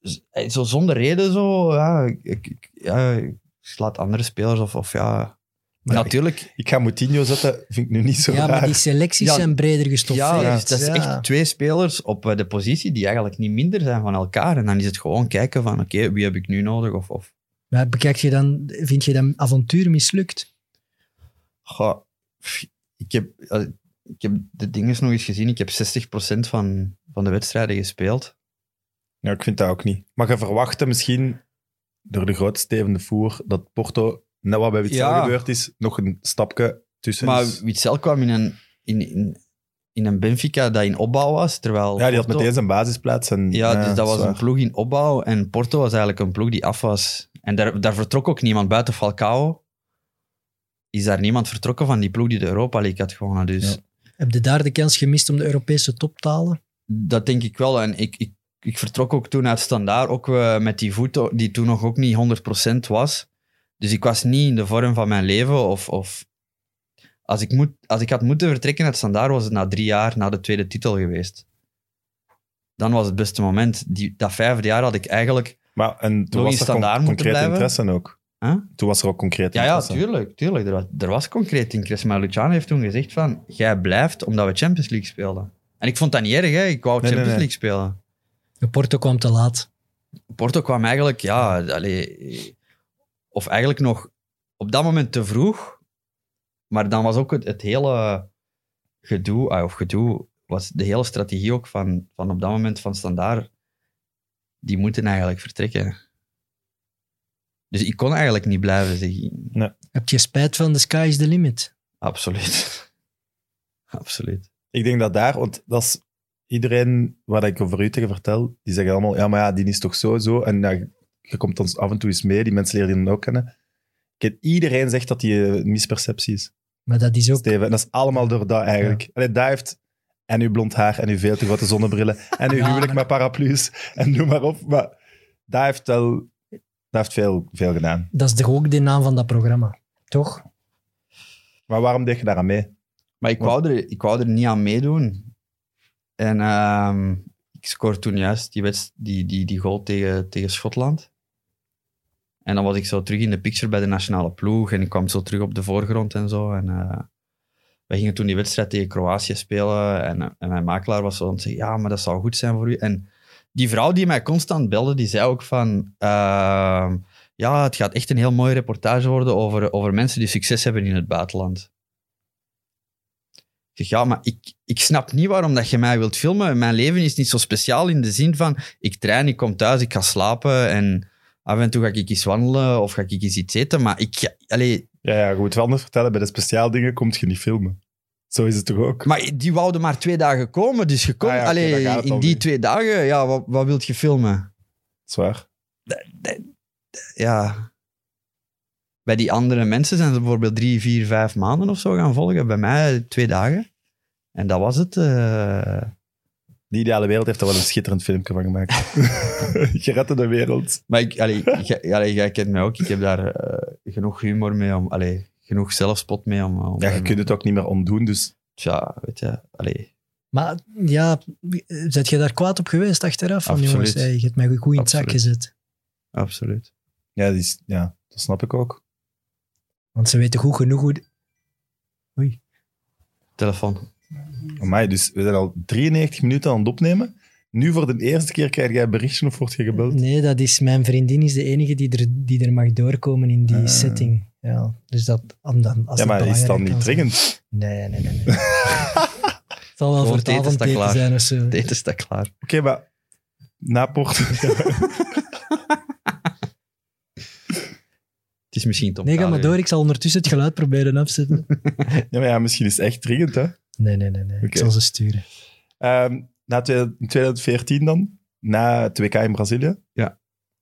Hè? eh, zo zonder reden zo, ja, ik, ik, ja, ik slaat andere spelers of, of ja... Maar natuurlijk, Ik ga Moutinho zetten, vind ik nu niet zo ja, maar die selecties Ja, zijn breder gestoffeerd. ja, dus dat is ja. echt twee spelers op eh, de positie die eigenlijk niet minder zijn van elkaar. En dan is het gewoon kijken van, oké, wie heb ik nu nodig? Of, of Maar bekijk je dan, vind je dat avontuur mislukt? Goh, ik, heb, eh, ik heb de dingen nog eens gezien. Ik heb 60% van, van de wedstrijden gespeeld. Ja, ik vind dat ook niet. Maar je verwachtte misschien, door de grote Steven de Voer, dat Porto, net wat bij Witzel Ja. gebeurd is, nog een stapje tussen Maar is. Witzel kwam in een, in, in, in een Benfica dat in opbouw was. Terwijl Ja, die had Porto- meteen zijn basisplaats. En, Ja, dus dat was zwaar. een ploeg in opbouw. En Porto was eigenlijk een ploeg die af was. En daar, daar vertrok ook niemand buiten Falcao. Is daar niemand vertrokken van die ploeg die de Europa League had gewonnen. Dus Ja. Heb je daar de kans gemist om de Europese top te halen? dat denk ik wel. En ik, ik, ik vertrok ook toen uit Standaard, ook eh, met die voet die toen nog ook niet 100% was. Dus ik was niet in de vorm van mijn leven. Of, of als, ik moet, als ik had moeten vertrekken uit Standaard, was het na drie jaar na de tweede titel geweest. Dan was het beste moment. Die, dat vijfde jaar had ik eigenlijk... Maar en toen Nog was in er moeten concreet blijven? interesse ook. Huh? Toen was er ook concreet Ja, ja, interesse. tuurlijk. tuurlijk. Er, was, er was concreet interesse. Maar Luciano heeft toen gezegd van, jij blijft omdat we Champions League speelden. En ik vond dat niet erg, hè. Ik wou Nee, nee, Champions nee. League spelen. De Porto kwam te laat. Porto kwam eigenlijk, ja, allee, of eigenlijk nog op dat moment te vroeg. Maar dan was ook het, het hele gedoe, ah, of gedoe, was de hele strategie ook van, van op dat moment van Standaard, die moeten eigenlijk vertrekken. Dus ik kon eigenlijk niet blijven, zeg. Heb je spijt van de sky is the limit? Absoluut. Absoluut. Ik denk dat daar, want dat is iedereen waar ik over u tegen vertel, die zeggen allemaal, ja, maar ja, die is toch zo, zo. En ja, je komt dan af en toe eens mee, die mensen leren die dan ook kennen. Iedereen zegt dat die een misperceptie is, Maar dat is ook... Steven. En dat is allemaal door dat eigenlijk. Allee, dat heeft en uw blond haar en uw veel te grote zonnebrillen en uw Ja, huwelijk maar- met paraplu's en noem maar op. Maar dat heeft wel dat heeft veel, veel gedaan. Dat is toch ook de naam van dat programma, toch? Maar waarom deed je daar aan mee? Maar ik wou, er, ik wou er niet aan meedoen. En ehm, ik scoorde toen juist die, wedst- die, die, die goal tegen, tegen Schotland. En dan was ik zo terug in de picture bij de nationale ploeg. En ik kwam zo terug op de voorgrond en zo. En eh wij gingen toen die wedstrijd tegen Kroatië spelen. En, en mijn makelaar was zo aan zeggen, ja, maar dat zou goed zijn voor u. En die vrouw die mij constant belde, die zei ook van... ehm, ja, het gaat echt een heel mooie reportage worden over, over mensen die succes hebben in het buitenland. Ik zeg, ja, maar ik, ik snap niet waarom dat je mij wilt filmen. Mijn leven is niet zo speciaal in de zin van, ik train, ik kom thuis, ik ga slapen en af en toe ga ik eens wandelen of ga ik eens iets eten. Maar ik, ga- allee, Ja, ja, je moet wel anders vertellen, bij de speciaal dingen komt je niet filmen. Zo is het toch ook? maar die wouden maar twee dagen komen, dus je komt, Ah ja, allee, in die twee dagen, ja, wat, wat wilt je filmen? Zwaar. Ja. Bij die andere mensen zijn ze bijvoorbeeld drie, vier, vijf maanden of zo gaan volgen. Bij mij twee dagen. En dat was het. eh. Die ideale wereld heeft er wel een schitterend filmpje van gemaakt. je redde de wereld. Maar ik, allee, jij, allee, jij kent mij ook. Ik heb daar eh, genoeg humor mee om... Allee, genoeg zelfspot mee om... om Ja, je kunt het ook niet meer ontdoen, dus Tja, weet je. Allee, Maar ja, zet je daar kwaad op geweest achteraf? Van, jongens, hey, je hebt mij goed in het zak gezet. absoluut. ja, die is, ja, dat snap ik ook. Want ze weten goed genoeg hoe... Telefoon. Amai, dus we zijn al 93 minuten aan het opnemen. Nu voor de eerste keer krijg jij een berichtje of word je gebeld? Nee, dat is, mijn vriendin is de enige die er, die er mag doorkomen in die Ah. setting. Ja, dus dat, dan, als ja, dat maar is het dan niet dringend? Nee, nee, nee. nee. het zal wel Gewoon voor het avondeten klaar. zijn of zo. Het eten staat klaar. Oké, maar na Portugal... Het is misschien Tom Nee, ga maar door. Ik zal ondertussen het geluid proberen afzetten. ja, maar ja, misschien is het echt dringend, hè? Nee, nee, nee. nee. Ik Oké. zal ze sturen. Ehm, na twee- in 2014 dan, na het WK in Brazilië. Ja.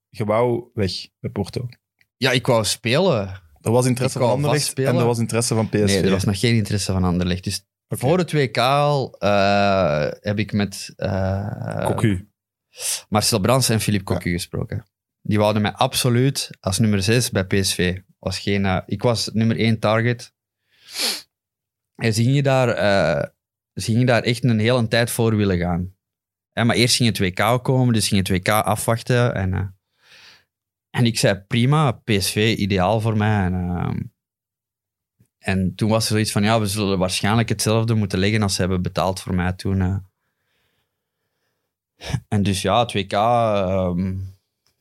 Je wou weg bij Porto. Ja, ik wou spelen. Er was interesse Ik van Anderlecht en er was interesse van PSV. Nee, er was nog geen interesse van Anderlecht. Dus voor het WK al eh, heb ik met eh, Cocu. Marcel Brands en Philippe Cocu gesproken. Die wouden mij absoluut als nummer 6 bij PSV. Was geen, eh, ik was nummer 1 target. En ze gingen daar, eh, ze gingen daar echt een hele tijd voor willen gaan. Hè, maar eerst ging het WK komen, dus ging het WK afwachten. En, eh, en ik zei, prima, PSV, ideaal voor mij. En, ehm, en toen was er zoiets van, ja, we zullen waarschijnlijk hetzelfde moeten leggen als ze hebben betaald voor mij toen. eh. En dus ja, het WK, ehm,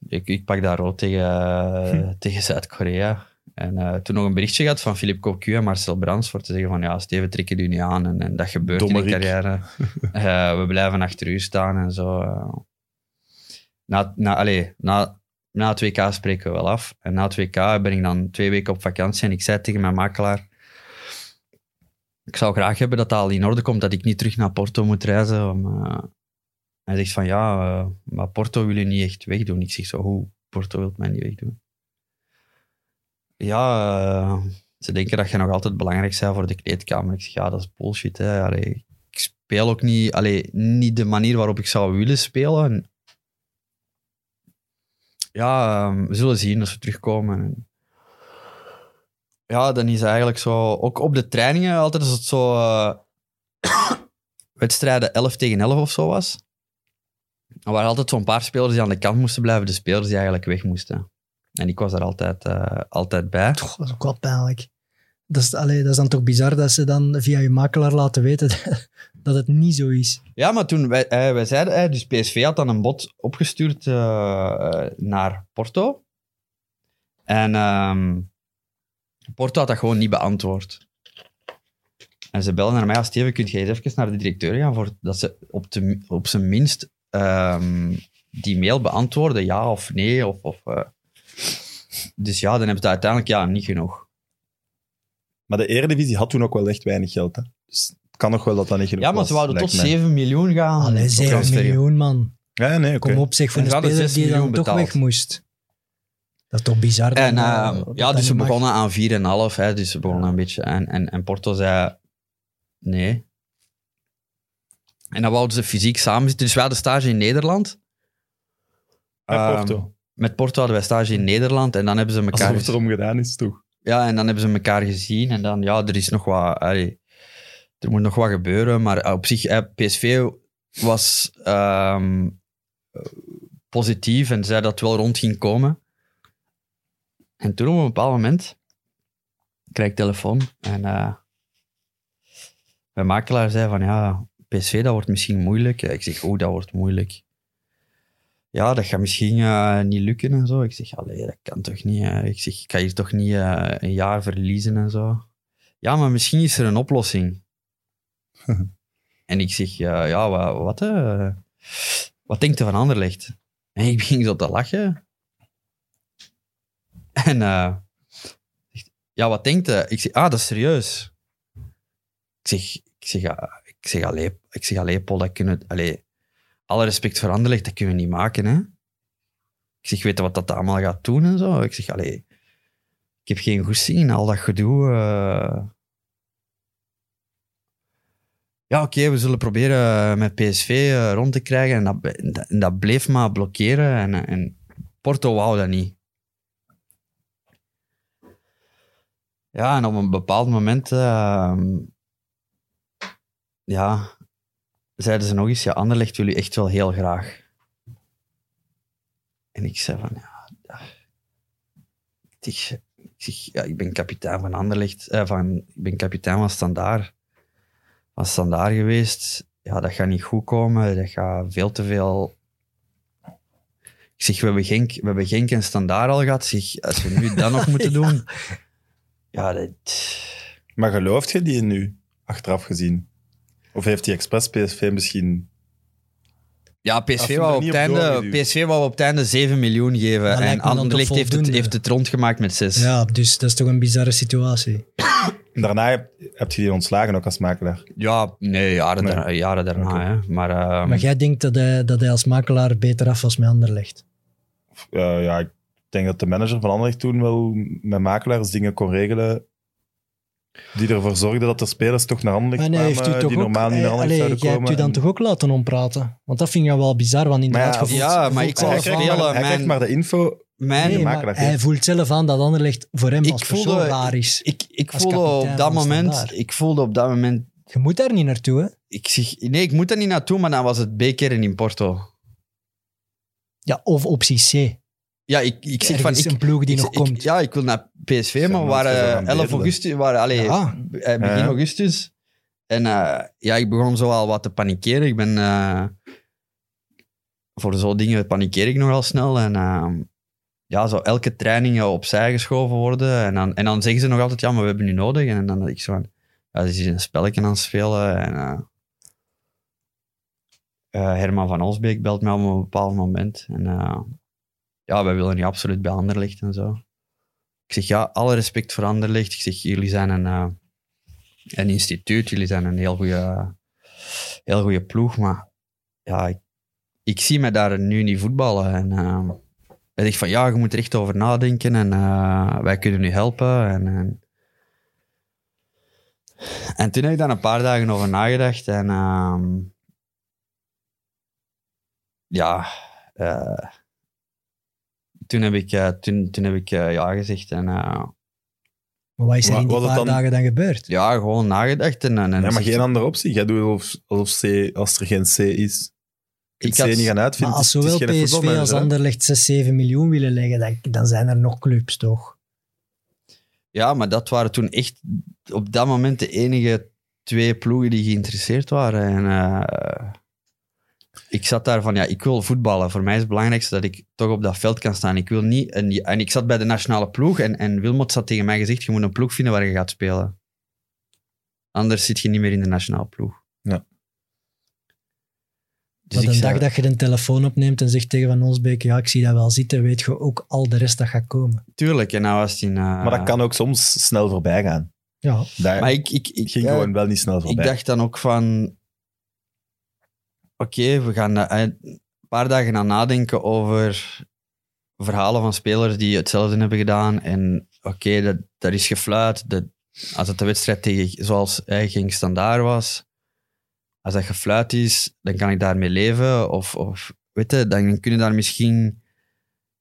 ik, ik pak daar rood tegen, eh, tegen Zuid-Korea. En eh, toen nog een berichtje gehad van Philippe Cocu en Marcel Brands voor te zeggen van ja, Steven, trek het u niet aan. En, en dat gebeurt in de carrière. Eh, we blijven achter u staan en zo. eh. Na, na, allee, na, na het WK spreken we wel af. En na het WK ben ik dan twee weken op vakantie en ik zei tegen mijn makelaar ik zou graag hebben dat dat al in orde komt, dat ik niet terug naar Porto moet reizen. Om, Hij zegt van ja, maar Porto wil je niet echt wegdoen. Ik zeg zo, hoe? Porto wil mij niet wegdoen. Ja, eh, ze denken dat je nog altijd belangrijk bent voor de kleedkamer. Ik zeg ja, dat is bullshit. Hè. Ik speel ook niet, allee, niet de manier waarop ik zou willen spelen. ja, ehm, we zullen zien als we terugkomen. En ja, dan is eigenlijk zo... Ook op de trainingen altijd als het zo... eh, wedstrijden 11 tegen 11 of zo was. Er waren altijd zo'n paar spelers die aan de kant moesten blijven. De spelers die eigenlijk weg moesten. En ik was daar altijd, eh, altijd bij. Toch, dat is ook wel pijnlijk. Dat is, allee, dat is dan toch bizar dat ze dan via je makelaar laten weten dat het niet zo is. Ja, maar toen wij, eh, wij zeiden, eh, dus PSV had dan een bod opgestuurd naar Porto. En ehm, Porto had dat gewoon niet beantwoord. En ze belden naar mij als Steven, kun jij eens even naar de directeur gaan voor dat ze op, de, op zijn minst ehm, die mail beantwoorden, ja of nee. Of, of. Dus ja, dan hebben ze uiteindelijk ja, niet genoeg. Maar de Eredivisie had toen ook wel echt weinig geld. Hè? Dus het kan nog wel dat dat niet genoeg Ja, maar was, ze wouden tot lijkt mij. 7 miljoen gaan. Allee, Op 7 transfer. miljoen, man. Ja, nee. Kom op, zeg, voor En een speler 6 die dan toch weg moest. Dat is toch bizar? En eh, eh, dat ja, dat dus ze begonnen aan 4,5. Hè, dus ze begonnen een beetje. En, en, en Porto zei nee. En dan wouden ze fysiek samen zitten. Dus we hadden stage in Nederland. Ja, Ehm, Porto. Met Porto hadden wij stage in Nederland. En dan hebben ze elkaar, Alsof het erom gedaan is, toch? ja, en dan hebben ze elkaar gezien. En dan, ja, er is nog wat... allee, er moet nog wat gebeuren. Maar op zich, eh, PSV was ehm, eh, positief en zei dat het wel rond ging komen. En toen op een bepaald moment krijg ik telefoon en eh mijn makelaar zei van ja, PSV dat wordt misschien moeilijk. Ik zeg, oh, dat wordt moeilijk. Ja, dat gaat misschien eh, niet lukken en zo. Ik zeg, allee, dat kan toch niet. eh. Ik zeg, ik ga hier toch niet eh, een jaar verliezen en zo. Ja, maar misschien is er een oplossing. en ik zeg, ja, ja wat, wat, wat denkt u van Anderlecht? En ik begin zo te lachen. En ja, wat denkt u? Ik zeg, ah, dat is serieus. Ik zeg, ik zeg, ja, ik zeg, allee, ik zeg, allee, Paul, dat kunnen allee, alle respect voor Anderlecht, dat kunnen we niet maken, hè. Ik zeg, weet je wat dat allemaal gaat doen en zo? Ik zeg, allee, ik heb geen goesting in al dat gedoe. eh. Ja, oké, we zullen proberen met PSV eh, rond te krijgen. En dat, en dat bleef maar blokkeren. En, en Porto wou dat niet. Ja, en op een bepaald moment... ehm, ja, zeiden ze nog eens, ja, Anderlecht wil u echt wel heel graag. En ik zei van, ja... ja. Ik, zeg, ik, zeg, ja, ik ben kapitein van Anderlecht, eh, van, ik ben kapitein van Standaard. Van Standaard geweest. Ja, dat gaat niet goed komen. Dat gaat veel te veel... Ik zeg, we hebben Genk, we hebben Genk en Standaard al gehad. Zeg, als we nu dat nog moeten doen... Ja, dat... Maar gelooft je die nu, achteraf gezien? Of heeft die expres PSV misschien... Ja, PSV wou, op het op einde. PSV wou op het einde 7 miljoen geven. En Anderlecht heeft het, heeft het rondgemaakt met 6. Ja, dus dat is toch een bizarre situatie. Daarna heb, heb je die ontslagen ook als makelaar. Ja, nee, jaren, Nee. Daarna, jaren daarna. Hè. Maar, ehm, Maar jij denkt dat hij, dat hij als makelaar beter af was met Anderlecht? Eh, ja, ik denk dat de manager van Anderlecht toen wel met makelaars dingen kon regelen die ervoor zorgden dat de spelers toch naar Anderlecht En hij kwamen heeft u toch die ook, normaal niet naar eh, Anderlecht allee, zouden jij komen. hebt u dan En- toch ook laten ompraten? Want dat vind ik wel bizar, want inderdaad... Maar ja, je voelt- ja, je maar ik krijgt aan- maar, mijn- maar de info. mijn, Nee, maar hij voelt zelf aan dat Anderlecht voor hem Ik als persoon voelde- raar is. ik, ik voelde op dat moment... Ik voelde op dat moment... Je moet daar niet naartoe, hè? Ik zeg, nee, ik moet er niet naartoe, maar dan was het B-kern in Porto. Ja, of optie C. Ja, ik, ik zeg van... Ik, een ploeg die ik- nog ik- komt. ja, ik wil naar PSV, Ja, maar we waren gaan 11 bedelen. augustus... Waren, allee, Ja. eh, begin Ja. augustus. En eh, ja, ik begon zo al wat te panikeren. Ik ben... eh, voor zo'n dingen panikeer ik nogal snel. En ja, zo elke training opzij geschoven worden. En dan, en dan zeggen ze nog altijd, ja, maar we hebben nu nodig. En dan ik zo van, ja, ze is een spelletje aan het spelen. En eh, eh, Herman van Olsbeek belt mij op een bepaald moment. En eh, ja, wij willen niet absoluut bij Anderlecht en zo. Ik zeg, ja, alle respect voor Anderlecht. Ik zeg, jullie zijn een, eh, een instituut, jullie zijn een heel goede heel goede ploeg, maar ja, ik, ik zie me daar nu niet voetballen. En hij zegt van, ja, je moet er echt over nadenken en eh, wij kunnen u helpen. En, en, en toen heb ik daar een paar dagen over nagedacht en ehm, ja, toen heb ik, eh, toen, toen heb ik eh, ja gezegd. En eh, Maar wat is er Wa- in die was het paar dan- dagen dan gebeurd? ja, gewoon nagedacht. En, en, en Ja, maar zegt- geen andere optie. Jij doet alsof, alsof C, als er geen C is, Ik ik had- niet gaan uitvinden. Maar als Het is- zowel geen PSV als hè. Anderlecht 6, 7 miljoen willen leggen, dan, dan zijn er nog clubs, toch? Ja, maar dat waren toen echt op dat moment de enige twee ploegen die geïnteresseerd waren. En eh, ik zat daar van, ja, ik wil voetballen. Voor mij is het belangrijkste dat ik toch op dat veld kan staan. Ik wil niet... En, en ik zat bij de nationale ploeg en, en Wilmot had tegen mij gezegd, je moet een ploeg vinden waar je gaat spelen. Anders zit je niet meer in de nationale ploeg. Ja. Dus maar ik de zei- dag dat je een telefoon opneemt en zegt tegen Van Olsbeek, ja, ik zie dat wel zitten, weet je ook al de rest dat gaat komen. Tuurlijk, en nou was in... eh, Maar dat kan ook soms snel voorbij gaan. Ja, Daar Maar ik, ik, ik, ging ja, gewoon wel niet snel ik voorbij. dacht dan ook van... Oké, we gaan eh, een paar dagen na nadenken over verhalen van spelers die hetzelfde hebben gedaan. En oké, dat, dat is gefluit. Als het de wedstrijd tegen, zoals hij ging standaard was, als dat gefluit is, dan kan ik daarmee leven. Of, of weet je, dan kun je daar misschien,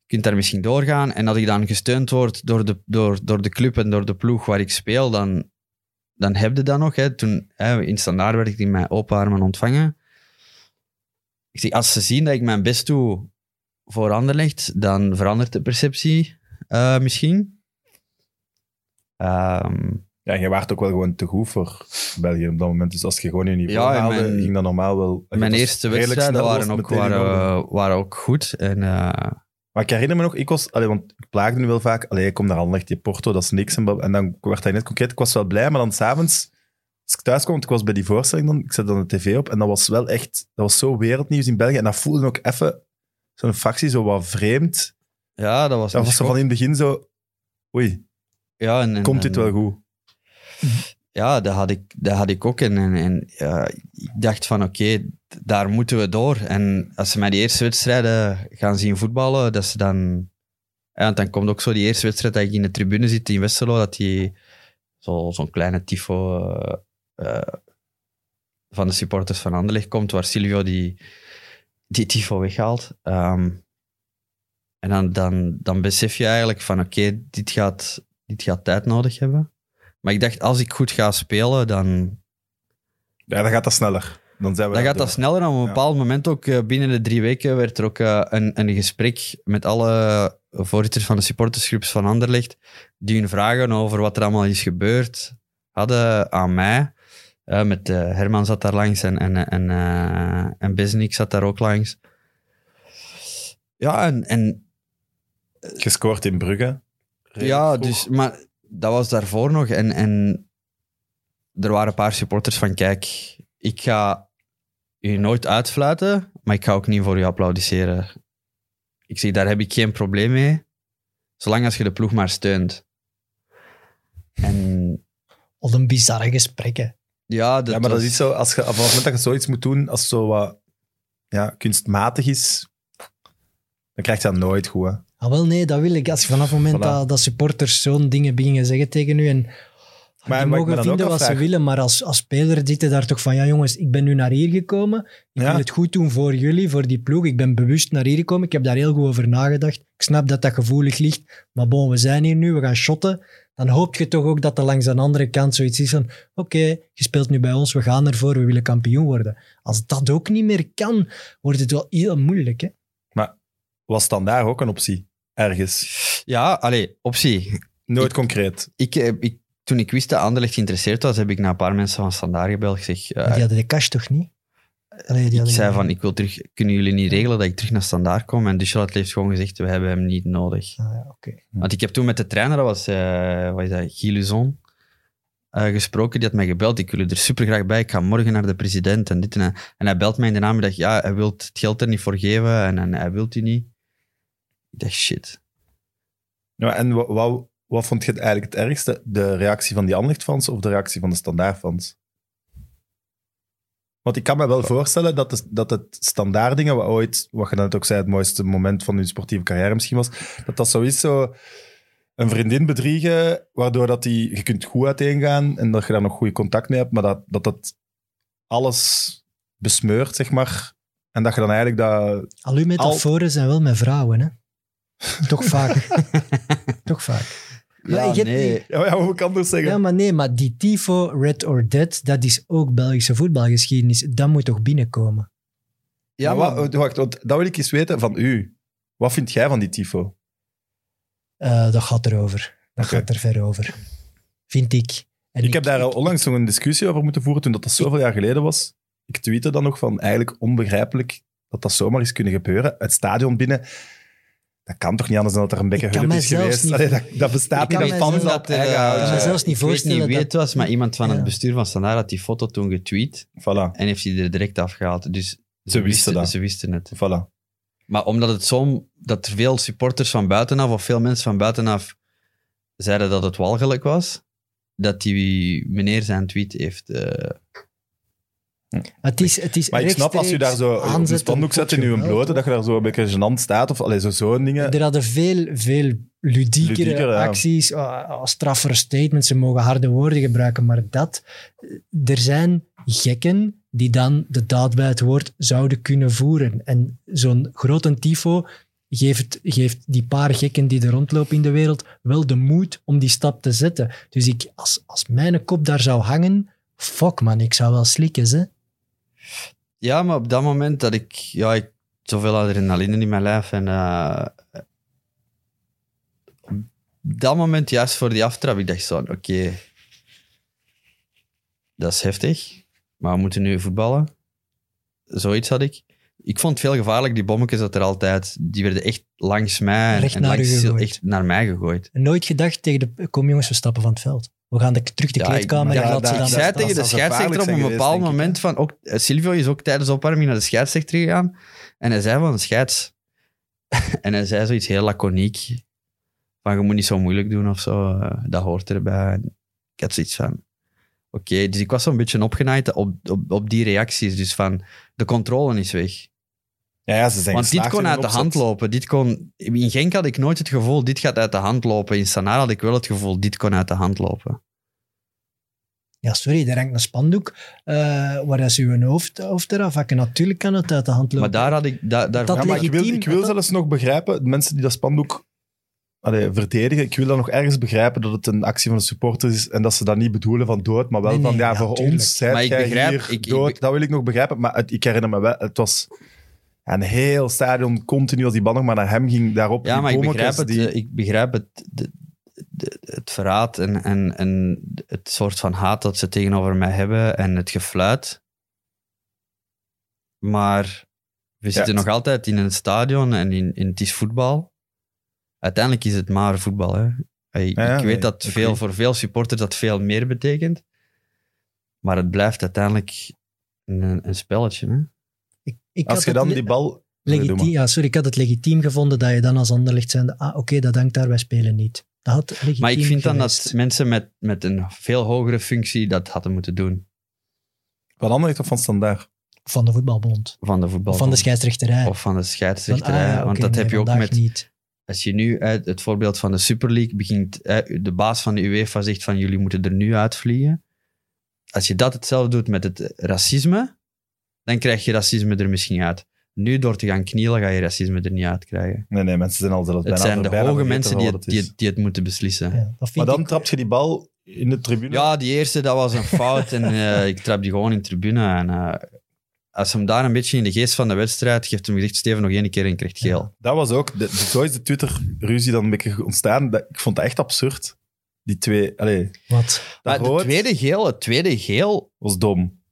kunt daar misschien doorgaan. En als ik dan gesteund word door de, door, door de club en door de ploeg waar ik speel, dan, dan heb je dat nog. Hè. Toen, hè, in standaard werd ik in mijn open ontvangen. Ik zeg, als ze zien dat ik mijn best doe voor Anderlecht, dan verandert de perceptie eh, misschien. Ehm, Ja, je waart ook wel gewoon te goed voor België op dat moment. Dus als je gewoon je niveau Ja, haalde, mijn- ging dat normaal wel... mijn eerste wedstrijden waren ook, waren, waren ook goed. En, eh, Maar ik herinner me nog, ik was, allee, want ik plaagde nu wel vaak, allee, ik kom naar Anderlecht, die Porto, dat is niks. En, en dan werd hij net concreet, ik was wel blij, maar dan s'avonds, als ik thuis kwam, want ik was bij die voorstelling dan, ik zette dan de tv op, en dat was wel echt, dat was zo wereldnieuws in België, en dat voelde ook even, zo'n fractie, zo wat vreemd. ja, dat was Dat was zo van in het begin zo, oei, ja, en, en- komt dit en- wel goed? Ja, dat had ik, dat had ik ook. En, en, ja, ik dacht van, oké, daar moeten we door. En als ze mij die eerste wedstrijden gaan zien voetballen, dat ze dan... Ja, want dan komt ook zo die eerste wedstrijd dat ik in de tribune zit in Westerlo, dat die zo- zo'n kleine tifo eh, eh, van de supporters van Anderlecht komt, waar Silvio die, die tifo weghaalt. Ehm, en dan, dan, dan besef je eigenlijk van, oké, dit, gaat, dit gaat tijd nodig hebben. Maar ik dacht, als ik goed ga spelen, dan, Ja, dan gaat dat sneller. Dan, zijn we dan gaat dat sneller. En op een Ja. bepaald moment ook eh, binnen de drie weken werd er ook eh, een, een gesprek met alle voorzitters van de supportersgroeps van Anderlecht, die hun vragen over wat er allemaal is gebeurd hadden aan mij. Eh, met eh, Herman zat daar langs en, en, en, eh, en Besnik zat daar ook langs. Ja, en, en Gescoord in Brugge. Ja, dus, maar dat was daarvoor nog. En, en er waren een paar supporters van, kijk, ik ga u nooit uitfluiten, maar ik ga ook niet voor u applaudisseren. Ik zeg, daar heb ik geen probleem mee, zolang als je de ploeg maar steunt. En al een bizarre gesprekken. Ja, dat ja, maar dat is zo, als je, vanaf het moment dat je zoiets moet doen, als het zo wat ja, kunstmatig is, dan krijg je dat nooit goed. Hè. Ah, wel nee, dat wil ik. Als je vanaf het moment Voilà. dat, dat supporters zo'n dingen beginnen zeggen tegen u en Maar die mogen vinden wat ze willen, maar als, als speler zitten daar toch van, ja jongens, ik ben nu naar hier gekomen, ik Ja. wil het goed doen voor jullie, voor die ploeg, ik ben bewust naar hier gekomen, ik heb daar heel goed over nagedacht, ik snap dat dat gevoelig ligt, maar bon, we zijn hier nu, we gaan shotten, dan hoop je toch ook dat er langs de andere kant zoiets is van, oké, je speelt nu bij ons, we gaan ervoor, we willen kampioen worden. Als dat ook niet meer kan, wordt het wel heel moeilijk, hè? Was dan daar ook een optie? Ergens. Ja, allee, optie. Nooit Ik- concreet. Ik, eh, ik, toen ik wist dat Anderlecht geïnteresseerd was, heb ik naar een paar mensen van Standaard gebeld. gezegd, eh, Maar die hadden de cash toch niet? Allee, die ik zei van, ik wil terug, kunnen jullie niet regelen dat ik terug naar Standaard kom? En Duchelat heeft gewoon gezegd, we hebben hem niet nodig. Ah, ja, oké. Want ik heb toen met de trainer, dat was, eh wat is dat, eh, gesproken. Die had mij gebeld, ik wil er super graag bij. Ik ga morgen naar de president en dit en dat. En hij belt mij in de namiddag, ja, hij wil het geld er niet voor geven en, en hij wil u niet. Ik dacht, shit. Ja, en wat, wat, wat vond je het eigenlijk het ergste? De reactie van die Anderlecht-fans of de reactie van de Standaard-fans? Want ik kan me wel voorstellen dat, de, dat het standaard-dingen, wat ooit, wat je net ook zei, het mooiste moment van je sportieve carrière misschien was, dat dat zo is, zo een vriendin bedriegen, waardoor dat die, je kunt goed uiteengaan en dat je daar nog goede contact mee hebt, maar dat dat, dat alles besmeurt, zeg maar. En dat je dan eigenlijk dat... Al uw metaforen zijn wel met vrouwen, hè? Toch vaak. Toch vaak. Ja, nee. die- Ja, maar ja, hoe kan anders zeggen? Ja, maar nee, maar die tifo, red or dead, dat is ook Belgische voetbalgeschiedenis. Dat moet toch binnenkomen? Ja, maar- maar, wacht, want dat wil ik eens weten van u. Wat vind jij van die tifo? Eh, dat gaat erover. Dat gaat er ver over. Vind ik. En Ik heb daar al onlangs nog een discussie over moeten voeren toen dat, dat zoveel jaar geleden was. Ik tweette dan nog van eigenlijk onbegrijpelijk dat dat zomaar is kunnen gebeuren. Het stadion binnen, dat kan toch niet anders dan dat er een bekke Ik kan hulp mij is geweest. niet- Allee, dat, dat bestaat Ik niet, kan dat mij fans zelfs- me niet ik weet voorstellen niet wie het was, maar iemand van Ja. het bestuur van Standaard had die foto toen getweet Voilà, en heeft hij er direct afgehaald. Dus Ze wisten dat. Ze wisten het. voilà. Maar omdat het zo, dat er veel supporters van buitenaf of veel mensen van buitenaf zeiden dat het walgelijk was, dat die meneer zijn tweet heeft. eh, Het is, het is Maar ik snap als je daar zo een spandoek zet in je blote, dat je daar zo een beetje gênant staat. Of allee, zo zo'n dingen. Er hadden veel, veel ludiekere Ludieker, ja. acties, uh, straffere statements, ze mogen harde woorden gebruiken, maar dat... eh, Er zijn gekken die dan de daad bij het woord zouden kunnen voeren. En zo'n grote tifo geeft, geeft die paar gekken die er rondlopen in de wereld wel de moed om die stap te zetten. Dus ik, als, als mijn kop daar zou hangen, fuck man, ik zou wel slikken, hè. Ja, maar op dat moment dat ik, ja, ik zoveel adrenaline in mijn lijf en eh, op dat moment, juist voor die aftrap, ik dacht zo, oké, dat is heftig, maar we moeten nu voetballen. Zoiets had ik. Ik vond het veel gevaarlijk, die bommetjes dat er altijd, die werden echt langs mij en, Recht en naar u langs, gegooid. echt naar mij gegooid. Nooit gedacht tegen de... Kom jongens, we stappen van het veld. We gaan de, terug de Ja, kleedkamer ik- en ja, laat ze daar- dan... Ik zei dat- tegen de dat scheidsrechter op een zijn bepaald geweest, moment van... Ook, eh, Silvio is ook tijdens de opwarming naar de scheidsrechter gegaan. En hij zei van, scheids... en hij zei zoiets heel laconiek. Van, je moet niet zo moeilijk doen of zo. eh, dat hoort erbij. En ik had zoiets van... Oké, dus ik was zo'n beetje opgenaaid op, op, op die reacties. Dus van, de controle is weg. Ja, ja, ze zijn Want dit kon uit de hand lopen. Dit kon, in Genk had ik nooit het gevoel, dit gaat uit de hand lopen. In Sanaa had ik wel het gevoel, dit kon uit de hand lopen. Ja, sorry, er hangt een spandoek eh, waar dat ze uw hoofd, hoofd eraf hakken. Natuurlijk kan het uit de hand lopen. Maar daar had ik... Daar, daar, Dat Ja, maar ik wil, ik wil dat- zelfs nog begrijpen, de mensen die dat spandoek allee, verdedigen, ik wil dan nog ergens begrijpen dat het een actie van de supporters is en dat ze dat niet bedoelen van dood, maar wel Nee, van, ja, ja, voor tuurlijk. ons, zijt Maar ik jij begrijp- hier ik- ik dood. dat wil ik nog begrijpen, maar het- ik herinner me wel, het was een heel stadion continu als die bal nog maar naar hem ging, daarop Ja, maar ik bommetjes begrijp het, die- eh, ik begrijp het, de- de- het verraad en, en, en het soort van haat dat ze tegenover mij hebben en het gefluit. Maar we zitten nog altijd in een stadion en in, in, het is voetbal. Uiteindelijk is het maar voetbal. Hè. Hey, Ja, ja, ik weet dat veel, voor veel supporters dat veel meer betekent. Maar het blijft uiteindelijk een, een spelletje. Hè. Ik, ik als had je het dan die bal... Legitiem, ja, sorry, ik had het legitiem gevonden dat je dan als Anderlecht zijn. Ah, oké, dat hangt daar, wij spelen niet. Dat had legitiem Maar ik vind dan dat mensen met, met een veel hogere functie dat hadden moeten doen. Van Anderlecht of van Standaard? Van de voetbalbond. Van de voetbal. Of van de scheidsrechterij. Of van de Van, scheidsrechterij. ah, ja, Want dat nee, heb je ook met... niet. Als je nu uit het voorbeeld van de Super League begint... eh, De baas van de UEFA zegt van jullie moeten er nu uitvliegen. Als je dat hetzelfde doet met het racisme, dan krijg je racisme er misschien uit. Nu door te gaan knielen ga je racisme er niet uit krijgen. Nee, nee, mensen zijn al zelfs Het bijna zijn de bijna hoge mensen die het, het die, het, die het moeten beslissen. Ja, dat vind Maar dan ik- trap je die bal in de tribune. Ja, die eerste, dat was een fout. en eh, ik trap die gewoon in de tribune. En eh, als hem daar een beetje in de geest van de wedstrijd geeft hem gezegd, Steven, nog één keer en krijgt geel. Dat was ook, de, de- zo is de Twitter-ruzie dan een beetje ontstaan. Dat, ik vond dat echt absurd. Die twee, allee, Wat? dat Maar de tweede geel, het tweede geel, was dom.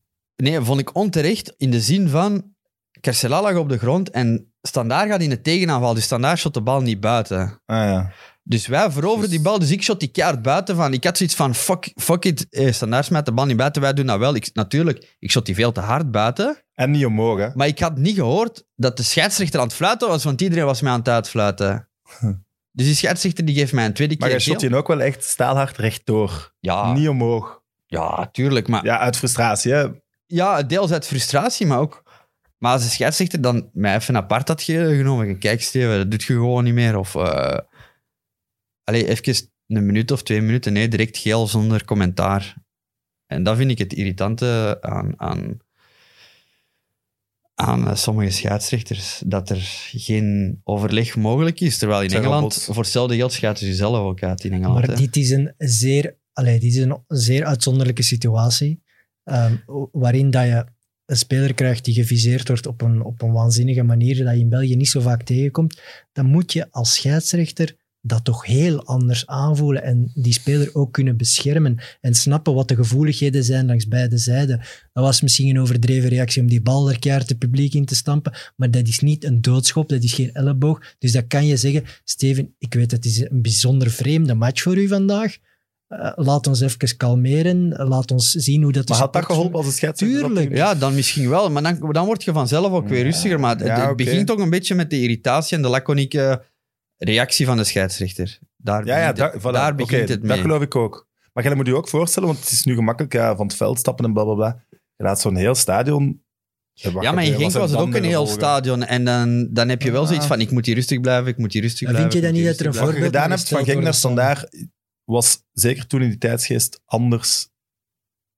Nee, vond ik onterecht in de zin van, Carcela lag op de grond en Standaard gaat in de tegenaanval, dus Standaard shot de bal niet buiten. Ah ja. Dus wij veroveren die bal, dus ik shot die kaart buiten van, ik had zoiets van, fuck, fuck it, eh, Standaard smijt de bal niet buiten, wij doen dat wel. Ik, natuurlijk, ik shot die veel te hard buiten, En niet omhoog, hè. Maar ik had niet gehoord dat de scheidsrechter aan het fluiten was, want iedereen was mij aan het uitfluiten. Dus die scheidsrechter die geeft mij een tweede Maar keer hij shot geel. je ook wel echt staalhard rechtdoor. Ja, Niet omhoog. ja, tuurlijk. Maar ja. Ja, uit frustratie, hè. Deels uit frustratie, maar ook... Maar als de scheidsrechter dan mij even apart had ge- genomen, kijk Steven, dat doet je gewoon niet meer. Of... eh Allee, even een minuut of twee minuten, nee, direct geel zonder commentaar. En dat vind ik het irritante aan, aan, aan eh, sommige scheidsrechters dat er geen overleg mogelijk is. Terwijl in Engeland, voor hetzelfde geld schaten ze zelf ook uit in Engeland. Maar hè. dit is een zeer, allee, dit is een zeer uitzonderlijke situatie. Ehm, waarin dat je een speler krijgt die geviseerd wordt op een, op een waanzinnige manier, dat je in België niet zo vaak tegenkomt. Dan moet je als scheidsrechter dat toch heel anders aanvoelen en die speler ook kunnen beschermen en snappen wat de gevoeligheden zijn langs beide zijden. Dat was misschien een overdreven reactie om die bal er keihard publiek in te stampen, maar dat is niet een doodschop, dat is geen elleboog. Dus dat kan je zeggen, Steven, ik weet het is een bijzonder vreemde match voor u vandaag. Eh, laat ons even kalmeren, laat ons zien hoe dat de Maar had dat geholpen als een scheidsrechter? dat Tuurlijk. Ja, dan misschien wel. Maar dan, dan word je vanzelf ook weer Ja. rustiger. Maar het, Ja, het begint toch een beetje met de irritatie en de laconieke reactie van de scheidsrechter. Daar Ja, ja, begint het, voilà. daar begint het Dat mee. geloof ik ook. Maar jij moet je ook voorstellen, want het is nu gemakkelijk ja, van het veld stappen en blablabla. Je laat zo'n heel stadion... Ja, maar in Genk was het ook een heel stadion. En dan, dan heb je wel Ja. zoiets van, ik moet hier rustig blijven, ik moet hier rustig blijven. vind je dan niet dat er een rustig Wat je voorbeeld gedaan hebt van Genk naar Standaard was zeker toen in die tijdsgeest anders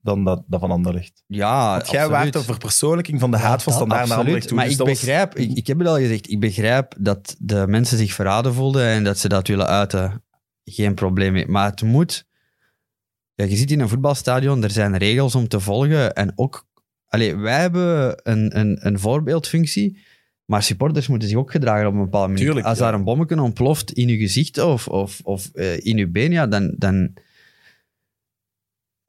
dan dat, dat van Anderlecht. Ja, Want jij absoluut. waart een verpersoonlijking van de haat van Standaard naar. Anderlecht toe. Maar dus ik was- begrijp, ik, ik heb het al gezegd, ik begrijp dat de mensen zich verraden voelden en dat ze dat willen uiten. Geen probleem mee. Maar het moet... Ja, je zit in een voetbalstadion, er zijn regels om te volgen. En ook... Allee, wij hebben een, een, een voorbeeldfunctie, maar supporters moeten zich ook gedragen op een bepaalde manier. Tuurlijk, Als ja. daar een bommetje ontploft in je gezicht of, of, of eh, in je been, ja, dan... dan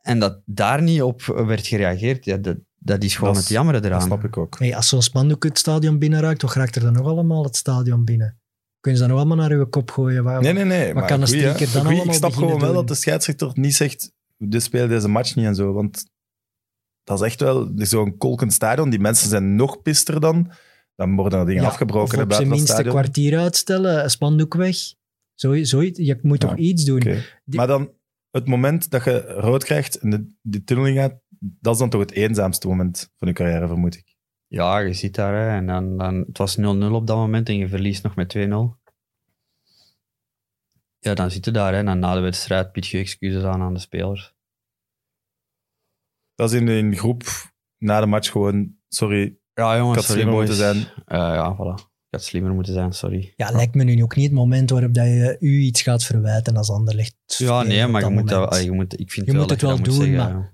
en dat daar niet op werd gereageerd, ja, dat, dat is gewoon Dat is- het jammere Dat eraan. snap ik ook. Hey, als zo'n spandoek het stadion binnenraakt, toch raakt er dan nog allemaal het stadion binnen? Kunnen ze dan nog allemaal naar uw kop gooien? Waar- Nee, nee, nee. Wat kan goeie, dan Goeie, allemaal Ik snap gewoon wel dat de scheidsrechter niet zegt, dit speel deze match niet en zo. Want dat is echt wel is zo'n kolkend stadion. Die mensen zijn nog pister dan. Dan worden er dingen Ja, afgebroken. Of op zijn buiten dat minst een stadion. kwartier uitstellen, een spandoek weg. Zo, zoiets. Je moet toch Ja, iets doen? Die- Maar dan, het moment dat je rood krijgt en de, die tunnel gaat, dat is dan toch het eenzaamste moment van je carrière, vermoed ik. Ja, je zit daar hè, en dan, dan, het was 0-0 op dat moment en je verliest nog met 2-0. Ja, dan zit je daar hè, en dan na de wedstrijd bied je excuses aan aan de spelers. Dat is in een groep na de match gewoon, sorry, Ja, ik jongens, had sorry slimmer moeten zijn. Eh, ja, voilà. Ik had slimmer moeten zijn, sorry. Ja, lijkt me nu ook niet het moment waarop dat je u iets gaat verwijten als Anderlecht. Ja, nee, maar je moet, dat, je moet, ik vind Je wel moet het wel dat moet doen, zeggen, maar- ja.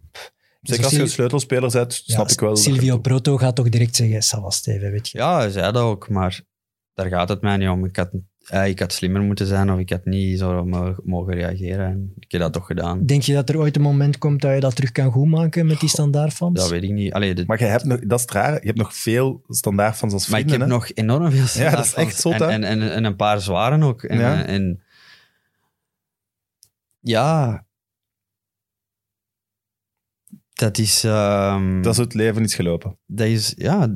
Zeker als je een sleutelspeler bent, Ja, snap ik wel. Silvio. Proto gaat toch direct zeggen, Savas Steven, weet je. Ja, hij zei dat ook, maar daar gaat het mij niet om. Ik had, eh, ik had slimmer moeten zijn of ik had niet zo mo- mogen reageren. En ik heb dat toch gedaan. Denk je dat er ooit een moment komt dat je dat terug kan goedmaken met die standaardfans? Dat weet ik niet. Allee, de- Maar je hebt nog, dat is het rare, je hebt nog veel standaard van als Maar ik vrienden. heb hè? nog enorm veel Ja, dat is standaardfans. echt zot, en, hè? en, en, en een paar zwaren ook. En, Ja. en, en- ja, dat is, ehm, Dat is het leven is gelopen. dat is, ja,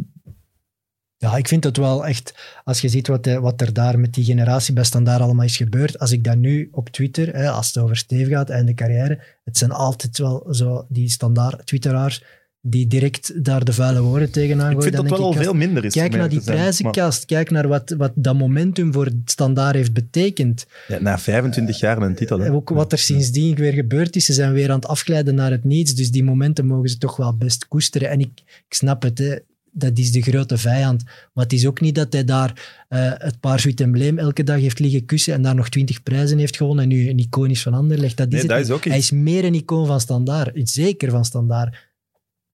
Ja, ik vind het wel echt, als je ziet wat, eh, wat er daar met die generatie bij Standaard allemaal is gebeurd, als ik dat nu op Twitter, hè, als het over Steve gaat en de carrière, het zijn altijd wel zo die standaard twitteraars die direct daar de vuile woorden tegenaan Ik gooien. vind dat wel al ik, veel minder is. Kijk naar die. Maar- prijzenkast, kijk naar wat, wat dat momentum voor Standaard heeft betekend. Ja, na 25 jaar een titel. hè. En ook wat er sindsdien weer gebeurd is, ze zijn weer aan het afglijden naar het niets, dus die momenten mogen ze toch wel best koesteren. En ik, ik snap het, hè. Dat is de grote vijand. Maar het is ook niet dat hij daar eh, het paarswit embleem elke dag heeft liggen kussen en daar nog twintig prijzen heeft gewonnen en nu een icoon is van Anderlecht. Dat is Nee, het dat is ook Hij is meer een icoon van Standaard, zeker van Standaard.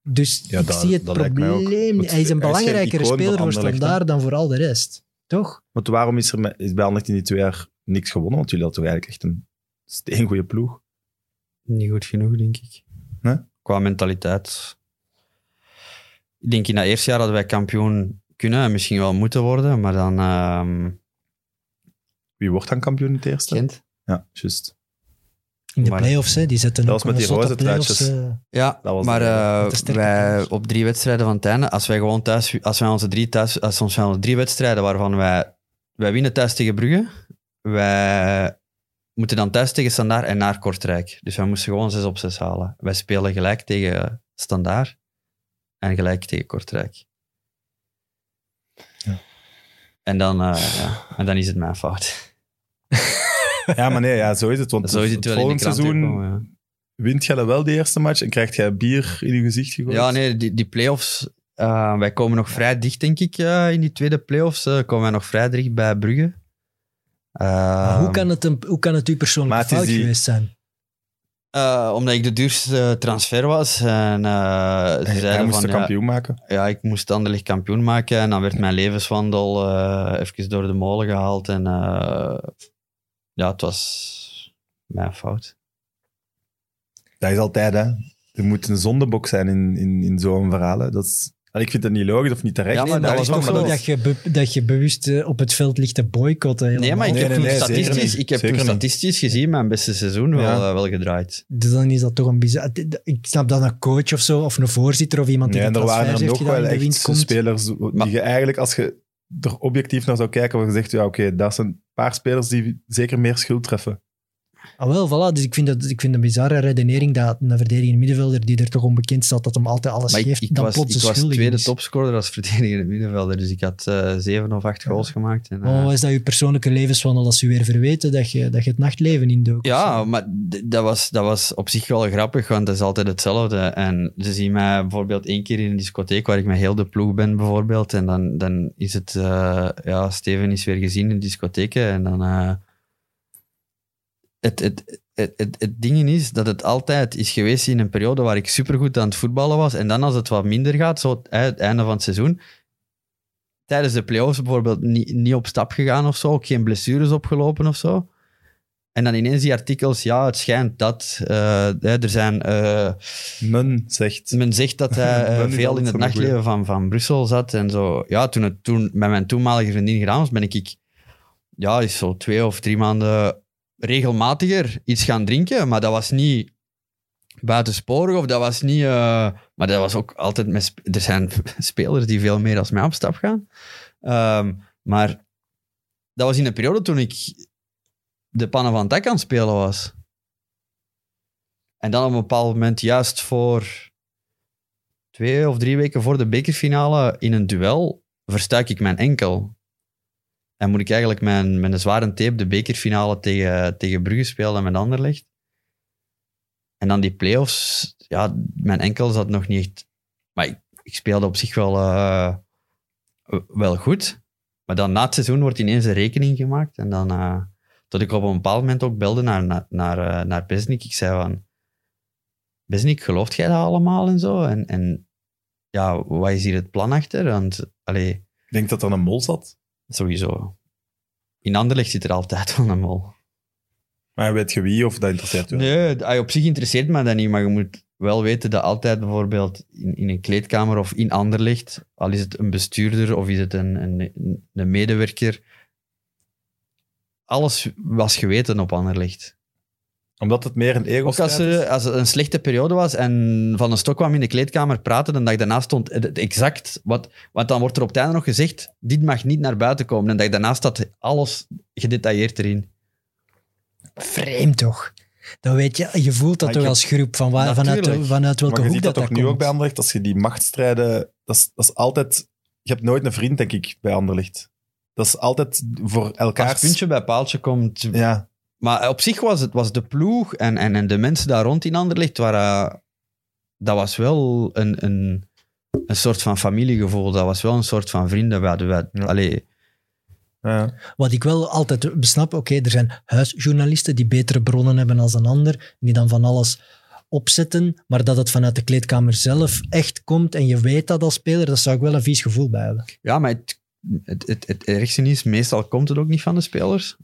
Dus Ja, ik zie het probleem. Hij is een belangrijkere speler voor? Standaard dan voor al de rest. Toch? Want waarom is er met, is bij Anderlecht in die twee jaar niks gewonnen? Want jullie hadden toch eigenlijk echt een steengoeie ploeg. niet goed genoeg, denk ik. Nee? Qua mentaliteit. Ik denk in dat eerste jaar hadden wij kampioen kunnen en misschien wel moeten worden, maar dan ehm Wie wordt dan kampioen in het eerste? Gent. Ja, juist. In de Maar- play-offs, hè, die zetten Dat ook was met een die roze play-offs, truitjes. eh, Ja, Dat was maar eh, sterke wij op drie wedstrijden van het einde, als wij gewoon thuis, als wij onze drie thuis, als ons onze drie wedstrijden waarvan wij, wij winnen thuis tegen Brugge, wij moeten dan thuis tegen Standaard en naar Kortrijk. Dus wij moesten gewoon 6 op 6 halen. Wij spelen gelijk tegen Standaard en gelijk tegen Kortrijk. Ja. En, dan, eh, ja, en dan is het mijn fout. Ja, maar nee, ja, zo is het. Want Zo is het wel in de volgend krant seizoen gekomen, ja. wint jij wel de eerste match en krijgt jij bier in je gezicht gegooid. Ja, nee, die, die play-offs, Eh, wij komen nog vrij dicht, denk ik, eh, in die tweede playoffs. eh komen wij nog vrij dicht bij Brugge. Maar hoe, kan het een, hoe kan het uw persoonlijke het fout die- geweest zijn? Eh, omdat ik de duurste transfer was. En, ze Hij zeiden moest van, de ja, kampioen maken. ja, ik moest Anderlecht kampioen maken. En dan werd mijn levenswandel eh even door de molen gehaald. En ja, het was mijn fout. Dat is altijd, hè. Er moet een zondebok zijn in, in, in zo'n verhaal. Dat is, ik vind het niet logisch of niet terecht. Ja, maar Nee, dat is was toch- zo. dat Dat je, be- dat je bewust eh, op het veld ligt te boycotten. Nee, maar ik heb nee, toen nee, statistisch, ik heb toen niet. statistisch gezien mijn beste seizoen wel, Ja. eh, wel gedraaid. Dus dan is dat toch een bizar... Ik snap dat een coach of zo, of een voorzitter of iemand die Nee, de er waren transfers er heeft nog gedaan wel in de echt spelers Maar- die je eigenlijk, als je er objectief naar zou kijken, waar je zegt, ja oké, dat zijn een paar spelers die zeker meer schuld treffen. Ah, wel, voilà. Dus ik vind, dat, ik vind een bizarre redenering dat een verdedigende middenvelder die er toch onbekend staat, dat hem altijd alles Maar ik, geeft, ik dan was, plots ik was tweede is. topscorer als verdedigende middenvelder, dus ik had eh, zeven of acht goals gemaakt. En, Oh, is dat je persoonlijke levenswandel als je weer verweten dat je, dat je het nachtleven indook? Ja, maar dat was, dat was op zich wel grappig, want het is altijd hetzelfde. En ze zien mij bijvoorbeeld één keer in een discotheek waar ik met heel de ploeg ben, bijvoorbeeld. En dan, dan is het, eh, ja, Steven is weer gezien in de discotheken. En dan. Het, het, het, het, het ding is dat het altijd is geweest in een periode waar ik supergoed aan het voetballen was. En dan als het wat minder gaat, zo het, einde van het seizoen. Tijdens de play-offs bijvoorbeeld niet, niet op stap gegaan of zo, ook geen blessures opgelopen of zo. En dan ineens die artikels, ja, het schijnt dat. eh, hè, er zijn, eh, Men zegt. men zegt dat hij eh, veel in het nachtleven van, van Brussel zat en zo. Ja, toen het toen met mijn toenmalige vriendin gedaan was, ben ik, ik ja, is zo twee of drie maanden regelmatiger iets gaan drinken. Maar dat was niet buitensporig of dat was niet... eh, maar dat was ook altijd met... Er zijn spelers die veel meer als mij op stap gaan. Ehm, maar dat was in een periode toen ik de pannen van aan het spelen was. En dan op een bepaald moment, juist voor twee of drie weken voor de bekerfinale, in een duel, verstuik ik mijn enkel. En moet ik eigenlijk mijn, een zware tape de bekerfinale tegen, tegen Brugge spelen met Anderlecht. En dan die play-offs, ja, mijn enkel zat nog niet echt... Maar ik, ik speelde op zich wel, eh, wel goed. Maar dan na het seizoen wordt ineens een rekening gemaakt. En dan... eh, tot ik op een bepaald moment ook belde naar, naar, naar, eh, naar Besnik. Ik zei van... Besnik, gelooft jij dat allemaal en zo? En, en ja, wat is hier het plan achter? Want, allee, Ik denk dat er een mol zat. Sowieso. In Anderlecht zit er altijd wel een mol. Maar weet je wie of dat interesseert je? Nee, op zich interesseert me dat niet, maar je moet wel weten dat altijd bijvoorbeeld in, in een kleedkamer of in Anderlecht, al is het een bestuurder of is het een, een, een medewerker, alles was geweten op Anderlecht. Omdat het meer een ego Ook als er, als het een slechte periode was en Van den Stok kwam in de kleedkamer praten, dan dat ik daarna stond het- exact, wat, want dan wordt er op het einde nog gezegd, dit mag niet naar buiten komen. En dat ik daarna staat alles gedetailleerd erin. Vreemd toch? Dan weet je, je voelt dat Maar toch heb- als groep, van waar, vanuit, vanuit welke Maar je hoek dat, dat, toch dat nu ook bij Anderlecht, als je die machtsstrijden... Dat is, dat is altijd... Je hebt nooit een vriend, denk ik, bij Anderlecht. Dat is altijd voor elkaar... Als puntje bij paaltje komt, Ja, Maar op zich was het was de ploeg en, en, en de mensen daar rond in Anderlecht, waren, dat was wel een, een, een soort van familiegevoel. Dat was wel een soort van vrienden. We hadden, we, Ja. allee, ja. Wat ik wel altijd besnap, oké, er zijn huisjournalisten die betere bronnen hebben als een ander, die dan van alles opzetten, maar dat het vanuit de kleedkamer zelf echt komt en je weet dat als speler, daar zou ik wel een vies gevoel bij hebben. ja, maar het, het, het, het ergste is, meestal komt het ook niet van de spelers.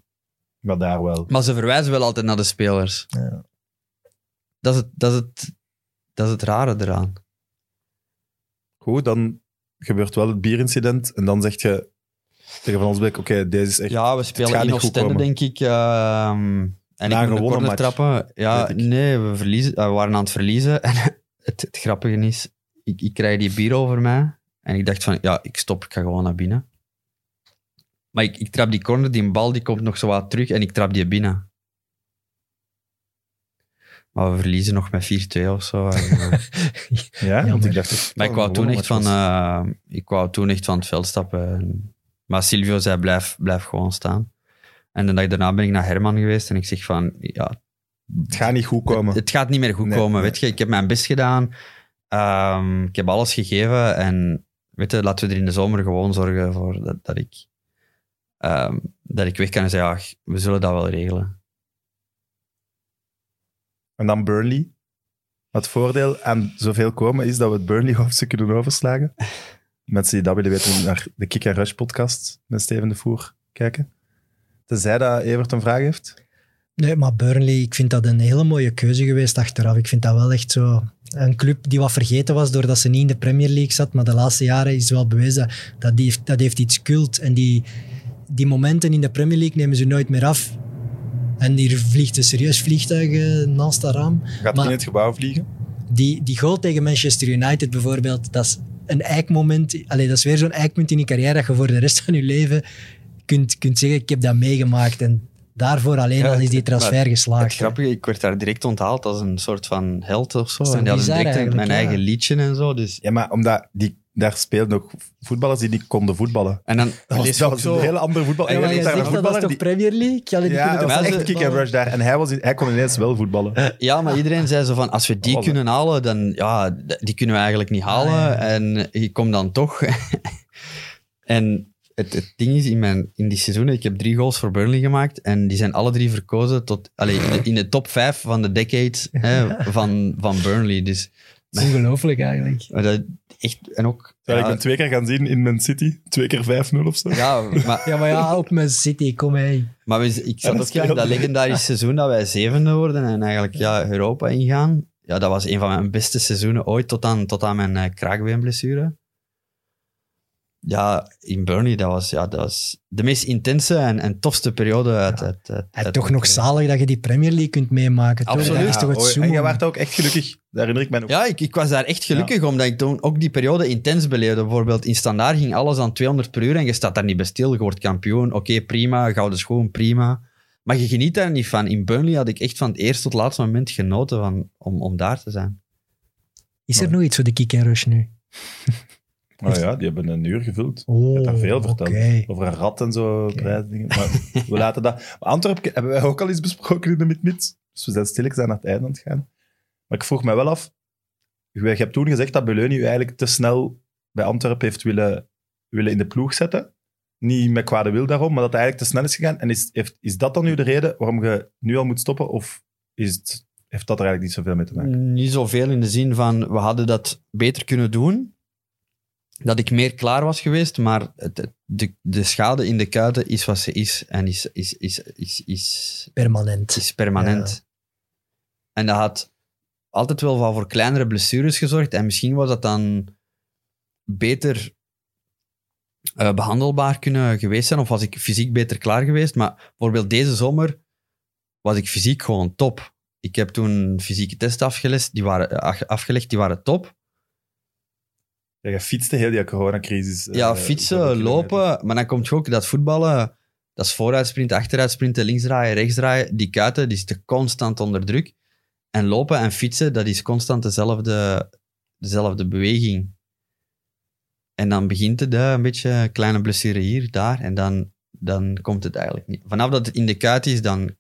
Maar daar wel. Maar ze verwijzen wel altijd naar de spelers. Ja. Dat, is het, dat, is het, dat is het rare eraan. Goed, dan gebeurt wel het bierincident en dan zeg je tegen Van Osbeek, oké, deze is echt... Ja, we spelen in niet goed Oostende, denk ik. ehm, en Na ik een moet de gewonnen match, trappen. Ja, nee, we, verliezen, eh, we waren aan het verliezen. En het, het grappige is, ik, ik krijg die bier over mij. En ik dacht van, ja, ik stop, ik ga gewoon naar binnen. Maar ik, ik trap die corner, die bal die komt nog zo wat terug en ik trap die binnen. Maar we verliezen nog met 4-2 of zo. En, eh, Ja, want ik dacht... maar ik wou, toen gewonnen echt van, eh, ik wou toen echt van het veld stappen. En- maar Silvio zei, blijf, blijf gewoon staan. En de dag daarna ben ik naar Herman geweest en ik zeg van, ja, Het gaat niet goed komen. het, het gaat niet meer goed Nee, komen. nee. Weet je, ik heb mijn best gedaan. Ehm, ik heb alles gegeven en weet je, laten we er in de zomer gewoon zorgen voor dat, dat ik ehm, dat ik weg kan en zeggen, ja, we zullen dat wel regelen. En dan Burnley. Het voordeel aan zoveel komen is dat we het Burnley-hoofdstuk kunnen overslagen. Mensen die dat willen weten, naar de Kick and Rush podcast met Steven de Voer kijken. Tenzij dat Evert een vraag heeft. Nee, maar Burnley, ik vind dat een hele mooie keuze geweest achteraf. Ik vind dat wel echt zo een club die wat vergeten was doordat ze niet in de Premier League zat. Maar de laatste jaren is wel bewezen dat die heeft, dat heeft iets cult. En die, die momenten in de Premier League nemen ze nooit meer af. En hier vliegt een serieus vliegtuig eh, naast dat raam. Gaat Maar- in het gebouw vliegen. Die, die goal tegen Manchester United bijvoorbeeld, dat is een eikmoment. Allee, dat is weer zo'n eikpunt in je carrière dat je voor de rest van je leven kunt, kunt zeggen, ik heb dat meegemaakt. En daarvoor alleen Ja, al is die het- transfer Het geslaagd. hè. grappige, ik werd daar direct onthaald als een soort van held of zo. Dat is En die hadden direct mijn ja. eigen liedje en zo. Dus. Ja, maar omdat die, daar spelen ook voetballers die niet konden voetballen. En dan Dat was, dat was een hele andere voetbal. Ja, En maar je zegt dat, toch die... Premier League? Allee, die Ja, was echt kick and rush daar. En hij, was, hij kon ineens wel voetballen. Ja, maar iedereen zei zo van, als we die was kunnen halen, dan ja, die kunnen we eigenlijk niet halen. Ah, ja. En je komt dan toch. en het, het ding is, in, mijn, in die seizoenen, ik heb drie goals voor Burnley gemaakt en die zijn alle drie verkozen tot, allee, in, de, in de top vijf van de decades hè, van, van Burnley. Dus Ongelooflijk eigenlijk. maar dat, echt, en ook... Terwijl ja, ik ben twee keer gaan zien in Man City. Twee keer 5-0 of zo. ja, maar, Ja, maar ja, ook met City, kom hey. maar we- ik zat dat ook scheelt. dat legendarische seizoen dat wij zevende worden en eigenlijk ja, Europa ingaan. Ja, dat was een van mijn beste seizoenen ooit, tot aan, tot aan mijn eh, kraakbeenblessure. Ja, in Burnley, dat was, ja, dat was de meest intense en, en tofste periode uit... uit, uit, En uit toch nog zalig dat je die Premier League kunt meemaken. toch? Absoluut. Dat is toch het en jij werd ook echt gelukkig. Daar herinner ik mij nog. Ja, ik, ik was daar echt gelukkig omdat ik toen ook die periode intens beleefde. Bijvoorbeeld in standaard ging alles aan 200 per uur en je staat daar niet bij stil. Je wordt kampioen, oké, prima. Gouden schoen, prima. Maar je geniet daar niet van. In Burnley had ik echt van het eerste tot het laatste moment genoten van, om, om daar te zijn. Is er nog iets voor de kick and rush nu? Oh ja, die hebben een uur gevuld. Oh, Ik heb daar veel verteld. Over een rat en zo, prijsdingen. Maar we laten dat... Antwerpen hebben wij ook al eens besproken in de mid-mid. Dus we zijn stil zijn naar het einde aan het gaan. Maar ik vroeg mij wel af... Je je hebt toen gezegd dat Beleuni u eigenlijk te snel bij Antwerpen heeft willen, willen in de ploeg zetten. Niet met kwade wil daarom, maar dat hij eigenlijk te snel is gegaan. En is, heeft, is dat dan nu de reden waarom je nu al moet stoppen? Of is het, heeft dat er eigenlijk niet zoveel mee te maken? Niet zoveel in de zin van, we hadden dat beter kunnen doen. Dat ik meer klaar was geweest, maar het, de, de schade in de kuiten is wat ze is. En is, is, is, is, is, Permanent. is permanent. En dat had altijd wel wat voor kleinere blessures gezorgd. En misschien was dat dan beter eh, behandelbaar kunnen geweest zijn. Of was ik fysiek beter klaar geweest. Maar bijvoorbeeld deze zomer was ik fysiek gewoon top. Ik heb toen fysieke testen afgelegd, die waren, eh, afgelegd, die waren top. Ja, je fietste heel die coronacrisis. eh, Ja, fietsen, lopen. Maar dan komt je ook dat voetballen. Dat is vooruitsprinten, achteruitsprinten, links draaien, rechts draaien. Die kuiten die zitten constant onder druk. En lopen en fietsen, dat is constant dezelfde, dezelfde beweging. En dan begint het een beetje kleine blessure hier, daar. En dan, dan komt het eigenlijk niet. Vanaf dat het in de kuit is, dan,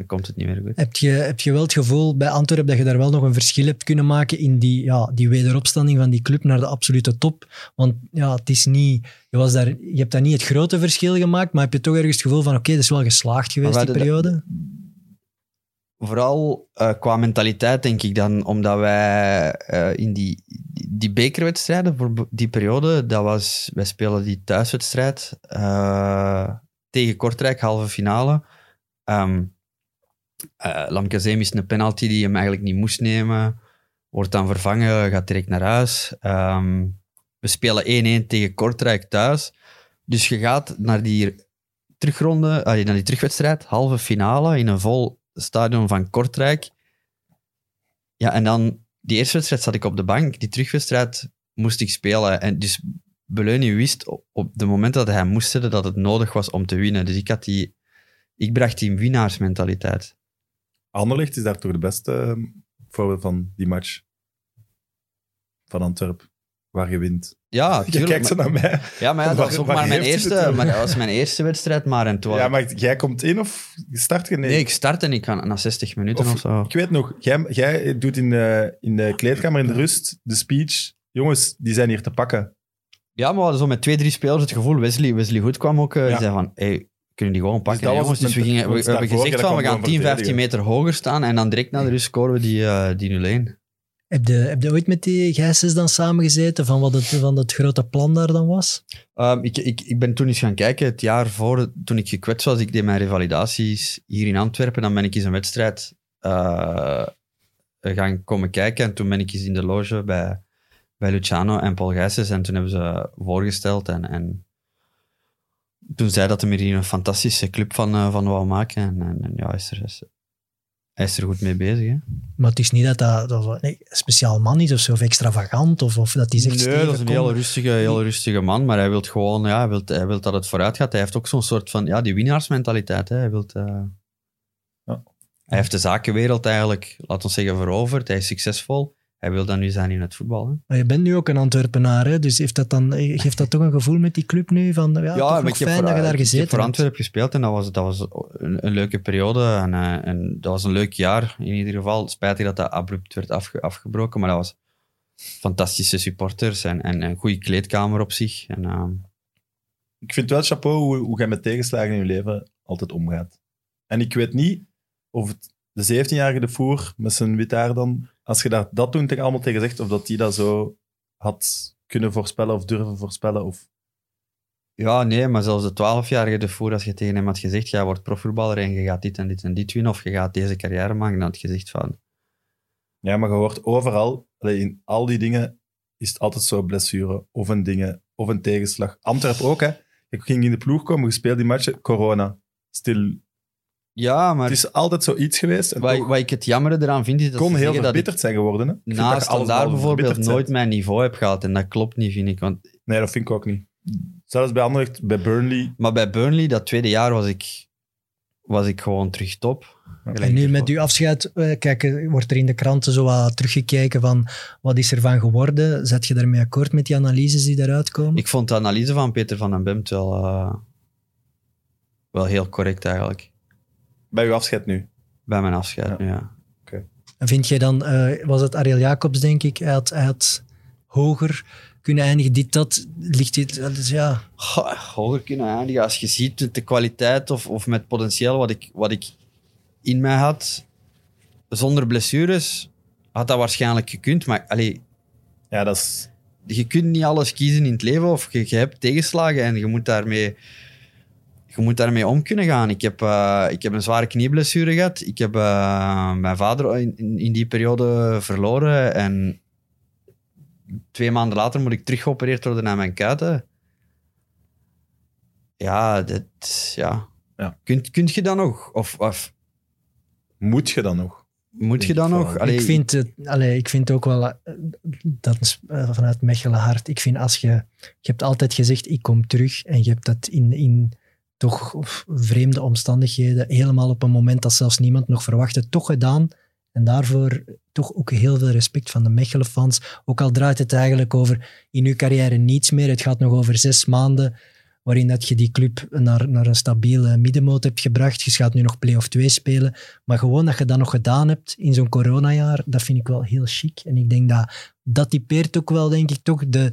dan komt het niet meer goed. Heb je, heb je wel het gevoel bij Antwerpen dat je daar wel nog een verschil hebt kunnen maken in die, ja, die wederopstanding van die club naar de absolute top? Want ja, het is niet, je, was daar, je hebt daar niet het grote verschil gemaakt, maar heb je toch ergens het gevoel van oké, dat is wel geslaagd geweest, die periode? Vooral eh, qua mentaliteit, denk ik dan, omdat wij eh, in die, die, bekerwedstrijden voor die periode, dat was, wij spelen die thuiswedstrijd eh, tegen Kortrijk, halve finale. Ehm eh, Lamke mist een penalty die hem eigenlijk niet moest nemen, wordt dan vervangen, gaat direct naar huis. Ehm, we spelen 1-1 tegen Kortrijk thuis. Dus je gaat naar die terugronde, allee, naar die terugwedstrijd, halve finale in een vol stadion van Kortrijk. Ja, en dan die eerste wedstrijd zat ik op de bank. Die terugwedstrijd moest ik spelen. En dus Beleuni wist op, de moment dat hij moest zetten dat het nodig was om te winnen. Dus ik, had die, ik bracht die winnaarsmentaliteit. Anderlecht is daar toch de beste eh, voorbeeld van die match van Antwerpen, waar je wint. Ja, je tuurlijk, kijkt zo naar mij. Ja, maar ja, dat was ook maar mijn eerste, maar dat was mijn eerste wedstrijd. Maar en toen Ja, maar jij komt in of start je? nee. ik start en ik ga na 60 minuten of, Of- zo. Ik weet nog, jij, jij doet in de, in de kleedkamer in de rust de speech. Jongens, die zijn hier te pakken. Ja, maar we hadden zo met twee, drie spelers het gevoel, Wesley, Wesley Goed kwam ook, eh, die Ja. zei van, hey, kunnen die gewoon pakken, hè, jongens. het Dus we, gingen, we, we hebben gezegd van, we gaan kwam 10, gewoon 15 meter hoger staan en dan direct na de rust scoren we die, eh, die 0-1. Heb je, heb je ooit met die Gijsens dan samengezeten van wat het, van het grote plan daar dan was? Ehm, ik, ik, ik ben toen eens gaan kijken, het jaar voor, toen ik gekwetst was, ik deed mijn revalidaties hier in Antwerpen, dan ben ik eens een wedstrijd eh, gaan komen kijken en toen ben ik eens in de loge bij, bij Luciano en Paul Gijsens en toen hebben ze voorgesteld en, en toen zei dat hij hier een fantastische club van, eh, van wou maken en, en, en ja, is er, is, hij is er goed mee bezig. Hè? Maar het is niet dat dat, nee, een speciaal man is of zo, of extravagant, of, of dat hij zegt... Nee, dat is een heel rustige, heel rustige man, maar hij wil gewoon, ja, hij wil, hij wil dat het vooruit gaat. Hij heeft ook zo'n soort van, ja, die winnaarsmentaliteit. Hè. Hij, wilt, eh, Ja. hij heeft de zakenwereld eigenlijk, laten we zeggen, veroverd. Hij is succesvol. Hij wil dat nu zijn in het voetbal. Hè. Maar je bent nu ook een Antwerpenaar, hè? dus heeft dat dan, geeft dat toch een gevoel met die club nu? Van, ja, nog ik heb fijn voor- dat je daar Ik gezeten heb voor hebt. Antwerpen gespeeld en dat was, dat was een, een leuke periode. En, eh, en dat was een leuk jaar in ieder geval. Spijtig dat dat abrupt werd afge- afgebroken, maar dat was fantastische supporters en, en een goede kleedkamer op zich. En, ehm, Ik vind wel chapeau hoe, hoe jij met tegenslagen in je leven altijd omgaat. En ik weet niet of het de 17-jarige de Voer met zijn wit haar dan, als je dat, dat toen tegen allemaal tegen zegt, of dat die dat zo had kunnen voorspellen of durven voorspellen. Of... Ja, nee, maar zelfs de 12-jarige de voer, als je tegen hem had gezegd, jij wordt profvoetballer en je gaat dit en dit en dit winnen, of je gaat deze carrière maken, dan had je gezegd van, Ja, maar je hoort overal, in al die dingen is het altijd zo blessure, of een dingen, of een tegenslag. Antwerp ook, hè. Ik ging in de ploeg komen, gespeeld die matchen, corona. Stil. Ja, maar Het is altijd zoiets geweest. En wat, toch wat ik het jammer eraan vind, is dat kon ze heel zeggen dat ik verbitterd zijn geworden. Hè. Ik dat bijvoorbeeld verbitterd nooit mijn niveau heb gehaald, en dat klopt niet, vind ik. Want, Nee, dat vind ik ook niet. Zelfs bij Anderlecht, bij Burnley. maar bij Burnley, dat tweede jaar, was ik, was ik gewoon terug top. En nu met uw afscheid, eh, kijk, eh, wordt er in de kranten zo wat teruggekeken van wat is er van geworden? Zet je daarmee akkoord met die analyses die daaruit komen? Ik vond de analyse van Peter van den Bemt wel, eh, wel heel correct eigenlijk. Bij uw afscheid nu. Bij mijn afscheid Ja. nu, ja. En vind jij dan, eh, was het Ariel Jacobs, denk ik, hij had, hij had hoger kunnen eindigen? Dit, dat, ligt dit, dat is, ja... Goh, hoger kunnen eindigen. Als je ziet met de kwaliteit of, of met potentieel wat ik, wat ik in mij had, zonder blessures, had dat waarschijnlijk gekund. Maar allee, Ja, dat is... je kunt niet alles kiezen in het leven of je, je hebt tegenslagen en je moet daarmee, je moet daarmee om kunnen gaan. Ik heb, eh, ik heb een zware knieblessure gehad. Ik heb eh, mijn vader in, in, die periode verloren en twee maanden later moet ik terug geopereerd worden naar mijn kuiten. Ja, dat, ja. Ja. Kunt, kunt je dat nog? Of, of Moet je dan nog? moet je ik nog? Allee, ik, vind het, allee, ik vind ook wel, eh, dat is vanuit Mechelen hard, ik vind als je, je hebt altijd gezegd, ik kom terug, en je hebt dat in, in toch vreemde omstandigheden, helemaal op een moment dat zelfs niemand nog verwachtte, toch gedaan. En daarvoor toch ook heel veel respect van de Mechelen-fans. Ook al draait het eigenlijk over in uw carrière niets meer. Het gaat nog over zes maanden waarin dat je die club naar, naar een stabiele middenmoot hebt gebracht. Je gaat nu nog play-off 2 spelen. Maar gewoon dat je dat nog gedaan hebt in zo'n coronajaar, dat vind ik wel heel chic. En ik denk dat dat typeert ook wel, denk ik, toch de,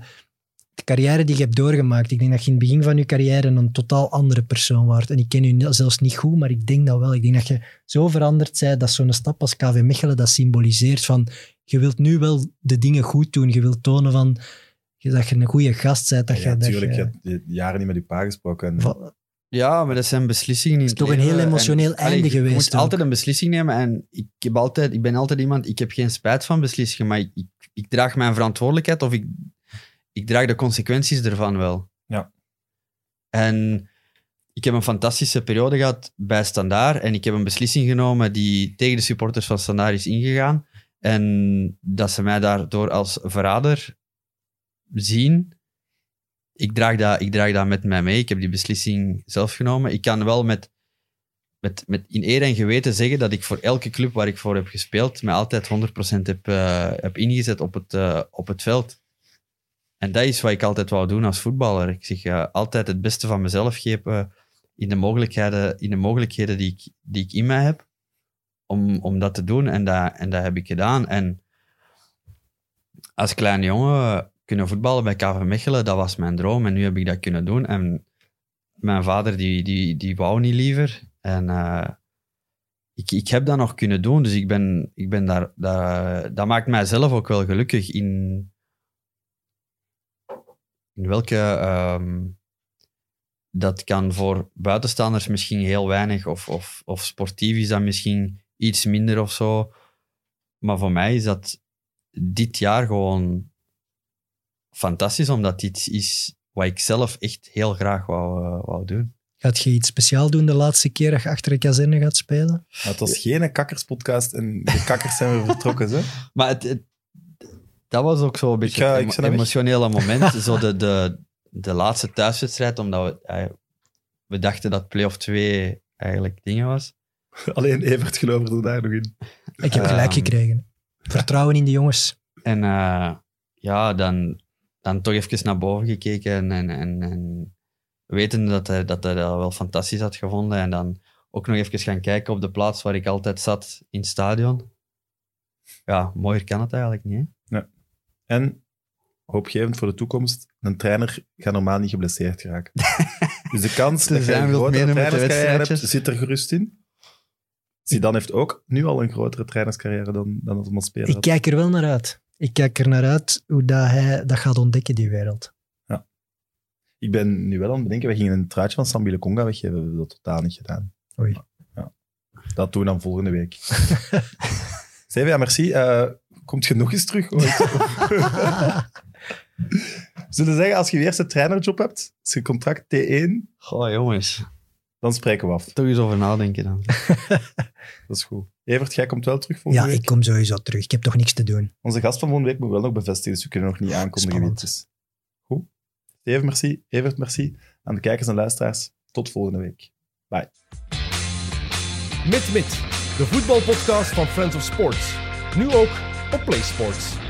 de carrière die je hebt doorgemaakt. Ik denk dat je in het begin van je carrière een totaal andere persoon wordt. En ik ken u zelfs niet goed, maar ik denk dat wel. Ik denk dat je zo veranderd bent dat zo'n stap als KV Mechelen dat symboliseert van je wilt nu wel de dingen goed doen. Je wilt tonen van dat je een goede gast bent. Dat ja, je, dat natuurlijk. je, Je hebt jaren niet met je pa gesproken. En, Ja, maar dat zijn beslissingen in is het toch een heel emotioneel En, allee, einde je geweest moet ook. altijd een beslissing nemen. En ik, heb altijd, ik ben altijd iemand, ik heb geen spijt van beslissingen, maar ik, ik, ik draag mijn verantwoordelijkheid of ik, ik draag de consequenties ervan wel. Ja. En ik heb een fantastische periode gehad bij Standaard en ik heb een beslissing genomen die tegen de supporters van Standaard is ingegaan. En dat ze mij daardoor als verrader zien, ik draag, dat, ik draag dat met mij mee. Ik heb die beslissing zelf genomen. Ik kan wel met, met, met in eer en geweten zeggen dat ik voor elke club waar ik voor heb gespeeld, mij altijd 100% heb, eh, heb ingezet op het, eh, op het veld. En dat is wat ik altijd wou doen als voetballer. Ik zeg eh, altijd het beste van mezelf geven in de mogelijkheden, in de mogelijkheden die, ik, die ik in mij heb, om, om dat te doen. En dat, en dat heb ik gedaan. En als kleine jongen kunnen voetballen bij KV Mechelen, dat was mijn droom. En nu heb ik dat kunnen doen. En mijn vader, die, die, die wou niet liever. En eh, ik, ik heb dat nog kunnen doen. Dus ik ben, ik ben daar, daar... Dat maakt mij zelf ook wel gelukkig in... In welke... ehm, dat kan voor buitenstaanders misschien heel weinig, of, of, of sportief is dat misschien iets minder of zo. Maar voor mij is dat dit jaar gewoon fantastisch, omdat dit is wat ik zelf echt heel graag wou, eh, wou doen. Gaat je iets speciaal doen de laatste keer dat je achter de kazerne gaat spelen? Maar het was geen kakkerspodcast en de kakkers zijn weer vertrokken. Hè? Maar het, het- dat was ook zo een beetje ga- het emo- weg. emotionele moment. zo de, de, de laatste thuiswedstrijd, omdat we, eh, we dachten dat play-off 2 eigenlijk dingen was. Alleen Evert geloofde er daar nog in. Ik heb gelijk Ehm, gekregen. Vertrouwen in de jongens. En eh, ja, dan, dan toch even naar boven gekeken en, en, en, en weten dat hij, dat hij dat wel fantastisch had gevonden. En dan ook nog even gaan kijken op de plaats waar ik altijd zat in het stadion. Ja, mooier kan het eigenlijk niet. hè? En, hoopgevend voor de toekomst, een trainer gaat normaal niet geblesseerd geraken. dus de kans dat je een grotere trainerscarrière hebt, zit er gerust in. Zidane heeft ook nu al een grotere trainerscarrière dan, dan dat hij als speler Ik had. kijk er wel naar uit. Ik kijk er naar uit hoe dat hij dat gaat ontdekken, die wereld. Ik ben nu wel aan het bedenken, we gingen een truitje van Sambile Conga weggeven. We hebben dat totaal niet gedaan. Oei. Ja. Dat doen we dan volgende week. Steven, ja, merci. Eh, komt je nog eens terug ooit? Zullen we zeggen, als je je eerste trainerjob hebt, als je contract T1, Goh, jongens. dan spreken we af. Toch eens over nadenken dan. Dat is goed. Evert, jij komt wel terug volgende Ja, week. ik kom sowieso terug. Ik heb toch niks te doen. Onze gast van volgende week moet wel nog bevestigen, dus we kunnen nog niet aankondigen wie het is. Goed. Steven, merci. Evert, merci. Aan de kijkers en luisteraars, tot volgende week. Bye. Mit Mit, de voetbalpodcast van Friends of Sports. Nu ook op PlaySports.